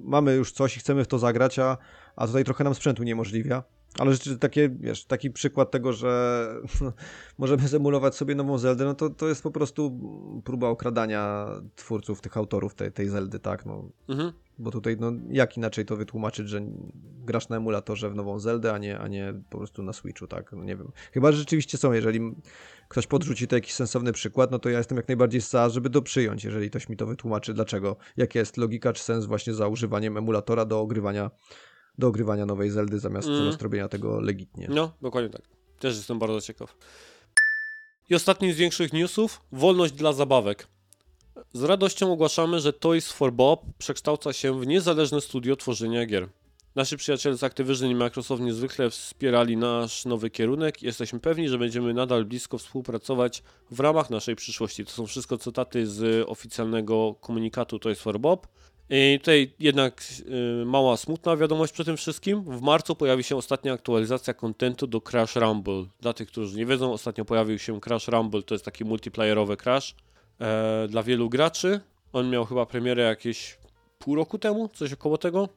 mamy już coś i chcemy w to zagrać, a, a tutaj trochę nam sprzętu niemożliwia. Ale rzeczywiście takie, wiesz, taki przykład tego, że (laughs) możemy zemulować sobie nową Zeldę, no to, to jest po prostu próba okradania twórców, tych autorów tej, tej Zeldy, tak? No, mhm. Bo tutaj, no, jak inaczej to wytłumaczyć, że grasz na emulatorze w nową Zeldę, a nie, a nie po prostu na Switchu, tak? No, nie wiem. Chyba, że rzeczywiście są, jeżeli ktoś podrzuci to jakiś sensowny przykład, no to ja jestem jak najbardziej za, żeby to przyjąć, jeżeli ktoś mi to wytłumaczy, dlaczego, jaka jest logika czy sens właśnie za używaniem emulatora do ogrywania do ogrywania nowej Zeldy zamiast, mm. zamiast robienia tego legitnie. No, dokładnie tak. Też jestem bardzo ciekaw. I ostatni z większych newsów, wolność dla zabawek. Z radością ogłaszamy, że Toys for Bob przekształca się w niezależne studio tworzenia gier. Nasi przyjaciele z Activision i Microsoft niezwykle wspierali nasz nowy kierunek i jesteśmy pewni, że będziemy nadal blisko współpracować w ramach naszej przyszłości. To są wszystko cytaty z oficjalnego komunikatu Toys for Bob. I tutaj jednak y, mała smutna wiadomość przy tym wszystkim. W marcu pojawi się ostatnia aktualizacja kontentu do Crash Rumble. Dla tych, którzy nie wiedzą, ostatnio pojawił się Crash Rumble, to jest taki multiplayerowy Crash e, dla wielu graczy. On miał chyba premierę jakieś pół roku temu, coś około tego.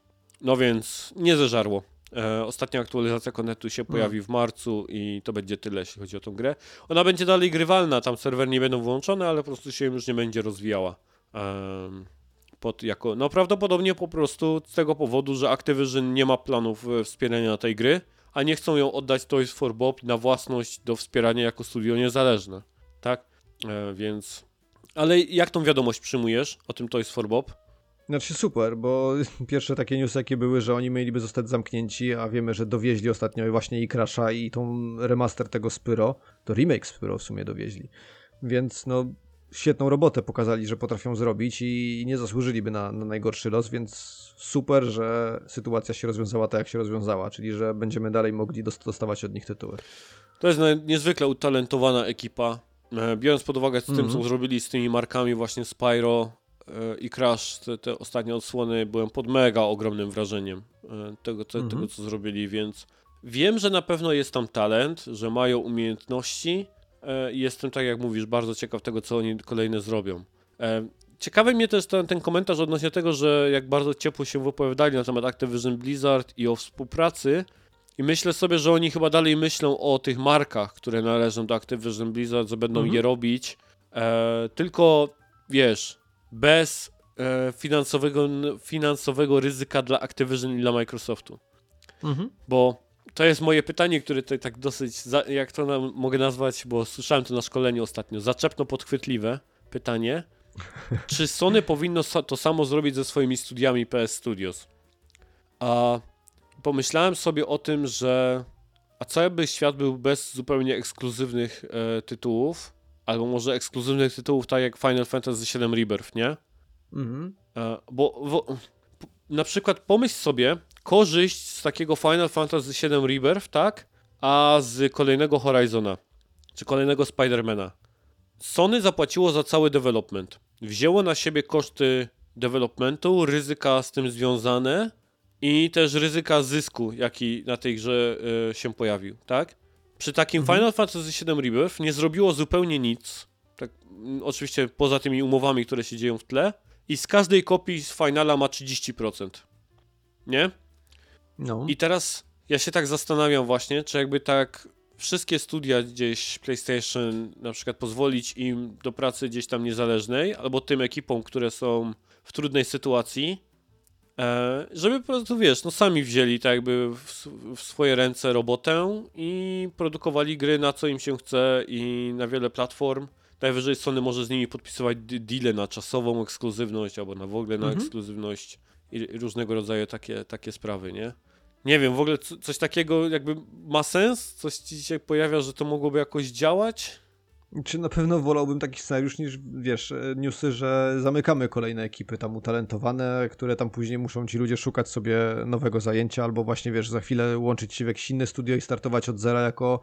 No więc nie zeżarło. E, ostatnia aktualizacja kontentu się pojawi w marcu i to będzie tyle, jeśli chodzi o tą grę. Ona będzie dalej grywalna, tam serwer nie będą włączone, ale po prostu się już nie będzie rozwijała. Pod jako, no prawdopodobnie po prostu z tego powodu, że Activision nie ma planów e, wspierania tej gry, a nie chcą ją oddać Toys for Bob na własność do wspierania jako studio niezależne. Tak? E, więc. Ale jak tą wiadomość przyjmujesz o tym Toys for Bob? Znaczy super, bo (laughs) pierwsze takie newsy jakie były, że oni mieliby zostać zamknięci, a wiemy, że dowieźli ostatnio właśnie i Crasha i tą remaster tego Spyro, to remake Spyro w sumie dowieźli. Więc no świetną robotę pokazali, że potrafią zrobić i nie zasłużyliby na, na najgorszy los, więc super, że sytuacja się rozwiązała tak, jak się rozwiązała, czyli że będziemy dalej mogli dostawać od nich tytuły. To jest niezwykle utalentowana ekipa. E, biorąc pod uwagę z tym, mm -hmm. co mhm. zrobili z tymi markami właśnie Spyro e, i Crash, te, te ostatnie odsłony, byłem pod mega ogromnym wrażeniem e, tego, te, mm -hmm. tego, co zrobili, więc wiem, że na pewno jest tam talent, że mają umiejętności i jestem, tak jak mówisz, bardzo ciekaw tego, co oni kolejne zrobią. Ciekawy mnie też ten, ten komentarz odnośnie tego, że jak bardzo ciepło się wypowiadali na temat Activision Blizzard i o współpracy, i myślę sobie, że oni chyba dalej myślą o tych markach, które należą do Activision Blizzard, że będą mhm. je robić. E, tylko wiesz, bez e, finansowego, finansowego ryzyka dla Activision i dla Microsoftu. Mhm. Bo to jest moje pytanie, które tutaj tak dosyć, jak to mogę nazwać, bo słyszałem to na szkoleniu ostatnio, zaczepno podchwytliwe pytanie. (laughs) Czy Sony powinno to samo zrobić ze swoimi studiami PS Studios? A pomyślałem sobie o tym, że a co jakby świat był bez zupełnie ekskluzywnych e, tytułów, albo może ekskluzywnych tytułów tak jak Final Fantasy VII Rebirth, nie? Mhm. E, bo, bo na przykład pomyśl sobie korzyść z takiego Final Fantasy VII Rebirth, tak? A z kolejnego Horizona, czy kolejnego Spidermana. Sony zapłaciło za cały development. Wzięło na siebie koszty developmentu, ryzyka z tym związane i też ryzyka zysku, jaki na tej grze y, się pojawił, tak? Przy takim mhm. Final Fantasy VII Rebirth nie zrobiło zupełnie nic, tak, oczywiście poza tymi umowami, które się dzieją w tle i z każdej kopii z Finala ma 30%, nie? No. I teraz ja się tak zastanawiam właśnie, czy jakby tak wszystkie studia gdzieś PlayStation na przykład pozwolić im do pracy gdzieś tam niezależnej, albo tym ekipom, które są w trudnej sytuacji, E, żeby po prostu, wiesz, no sami wzięli tak jakby w, w, swoje ręce robotę i produkowali gry na co im się chce i na wiele platform. Najwyżej Sony może z nimi podpisywać deale na czasową ekskluzywność albo na w ogóle na mhm. ekskluzywność i różnego rodzaju takie, takie sprawy, nie? Nie wiem, w ogóle coś takiego jakby ma sens? Coś ci się pojawia, że to mogłoby jakoś działać? Czy na pewno wolałbym taki scenariusz niż, wiesz, newsy, że zamykamy kolejne ekipy tam utalentowane, które tam później muszą ci ludzie szukać sobie nowego zajęcia, albo właśnie, wiesz, za chwilę łączyć się w jakieś inne studio i startować od zera jako,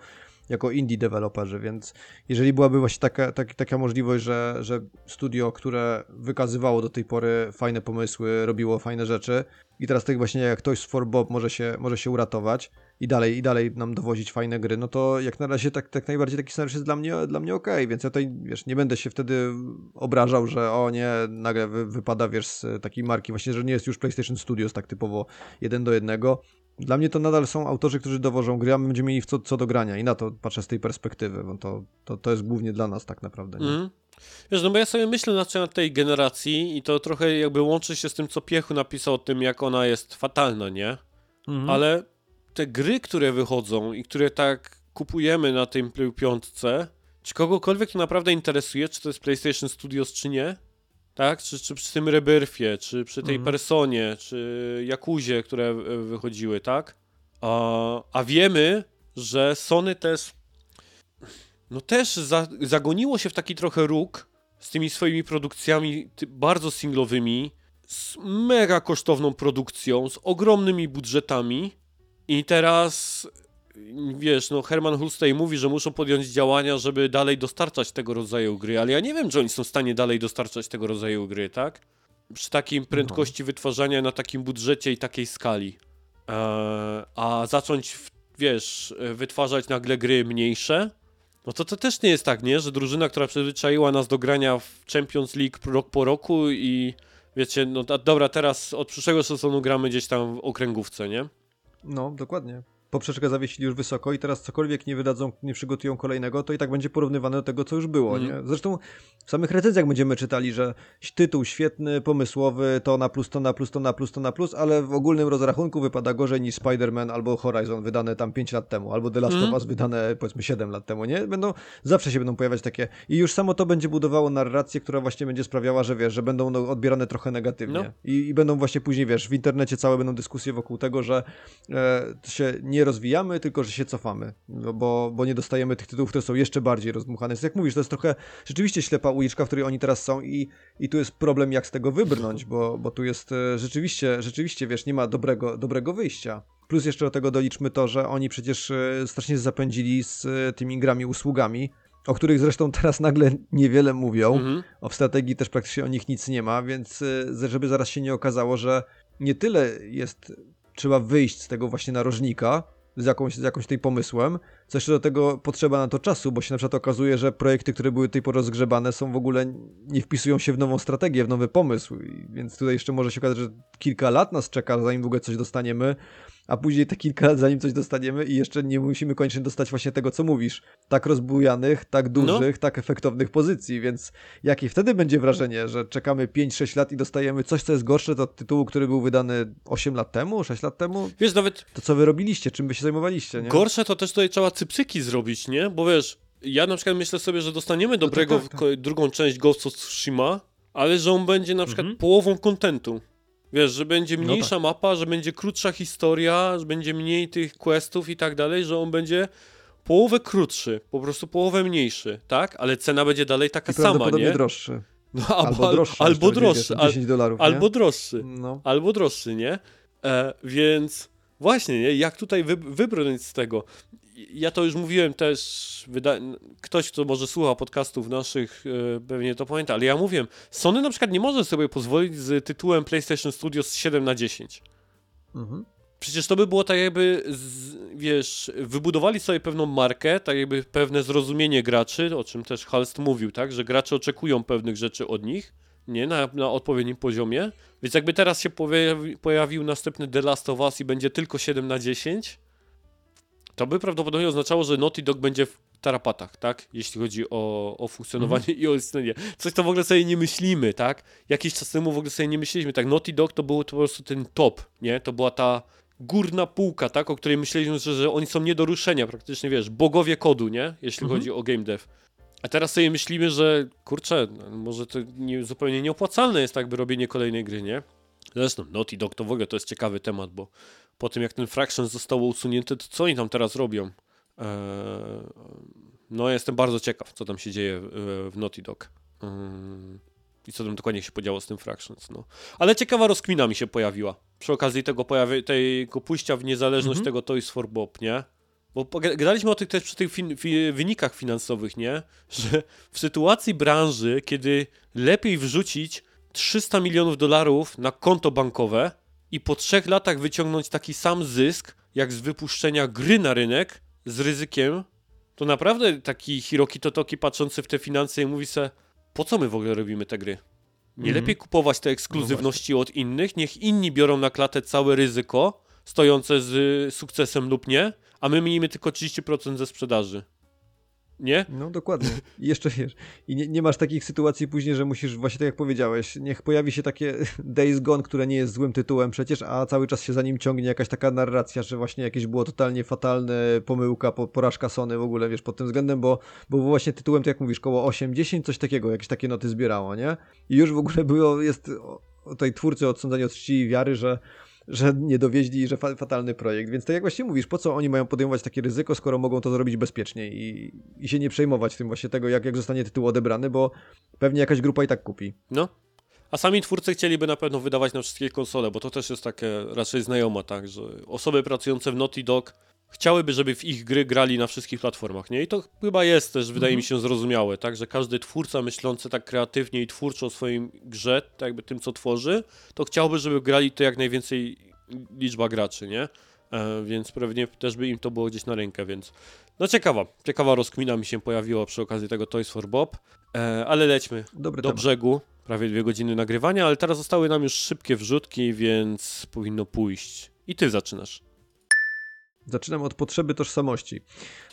jako indie deweloperzy, więc jeżeli byłaby właśnie taka, tak, taka możliwość, że, że studio, które wykazywało do tej pory fajne pomysły, robiło fajne rzeczy i teraz tak właśnie jak ktoś z For Bob może się, może się uratować, i dalej, i dalej nam dowozić fajne gry, no to jak na razie tak, tak najbardziej taki scenariusz jest dla mnie, dla mnie okej, okay, więc ja tutaj, wiesz, nie będę się wtedy obrażał, że o nie, nagle wy, wypada, wiesz, z takiej marki właśnie, że nie jest już PlayStation Studios tak typowo jeden do jednego. Dla mnie to nadal są autorzy, którzy dowożą gry, a my będziemy mieli co, co do grania i na to patrzę z tej perspektywy, bo to, to, to jest głównie dla nas tak naprawdę, nie? Mm. Wiesz, no bo ja sobie myślę na tej generacji i to trochę jakby łączy się z tym, co Piechu napisał o tym, jak ona jest fatalna, nie? Mhm. Ale te gry, które wychodzą i które tak kupujemy na tej piątce, czy kogokolwiek to naprawdę interesuje, czy to jest PlayStation Studios, czy nie? Tak? Czy, czy przy tym Rebirthie, czy przy tej mhm. Personie, czy Jakuzie, które wychodziły, tak? A, a wiemy, że Sony też no też za, zagoniło się w taki trochę róg z tymi swoimi produkcjami bardzo singlowymi, z mega kosztowną produkcją, z ogromnymi budżetami i teraz, wiesz, no Herman Hulstey mówi, że muszą podjąć działania, żeby dalej dostarczać tego rodzaju gry, ale ja nie wiem, czy oni są w stanie dalej dostarczać tego rodzaju gry, tak? Przy takim prędkości no. wytwarzania na takim budżecie i takiej skali. Eee, a zacząć, wiesz, wytwarzać nagle gry mniejsze, no to to też nie jest tak, nie? Że drużyna, która przyzwyczaiła nas do grania w Champions League rok po roku i wiecie, no dobra, teraz od przyszłego sezonu gramy gdzieś tam w okręgówce, nie? No, dokładnie poprzeczkę zawiesili już wysoko i teraz cokolwiek nie wydadzą, nie przygotują kolejnego, to i tak będzie porównywane do tego, co już było, mm. nie? Zresztą w samych recenzjach będziemy czytali, że tytuł świetny, pomysłowy, to na plus, to na plus, to na plus, to na plus, ale w ogólnym rozrachunku wypada gorzej niż Spider-Man albo Horizon wydane tam 5 lat temu, albo The Last mm. of Us wydane powiedzmy 7 lat temu, nie? Będą, zawsze się będą pojawiać takie i już samo to będzie budowało narrację, która właśnie będzie sprawiała, że wiesz, że będą no, odbierane trochę negatywnie no. I, I, będą właśnie później, wiesz, w internecie całe będą dyskusje wokół tego, że e, się nie nie rozwijamy, tylko że się cofamy, no bo, bo nie dostajemy tych tytułów, które są jeszcze bardziej rozmuchane. Więc jak mówisz, to jest trochę rzeczywiście ślepa uliczka, w której oni teraz są i, i tu jest problem, jak z tego wybrnąć, bo, bo tu jest e, rzeczywiście, rzeczywiście, wiesz, nie ma dobrego, dobrego wyjścia. Plus jeszcze do tego doliczmy to, że oni przecież e, strasznie zapędzili z e, tymi grami usługami, o których zresztą teraz nagle niewiele mówią. Mhm. O strategii też praktycznie o nich nic nie ma, więc żeby zaraz się nie okazało, że nie tyle jest trzeba wyjść z tego właśnie narożnika z jakąś, z jakąś tej pomysłem, co jeszcze do tego potrzeba na to czasu, bo się na przykład okazuje, że projekty, które były tej pory rozgrzebane są w ogóle, nie wpisują się w nową strategię, w nowy pomysł, I więc tutaj jeszcze może się okazać, że kilka lat nas czeka, zanim w ogóle coś dostaniemy, a później te kilka lat, zanim coś dostaniemy i jeszcze nie musimy koniecznie dostać właśnie tego, co mówisz. Tak rozbujanych, tak dużych, tak efektownych pozycji, więc jakie wtedy będzie wrażenie, że czekamy 5-6 lat i dostajemy coś, co jest gorsze od tytułu, który był wydany 8 lat temu, 6 lat temu? Wiesz, nawet To co wy robiliście, czym wy się zajmowaliście, nie? gorsze to też tutaj trzeba cypsyki zrobić, nie? Bo wiesz, ja na przykład myślę sobie, że dostaniemy dobrego tak, tak. ko- drugą część Ghost of Tsushima, ale że on będzie na przykład Mhm. połową kontentu. Wiesz, że będzie No mniejsza mapa, że będzie krótsza historia, że będzie mniej tych questów i tak dalej, że on będzie połowę krótszy, po prostu połowę mniejszy, tak? Ale cena będzie dalej taka I sama, nie? droższy. No, Albo droższy. albo jeszcze będzie, droższy, wiesz, al, 10 dolarów, albo droższy. No. albo droższy, nie? E, więc właśnie, nie? jak tutaj wy, wybrnąć z tego? Ja to już mówiłem też, wyda... ktoś, kto może słucha podcastów naszych, e, pewnie to pamięta, ale ja mówiłem, Sony na przykład nie może sobie pozwolić z tytułem PlayStation Studios 7 na 10. Mhm. Przecież to by było tak jakby, z, wiesz, wybudowali sobie pewną markę, tak jakby pewne zrozumienie graczy, o czym też Halst mówił, tak, że gracze oczekują pewnych rzeczy od nich, nie, na, na odpowiednim poziomie, więc jakby teraz się pojawi, pojawił następny The Last of Us i będzie tylko 7 na 10, to by prawdopodobnie oznaczało, że Naughty Dog będzie w tarapatach, tak, jeśli chodzi o, o funkcjonowanie i o istnienie. Coś to w ogóle sobie nie myślimy, tak, jakiś czas temu w ogóle sobie nie myśleliśmy, tak, Naughty Dog to był to po prostu ten top, nie, to była ta górna półka, tak, o której myśleliśmy, że, że oni są nie do ruszenia, praktycznie, wiesz, bogowie kodu, nie, jeśli Mhm. chodzi o game dev. A teraz sobie myślimy, że kurczę, może to nie, zupełnie nieopłacalne jest tak jakby robienie kolejnej gry, nie? Zresztą Naughty Dog to w ogóle to jest ciekawy temat, bo po tym jak ten Fraction zostało usunięte, to co oni tam teraz robią? Eee, no jestem bardzo ciekaw, co tam się dzieje w, w Naughty Dog. Ym, I co tam dokładnie się podziało z tym Fractions, no. Ale ciekawa rozkmina mi się pojawiła. Przy okazji tego, pojawi- tego pójścia w niezależność Mhm. tego Toys for Bob, nie? Bo gadaliśmy o tych też przy tych fin- fi- wynikach finansowych, nie? Że w sytuacji branży, kiedy lepiej wrzucić 300 milionów dolarów na konto bankowe i po trzech latach wyciągnąć taki sam zysk, jak z wypuszczenia gry na rynek z ryzykiem, to naprawdę taki Hiroki Totoki patrzący w te finanse i mówi se, po co my w ogóle robimy te gry? Nie Mhm. lepiej kupować te ekskluzywności od innych, niech inni biorą na klatę całe ryzyko stojące z sukcesem lub nie, a my miejmy tylko 30% ze sprzedaży. Nie? No dokładnie. I jeszcze wiesz, i nie, nie masz takich sytuacji później, że musisz, właśnie tak jak powiedziałeś, niech pojawi się takie (laughs) Days Gone, które nie jest złym tytułem przecież, a cały czas się za nim ciągnie jakaś taka narracja, że właśnie jakieś było totalnie fatalne, pomyłka, po, porażka Sony w ogóle, wiesz, pod tym względem, bo, bo właśnie tytułem, tak jak mówisz, koło 8-10, coś takiego, jakieś takie noty zbierało, nie? I już w ogóle było, jest o, o tej twórcy odsądzani od czci i wiary, że że nie dowieźli że fa fatalny projekt. Więc tak jak właśnie mówisz, po co oni mają podejmować takie ryzyko, skoro mogą to zrobić bezpiecznie i, i się nie przejmować tym właśnie tego, jak, jak zostanie tytuł odebrany, bo pewnie jakaś grupa i tak kupi. No. A sami twórcy chcieliby na pewno wydawać na wszystkie konsole, bo to też jest takie raczej znajoma, tak, że osoby pracujące w Naughty Dog chciałyby, żeby w ich gry grali na wszystkich platformach, nie? I to chyba jest też, wydaje mi się, zrozumiałe, tak, że każdy twórca myślący tak kreatywnie i twórczo o swoim grze, tak jakby tym, co tworzy, to chciałby, żeby grali to jak najwięcej liczba graczy, nie? E, więc pewnie też by im to było gdzieś na rękę, więc no ciekawa, ciekawa rozkmina mi się pojawiła przy okazji tego Toys for Bob, e, ale lećmy Dobry do temat. brzegu. Prawie dwie godziny nagrywania, ale teraz zostały nam już szybkie wrzutki, więc powinno pójść. I ty zaczynasz. Zaczynam od potrzeby tożsamości.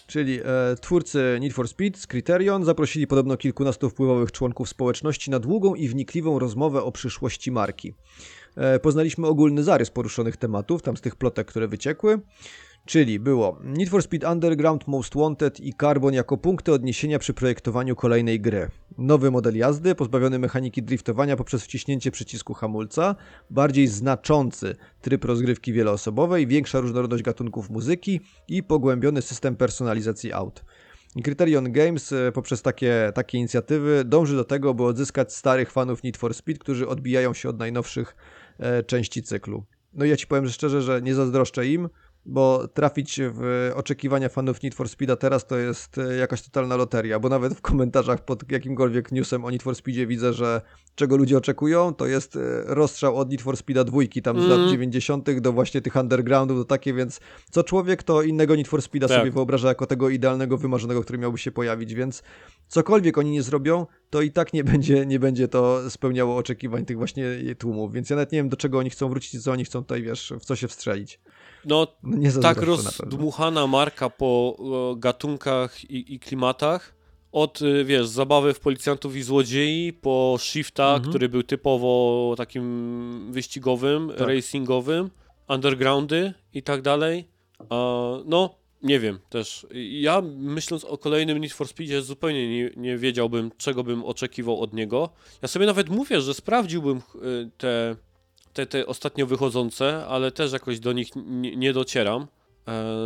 Czyli e, twórcy Need for Speed z Criterion zaprosili podobno kilkunastu wpływowych członków społeczności na długą i wnikliwą rozmowę o przyszłości marki. E, poznaliśmy ogólny zarys poruszonych tematów, tam z tych plotek, które wyciekły. Czyli było Need for Speed Underground, Most Wanted i Carbon jako punkty odniesienia przy projektowaniu kolejnej gry. Nowy model jazdy, pozbawiony mechaniki driftowania poprzez wciśnięcie przycisku hamulca, bardziej znaczący tryb rozgrywki wieloosobowej, większa różnorodność gatunków muzyki i pogłębiony system personalizacji aut. Criterion Games e, poprzez takie, takie inicjatywy dąży do tego, by odzyskać starych fanów Need for Speed, którzy odbijają się od najnowszych e, części cyklu. No i ja ci powiem szczerze, że nie zazdroszczę im, bo trafić w oczekiwania fanów Need for Speeda teraz to jest e, jakaś totalna loteria, bo nawet w komentarzach pod jakimkolwiek newsem o Need for Speedzie widzę, że czego ludzie oczekują, to jest e, rozstrzał od Need for Speeda dwójki, tam z lat 90. Mm. do właśnie tych undergroundów, do takie, więc co człowiek to innego Need for Speeda tak. sobie wyobraża jako tego idealnego, wymarzonego, który miałby się pojawić, więc cokolwiek oni nie zrobią, to i tak nie (laughs) będzie, nie będzie to spełniało oczekiwań tych właśnie tłumów, więc ja nawet nie wiem, do czego oni chcą wrócić co oni chcą tutaj, wiesz, w co się wstrzelić. No, no tak rozdmuchana marka po gatunkach i, i, klimatach, od, y, wiesz, zabawy w policjantów i złodziei, po Shifta, mhm. który był typowo takim wyścigowym, tak. racingowym, undergroundy i tak dalej. no, nie wiem też. Ja myśląc o kolejnym Need for Speedzie zupełnie nie, nie wiedziałbym, czego bym oczekiwał od niego. Ja sobie nawet mówię, że sprawdziłbym y, te te, te ostatnio wychodzące, ale też jakoś do nich nie, nie docieram e,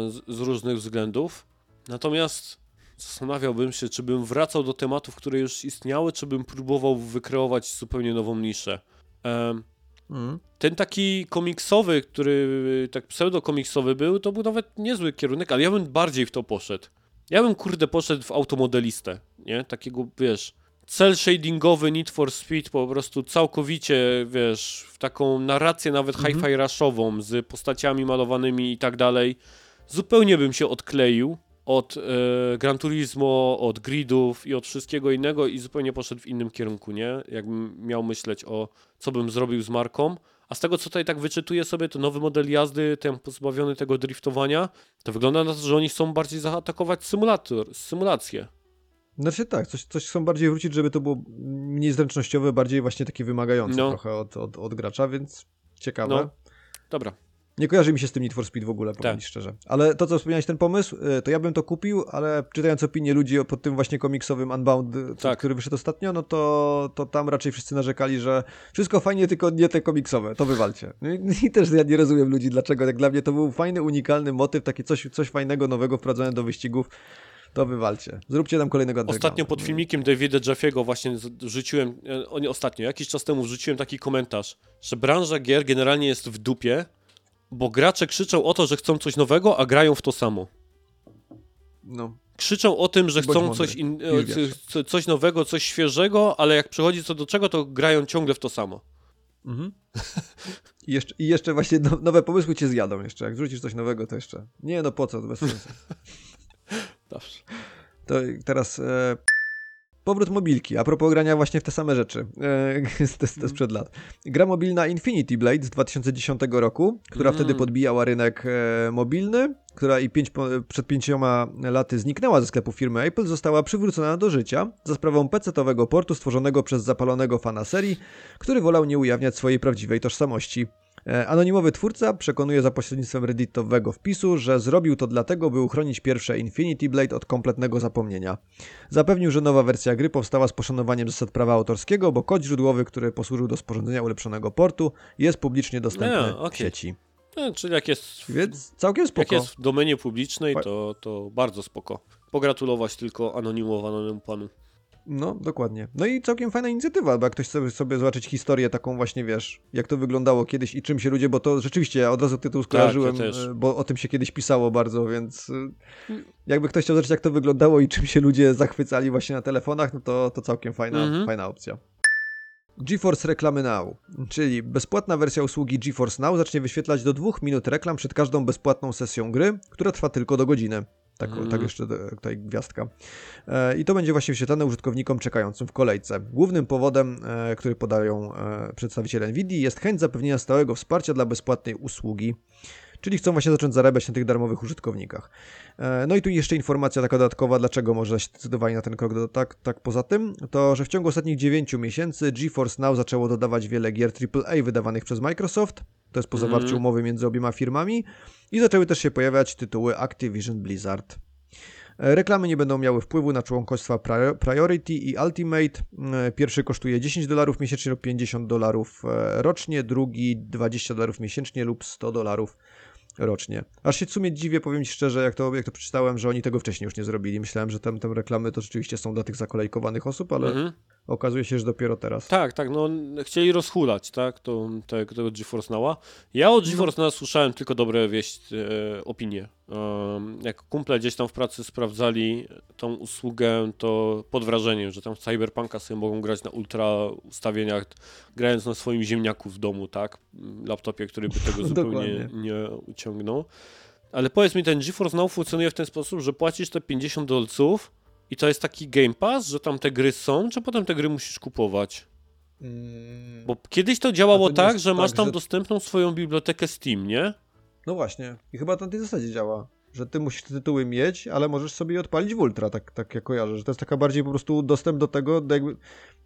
z, z, różnych względów. Natomiast zastanawiałbym się, czy bym wracał do tematów, które już istniały, czy bym próbował wykreować zupełnie nową niszę. E, mm. Ten taki komiksowy, który tak pseudo-komiksowy był, to był nawet niezły kierunek, ale ja bym bardziej w to poszedł. Ja bym kurde poszedł w automodelistę, nie? Takiego, wiesz, cel shadingowy Need for Speed po prostu całkowicie, wiesz, w taką narrację nawet mhm. hi-fi rushową z postaciami malowanymi i tak dalej. Zupełnie bym się odkleił od e, Gran Turismo, od gridów i od wszystkiego innego i zupełnie poszedł w innym kierunku, nie? Jakbym miał myśleć o co bym zrobił z marką. A z tego, co tutaj tak wyczytuję sobie, to nowy model jazdy, ten pozbawiony tego driftowania, to wygląda na to, że oni chcą bardziej zaatakować symulator, symulację. Znaczy tak, coś, coś chcą bardziej wrócić, żeby to było mniej zręcznościowe, bardziej właśnie takie wymagające no. trochę od, od, od gracza, więc ciekawe. No. Dobra. Nie kojarzy mi się z tym Need for Speed w ogóle, powiem tak. szczerze. Ale to, co wspomniałeś, ten pomysł, y, to ja bym to kupił, ale czytając opinie ludzi pod tym właśnie komiksowym Unbound, y, tak. który wyszedł ostatnio, no to, to tam raczej wszyscy narzekali, że wszystko fajnie, tylko nie te komiksowe, to wywalcie. No I, (laughs) i też ja nie rozumiem ludzi, dlaczego. Jak dla mnie to był fajny, unikalny motyw, taki coś, coś fajnego, nowego wprowadzone do wyścigów to wywalcie. Zróbcie tam kolejnego Ostatnio pod filmikiem Davida Jeffiego właśnie wrzuciłem, e, nie ostatnio, jakiś czas temu wrzuciłem taki komentarz, że branża gier generalnie jest w dupie, bo gracze krzyczą o to, że chcą coś nowego, a grają w to samo. No. Krzyczą o tym, że chcą coś, in, e, coś nowego, coś świeżego, ale jak przychodzi co do czego, to grają ciągle w to samo. Mhm. I, jeszcze, I jeszcze właśnie nowe pomysły cię zjadą jeszcze. Jak wrzucisz coś nowego, to jeszcze. Nie, no po co, to bez sensu. (laughs) Dobrze. To teraz e, powrót mobilki. A propos grania właśnie w te same rzeczy. E, (laughs) to, to sprzed lat. Gra mobilna Infinity Blade z 2010 roku, która mm. wtedy podbijała rynek e, mobilny, która i pięć, przed pięcioma laty zniknęła ze sklepu firmy Apple, została przywrócona do życia za sprawą PC-owego portu stworzonego przez zapalonego fana serii, który wolał nie ujawniać swojej prawdziwej tożsamości. E, anonimowy twórca przekonuje za pośrednictwem redditowego wpisu, że zrobił to dlatego, by uchronić pierwsze Infinity Blade od kompletnego zapomnienia. Zapewnił, że nowa wersja gry powstała z poszanowaniem zasad prawa autorskiego, bo kod źródłowy, który posłużył do sporządzenia ulepszonego portu, jest publicznie dostępny no, okay. w sieci. No, czyli jak jest, w, Więc całkiem spoko. jak jest w domenie publicznej, to, to bardzo spoko. Pogratulować tylko anonimowanemu panu. No, dokładnie. No i całkiem fajna inicjatywa, bo jak ktoś sobie, sobie zobaczyć historię taką właśnie, wiesz, jak to wyglądało kiedyś i czym się ludzie, bo to rzeczywiście ja od razu tytuł skojarzyłem, tak, bo o tym się kiedyś pisało bardzo, więc y, jakby ktoś chciał zobaczyć jak to wyglądało i czym się ludzie zachwycali właśnie na telefonach, no to, to całkiem fajna, mhm. fajna opcja. GeForce Reklamy Now, czyli bezpłatna wersja usługi GeForce Now zacznie wyświetlać do dwóch minut reklam przed każdą bezpłatną sesją gry, która trwa tylko do godziny. Tak, mm. tak jeszcze tutaj gwiazdka. E, I to będzie właśnie wyświetlane użytkownikom czekającym w kolejce. Głównym powodem, e, który podają e, przedstawiciele NVIDIA jest chęć zapewnienia stałego wsparcia dla bezpłatnej usługi. Czyli chcą właśnie zacząć zarabiać na tych darmowych użytkownikach. E, no i tu jeszcze informacja taka dodatkowa, dlaczego może się zdecydowali na ten krok. Tak, tak poza tym, to że w ciągu ostatnich 9 miesięcy GeForce Now zaczęło dodawać wiele gier AAA wydawanych przez Microsoft, to jest po Mhm. zawarciu umowy między obiema firmami, i zaczęły też się pojawiać tytuły Activision Blizzard. E, Reklamy nie będą miały wpływu na członkostwa Pri- Priority i Ultimate. E, Pierwszy kosztuje 10 dolarów miesięcznie lub 50 dolarów rocznie, drugi 20 dolarów miesięcznie lub 100 dolarów rocznie. Aż się w sumie dziwię, powiem Ci szczerze, jak to, jak to przeczytałem, że oni tego wcześniej już nie zrobili. Myślałem, że tam, tam reklamy to rzeczywiście są dla tych zakolejkowanych osób, ale Mhm. okazuje się, że dopiero teraz. Tak, tak, no chcieli rozhulać, tak, to, te, tego GeForce Now'a. Ja o GeForce Now słyszałem tylko dobre wieści, e, opinie. Jak kumple gdzieś tam w pracy sprawdzali tą usługę, to pod wrażeniem, że tam w Cyberpunka sobie mogą grać na ultra ustawieniach, grając na swoim ziemniaku w domu, tak, laptopie, który by tego (laughs) zupełnie nie uciągnął. Ale powiedz mi, ten GeForce Now funkcjonuje w ten sposób, że płacisz te 50 dolców i to jest taki Game Pass, że tam te gry są, czy potem te gry musisz kupować? Bo kiedyś to działało to tak, że masz tak, tam że- dostępną swoją bibliotekę Steam, nie? No właśnie. I chyba na tej zasadzie działa. Że ty musisz te tytuły mieć, ale możesz sobie je odpalić w ultra, tak, tak jak kojarzę. Że to jest taka bardziej po prostu dostęp do tego, do, jakby,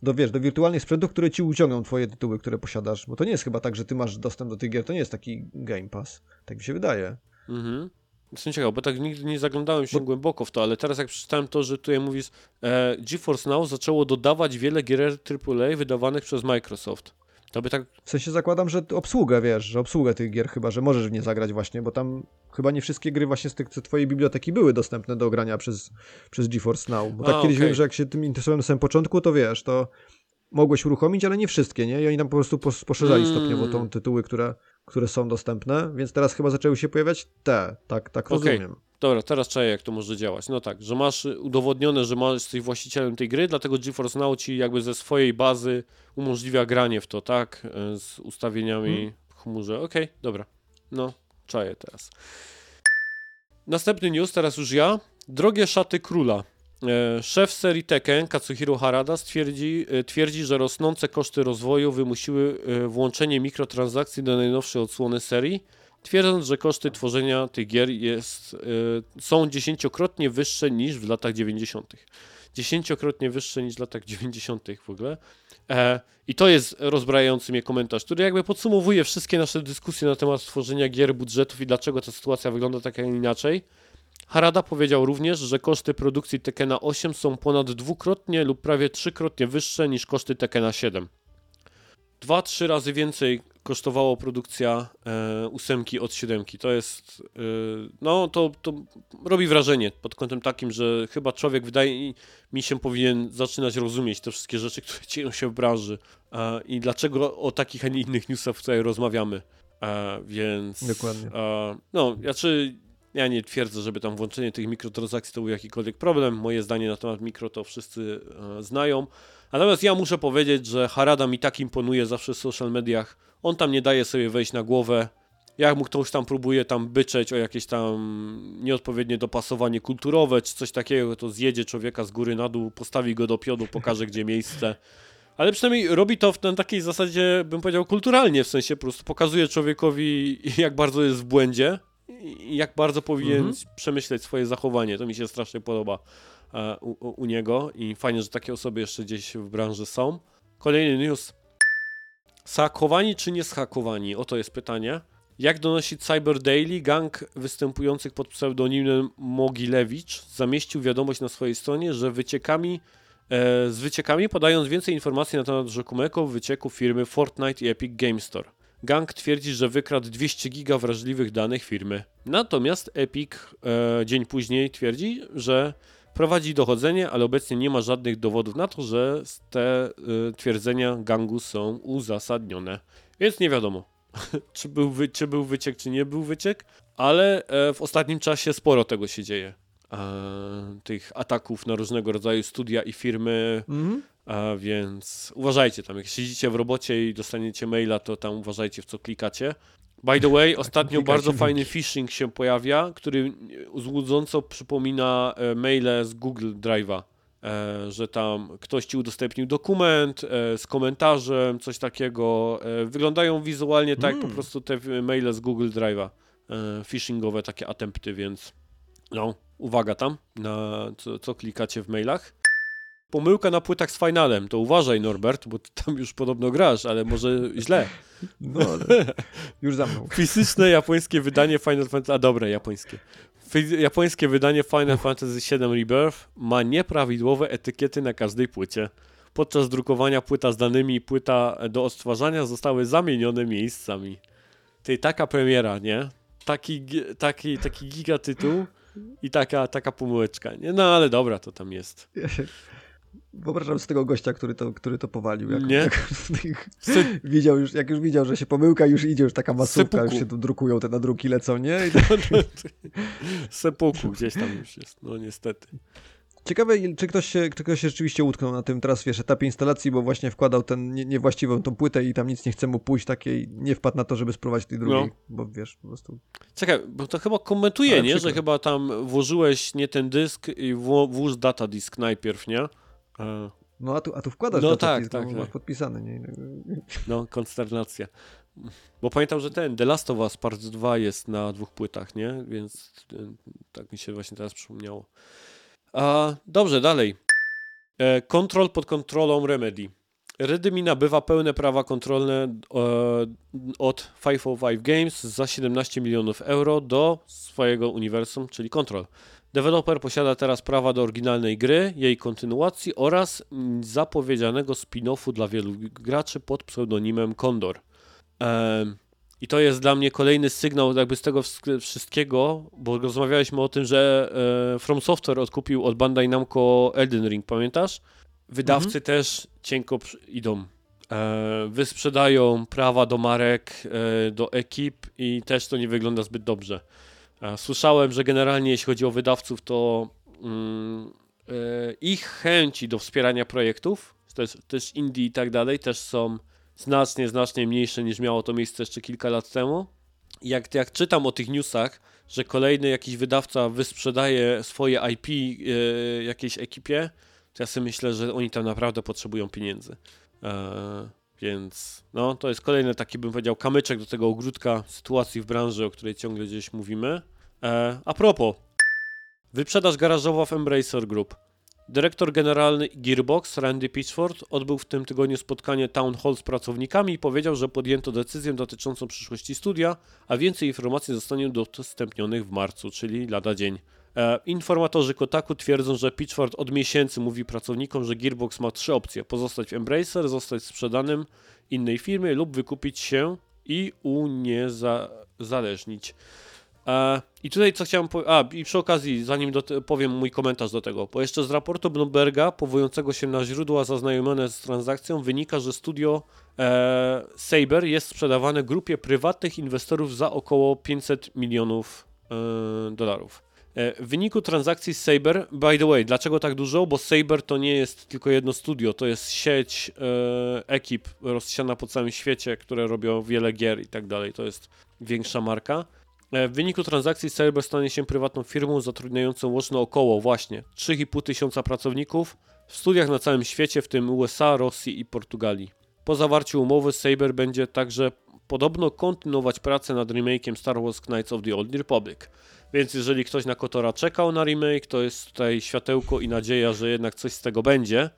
do wiesz, do wirtualnych sprzętów, które ci uciągną twoje tytuły, które posiadasz. Bo to nie jest chyba tak, że ty masz dostęp do tych gier, to nie jest taki Game Pass. Tak mi się wydaje. Mhm. Jestem ciekaw, bo tak nigdy nie zaglądałem się Bo- głęboko w to, ale teraz jak przeczytałem to, że tutaj mówisz, e, GeForce Now zaczęło dodawać wiele gier AAA wydawanych przez Microsoft. To by tak, W sensie zakładam, że obsługę, wiesz, że obsługę tych gier chyba, że możesz w nie zagrać właśnie, bo tam chyba nie wszystkie gry właśnie z tych z twojej biblioteki były dostępne do grania przez, przez GeForce Now. Bo tak A, kiedyś okej. wiem, że jak się tym interesowałem na samym początku, to wiesz, to mogłeś uruchomić, ale nie wszystkie, nie? I oni tam po prostu pos- poszerzali Mm. stopniowo tą tytuły, które, które są dostępne, więc teraz chyba zaczęły się pojawiać te, tak, tak Okej. rozumiem. Dobra, teraz czaję jak to może działać. No tak, że masz udowodnione, że masz, jesteś właścicielem tej gry, dlatego GeForce Now ci jakby ze swojej bazy umożliwia granie w to, tak? E, Z ustawieniami Hmm. w chmurze. Okej, dobra. No, czaję teraz. Następny news, teraz już ja. Drogie szaty króla. E, Szef serii Tekken, Katsuhiro Harada, stwierdzi, twierdzi, że rosnące koszty rozwoju wymusiły włączenie mikrotransakcji do najnowszej odsłony serii, twierdząc, że koszty tworzenia tych gier jest, e, są dziesięciokrotnie wyższe niż w latach 90. Dziesięciokrotnie wyższe niż w latach 90. w ogóle. E, I to jest rozbrajający mnie komentarz, który jakby podsumowuje wszystkie nasze dyskusje na temat tworzenia gier, budżetów i dlaczego ta sytuacja wygląda tak, a inaczej. Harada powiedział również, że koszty produkcji Tekena 8 są ponad dwukrotnie lub prawie trzykrotnie wyższe niż koszty Tekena 7. Dwa, trzy razy więcej kosztowała produkcja e, ósemki od siódemki. To jest, e, no to, to robi wrażenie pod kątem takim, że chyba człowiek wydaje mi się powinien zaczynać rozumieć te wszystkie rzeczy, które dzieją się w branży e, i dlaczego o takich, a nie innych newsach tutaj rozmawiamy. E, więc... Dokładnie. E, no, znaczy ja nie twierdzę, żeby tam włączenie tych mikrotransakcji to był jakikolwiek problem. Moje zdanie na temat mikro to wszyscy e, znają. Natomiast ja muszę powiedzieć, że Harada mi tak imponuje zawsze w social mediach. On tam nie daje sobie wejść na głowę. Jak mu ktoś tam próbuje tam byczeć o jakieś tam nieodpowiednie dopasowanie kulturowe czy coś takiego, to zjedzie człowieka z góry na dół, postawi go do piodu, pokaże gdzie miejsce. Ale przynajmniej robi to w na takiej zasadzie, bym powiedział, kulturalnie, w sensie po prostu pokazuje człowiekowi, jak bardzo jest w błędzie i jak bardzo powinien Mhm. przemyśleć swoje zachowanie. To mi się strasznie podoba u, u, u niego i fajnie, że takie osoby jeszcze gdzieś w branży są. Kolejny news. Zhakowani czy nie zhakowani? Oto jest pytanie. Jak donosi Cyber Daily, gang występujących pod pseudonimem Mogilewicz zamieścił wiadomość na swojej stronie, że wyciekami, e, z wyciekami podając więcej informacji na temat rzekomego wycieku firmy Fortnite i Epic Game Store. Gang twierdzi, że wykradł 200 giga wrażliwych danych firmy. Natomiast Epic e, dzień później twierdzi, że prowadzi dochodzenie, ale obecnie nie ma żadnych dowodów na to, że te e, twierdzenia gangu są uzasadnione. Więc nie wiadomo, (laughs) czy był, wy, czy był wyciek, czy nie był wyciek, ale e, w ostatnim czasie sporo tego się dzieje. E, tych ataków na różnego rodzaju studia i firmy, Mhm. a więc uważajcie tam, jak siedzicie w robocie i dostaniecie maila, to tam uważajcie w co klikacie. By the way, ostatnio bardzo fajny phishing się pojawia, który złudząco przypomina e, maile z Google Drive'a. E, że tam ktoś ci udostępnił dokument e, z komentarzem, coś takiego. Wyglądają wizualnie tak po Mm. prostu te maile z Google Drive'a. phishingowe takie attempty, więc no, uwaga tam, na co, co klikacie w mailach. Pomyłka na płytach z finalem, to uważaj Norbert, bo ty tam już podobno grasz, ale może źle. No, ale (laughs) już za mną. Fizyczne japońskie wydanie Final Fantasy, a dobre japońskie. Japońskie wydanie Final Fantasy VII Rebirth ma nieprawidłowe etykiety na każdej płycie. Podczas drukowania płyta z danymi i płyta do odtwarzania zostały zamienione miejscami. Tej taka premiera, nie? Taki, taki, taki giga tytuł i taka, taka pomyłeczka, nie? No ale dobra, to tam jest. (laughs) Wyobrażam z tego gościa, który to, który to powalił. Jak, Nie? Jak, Se- (laughs) widział już, jak już widział, że się pomyłka, już idzie już taka masówka, Sepuku. już się tu drukują te nadruki lecą, nie? I (laughs) tak. Sepuku gdzieś tam już jest, no niestety. Ciekawe, czy ktoś, się, czy ktoś się rzeczywiście utknął na tym teraz, wiesz, etapie instalacji, bo właśnie wkładał ten nie, niewłaściwą tą płytę i tam nic nie chce mu pójść takiej, nie wpadł na to, żeby spróbować tej drugiej, No. bo wiesz, po prostu... Czekaj, bo to chyba komentuje, Ale nie? Że przykro. chyba tam włożyłeś nie ten dysk i włóż data disk najpierw, nie? E, No a tu, a tu wkładasz No no, tak, tak, tak, no, tak. masz podpisany, nie? No, konsternacja. Bo pamiętam, że ten The Last of Us Part 2 jest na dwóch płytach, nie? Więc e, tak mi się właśnie teraz przypomniało. A, dobrze, dalej. E, Kontrol pod kontrolą Remedy. Remedy nabywa pełne prawa kontrolne e, od 505 Games za 17 milionów euro do swojego uniwersum, czyli Control. Deweloper posiada teraz prawa do oryginalnej gry, jej kontynuacji oraz zapowiedzianego spin-offu dla wielu graczy pod pseudonimem Condor. Em, I to jest dla mnie kolejny sygnał jakby z tego wszystkiego, bo rozmawialiśmy o tym, że e, From Software odkupił od Bandai Namco Elden Ring, pamiętasz? Wydawcy też cienko idą. E, wysprzedają prawa do marek, e, do ekip i też to nie wygląda zbyt dobrze. Słyszałem, że generalnie jeśli chodzi o wydawców, to mm, e, ich chęci do wspierania projektów, też, indie i tak dalej, też są znacznie, znacznie mniejsze niż miało to miejsce jeszcze kilka lat temu. Jak, jak czytam o tych newsach, że kolejny jakiś wydawca wysprzedaje swoje IP e, jakiejś ekipie, to ja sobie myślę, że oni tam naprawdę potrzebują pieniędzy. E, więc no, to jest kolejny taki, bym powiedział, kamyczek do tego ogródka sytuacji w branży, o której ciągle gdzieś mówimy. E, a propos, wyprzedaż garażowa w Embracer Group. Dyrektor generalny Gearbox, Randy Pitchford, odbył w tym tygodniu spotkanie Town Hall z pracownikami i powiedział, że podjęto decyzję dotyczącą przyszłości studia, a więcej informacji zostanie udostępnionych w marcu, czyli lada dzień. E, informatorzy Kotaku twierdzą, że Pitchford od miesięcy mówi pracownikom, że Gearbox ma trzy opcje: pozostać w Embracer, zostać sprzedanym innej firmie lub wykupić się i uniezależnić. E, I tutaj co chciałem powiedzieć, a i przy okazji, zanim powiem mój komentarz do tego, bo jeszcze z raportu Bloomberga, powołującego się na źródła zaznajomione z transakcją, wynika, że studio e, Saber jest sprzedawane grupie prywatnych inwestorów za około 500 milionów e, dolarów. E, W wyniku transakcji z Saber, by the way, dlaczego tak dużo? Bo Saber to nie jest tylko jedno studio, to jest sieć e, ekip rozsiana po całym świecie, które robią wiele gier i tak dalej. To jest większa marka. E, W wyniku transakcji Saber stanie się prywatną firmą zatrudniającą łącznie około właśnie 3,5 tysiąca pracowników w studiach na całym świecie, w tym USA, Rosji i Portugalii. Po zawarciu umowy Saber będzie także podobno kontynuować pracę nad remake'iem Star Wars Knights of the Old Republic. Więc jeżeli ktoś na Kotora czekał na remake, to jest tutaj światełko i nadzieja, że jednak coś z tego będzie.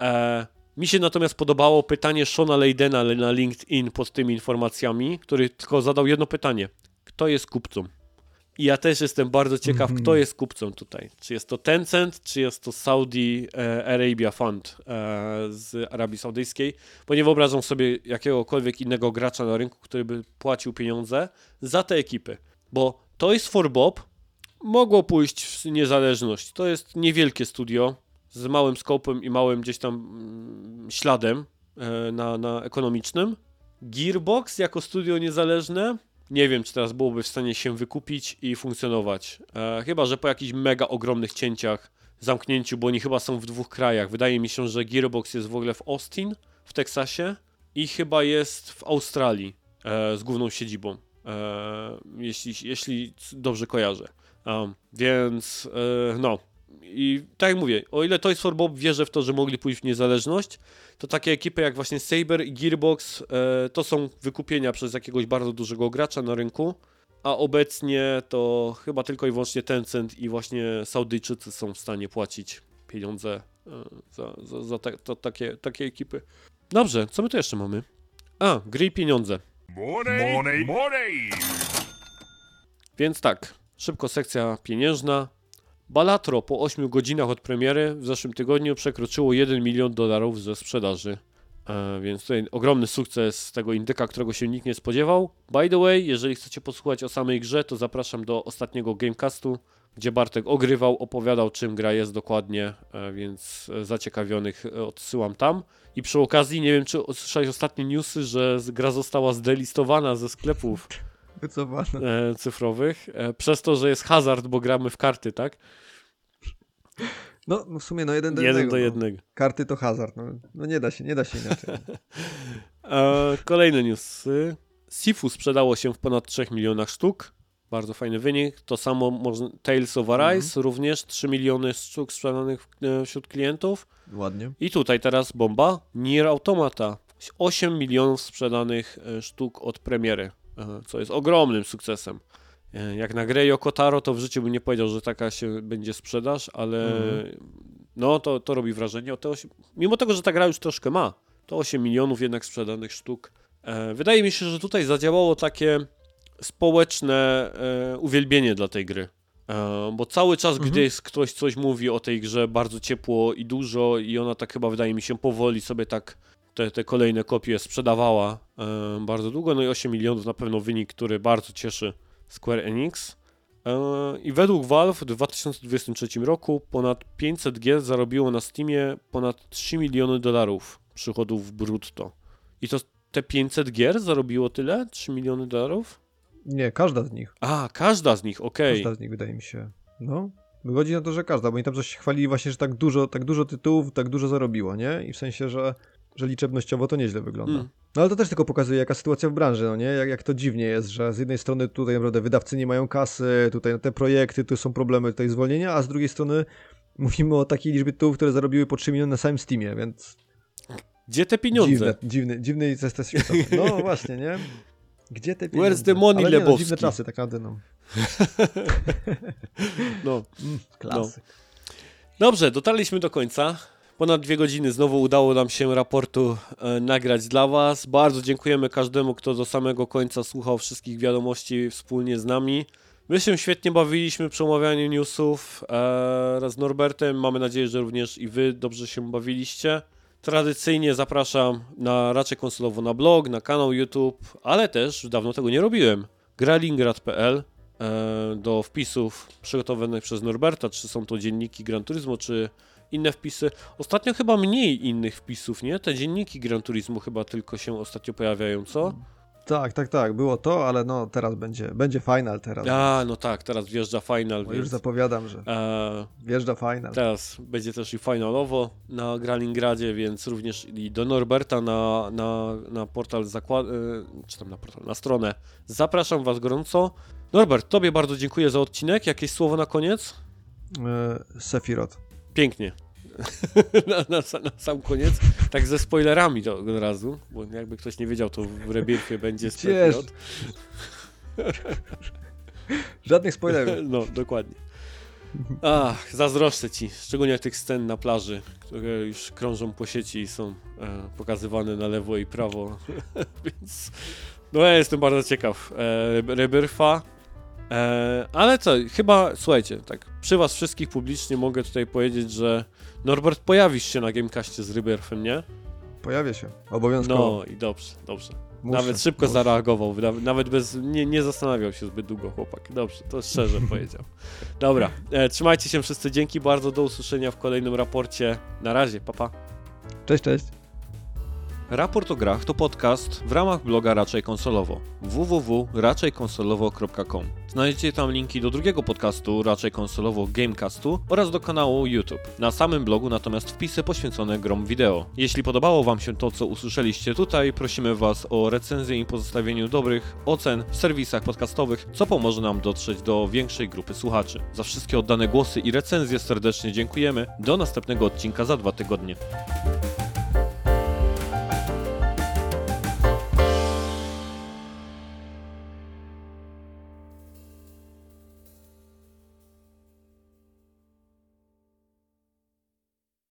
E, mi się natomiast podobało pytanie Shona Leydena na LinkedIn pod tymi informacjami, który tylko zadał jedno pytanie. Kto jest kupcą? I ja też jestem bardzo ciekaw, Mhm. kto jest kupcą tutaj. Czy jest to Tencent, czy jest to Saudi e, Arabia Fund e, z Arabii Saudyjskiej, bo nie wyobrażam sobie jakiegokolwiek innego gracza na rynku, który by płacił pieniądze za te ekipy. Bo Toys for Bob mogło pójść w niezależność. To jest niewielkie studio z małym skopem i małym gdzieś tam mm, śladem e, na, na ekonomicznym. Gearbox jako studio niezależne nie wiem, czy teraz byłoby w stanie się wykupić i funkcjonować. E, chyba, że po jakichś mega ogromnych cięciach, zamknięciu, bo oni chyba są w dwóch krajach. Wydaje mi się, że Gearbox jest w ogóle w Austin, w Teksasie i chyba jest w Australii e, z główną siedzibą, jeśli, jeśli dobrze kojarzę. Um, więc e, no. I tak jak mówię, o ile Toys for Bob wierzę w to, że mogli pójść w niezależność, to takie ekipy jak właśnie Saber i Gearbox e, to są wykupienia przez jakiegoś bardzo dużego gracza na rynku a obecnie to chyba tylko i wyłącznie Tencent i właśnie Saudyjczycy są w stanie płacić pieniądze e, za, za, za te, to, takie, takie ekipy. Dobrze, co my tu jeszcze mamy? A, gry i pieniądze. Money, money, money. Więc tak, szybko sekcja pieniężna. Balatro po 8 godzinach od premiery w zeszłym tygodniu przekroczyło 1 milion dolarów ze sprzedaży. E, więc tutaj ogromny sukces tego indyka, którego się nikt nie spodziewał. By the way, jeżeli chcecie posłuchać o samej grze, to zapraszam do ostatniego Gamecastu, gdzie Bartek ogrywał, opowiadał czym gra jest dokładnie, e, więc zaciekawionych e, odsyłam tam. I przy okazji, nie wiem czy usłyszałeś ostatnie newsy, że gra została zdelistowana ze sklepów Wycofane. e, cyfrowych, przez to, że jest hazard, bo gramy w karty, tak? No, no w sumie no jeden do Jeden jednego. do no. jednego. Karty to hazard. No, no nie da się, nie da się inaczej. (laughs) E, kolejne newsy. Sifu sprzedało się w ponad 3 milionach sztuk. Bardzo fajny wynik. To samo można, Tales of Arise, również 3 miliony sztuk sprzedanych e, wśród klientów. Ładnie. I tutaj teraz bomba. Nier Automata. 8 milionów sprzedanych e, sztuk od premiery, co jest ogromnym sukcesem. E, Jak na grę Yoko Taro, to w życiu bym nie powiedział, że taka się będzie sprzedaż, ale no to, to robi wrażenie. Te 8... Mimo tego, że ta gra już troszkę ma, to 8 milionów jednak sprzedanych sztuk. E, Wydaje mi się, że tutaj zadziałało takie społeczne e, uwielbienie dla tej gry. Bo cały czas, gdy jest ktoś coś mówi o tej grze bardzo ciepło i dużo i ona tak chyba wydaje mi się powoli sobie tak te, te kolejne kopie sprzedawała bardzo długo, no i 8 milionów na pewno wynik, który bardzo cieszy Square Enix. E, I według Valve w 2023 roku ponad 500 gier zarobiło na Steamie ponad 3 miliony dolarów przychodów brutto. I to te 500 gier zarobiło tyle? 3 miliony dolarów? Nie, każda z nich. A, każda z nich, okej. Każda z nich wydaje mi się. No. Wychodzi na to, że każda, bo oni tam coś się chwalili właśnie, że tak dużo, tak dużo tytułów, tak dużo zarobiło, nie? I w sensie, że, że liczebnościowo to nieźle wygląda. Mm. No ale to też tylko pokazuje, jaka sytuacja w branży, no nie? Jak, jak to dziwnie jest, że z jednej strony tutaj naprawdę wydawcy nie mają kasy, tutaj te projekty, tu są problemy, tutaj zwolnienia, a z drugiej strony mówimy o takiej liczbie tytułów, które zarobiły po 3 miliony na samym Steamie, więc Gdzie te pieniądze? dziwne, dziwny, dziwny jest ten świat. No (laughs) właśnie, nie? Gdzie te pieniądze? Where's the money, Ale nie, no, Lebowski? dziwne czasy, tak naprawdę, no. (laughs) No. Mm, klasyk. Dobrze, dotarliśmy do końca. Ponad dwie godziny znowu udało nam się raportu e, nagrać dla Was. Bardzo dziękujemy każdemu, kto do samego końca słuchał wszystkich wiadomości wspólnie z nami. My się świetnie bawiliśmy przy omawianiu newsów e, Norbertem. Mamy nadzieję, że również i Wy dobrze się bawiliście. Tradycyjnie zapraszam na raczej konsolowo na blog, na kanał YouTube, ale też dawno tego nie robiłem. Gralingrad.pl e, do wpisów przygotowanych przez Norberta, czy są to dzienniki Gran Turismo, czy inne wpisy. Ostatnio chyba mniej innych wpisów, nie? Te dzienniki Gran Turismo chyba tylko się ostatnio pojawiają, co? Tak, tak, tak, było to, ale no teraz będzie, będzie final teraz. A, no tak, teraz wjeżdża final, Bo już więc zapowiadam, że e, wjeżdża final. teraz będzie też i finalowo na Gralingradzie, więc również i do Norberta na, na, na portal zakład... e, czy tam na portal, na stronę. Zapraszam Was gorąco. Norbert, Tobie bardzo dziękuję za odcinek. Jakieś słowo na koniec? E, Sephiroth. Pięknie. (laughs) na, na, na sam koniec, tak ze spoilerami to od razu, bo jakby ktoś nie wiedział, to w Rebirthie będzie. Sephiroth. (laughs) Żadnych spoilerów. (laughs) No, dokładnie. Ach, zazdroszczę ci, szczególnie tych scen na plaży, które już krążą po sieci i są e, pokazywane na lewo i prawo, więc no ja jestem bardzo ciekaw e, Rebirtha, e, ale co, chyba, słuchajcie, tak przy was wszystkich publicznie mogę tutaj powiedzieć, że Norbert pojawisz się na Gamecastie z Rebirthem, nie? Pojawię się. Obowiązkowo. No i dobrze, dobrze. Muszę, Nawet szybko muszę. zareagował, nawet bez, nie, nie zastanawiał się zbyt długo chłopak. Dobrze, to szczerze (laughs) powiedział. Dobra, e, trzymajcie się wszyscy, dzięki bardzo, do usłyszenia w kolejnym raporcie. Na razie, papa. Pa. Cześć, cześć. Raport o grach to podcast w ramach bloga Raczej Konsolowo www.raczejkonsolowo.com Znajdziecie tam linki do drugiego podcastu Raczej Konsolowo Gamecastu oraz do kanału YouTube. Na samym blogu natomiast wpisy poświęcone grom wideo. Jeśli podobało Wam się to, co usłyszeliście tutaj, prosimy Was o recenzję i pozostawieniu dobrych ocen w serwisach podcastowych, co pomoże nam dotrzeć do większej grupy słuchaczy. Za wszystkie oddane głosy i recenzje serdecznie dziękujemy. Do następnego odcinka za dwa tygodnie.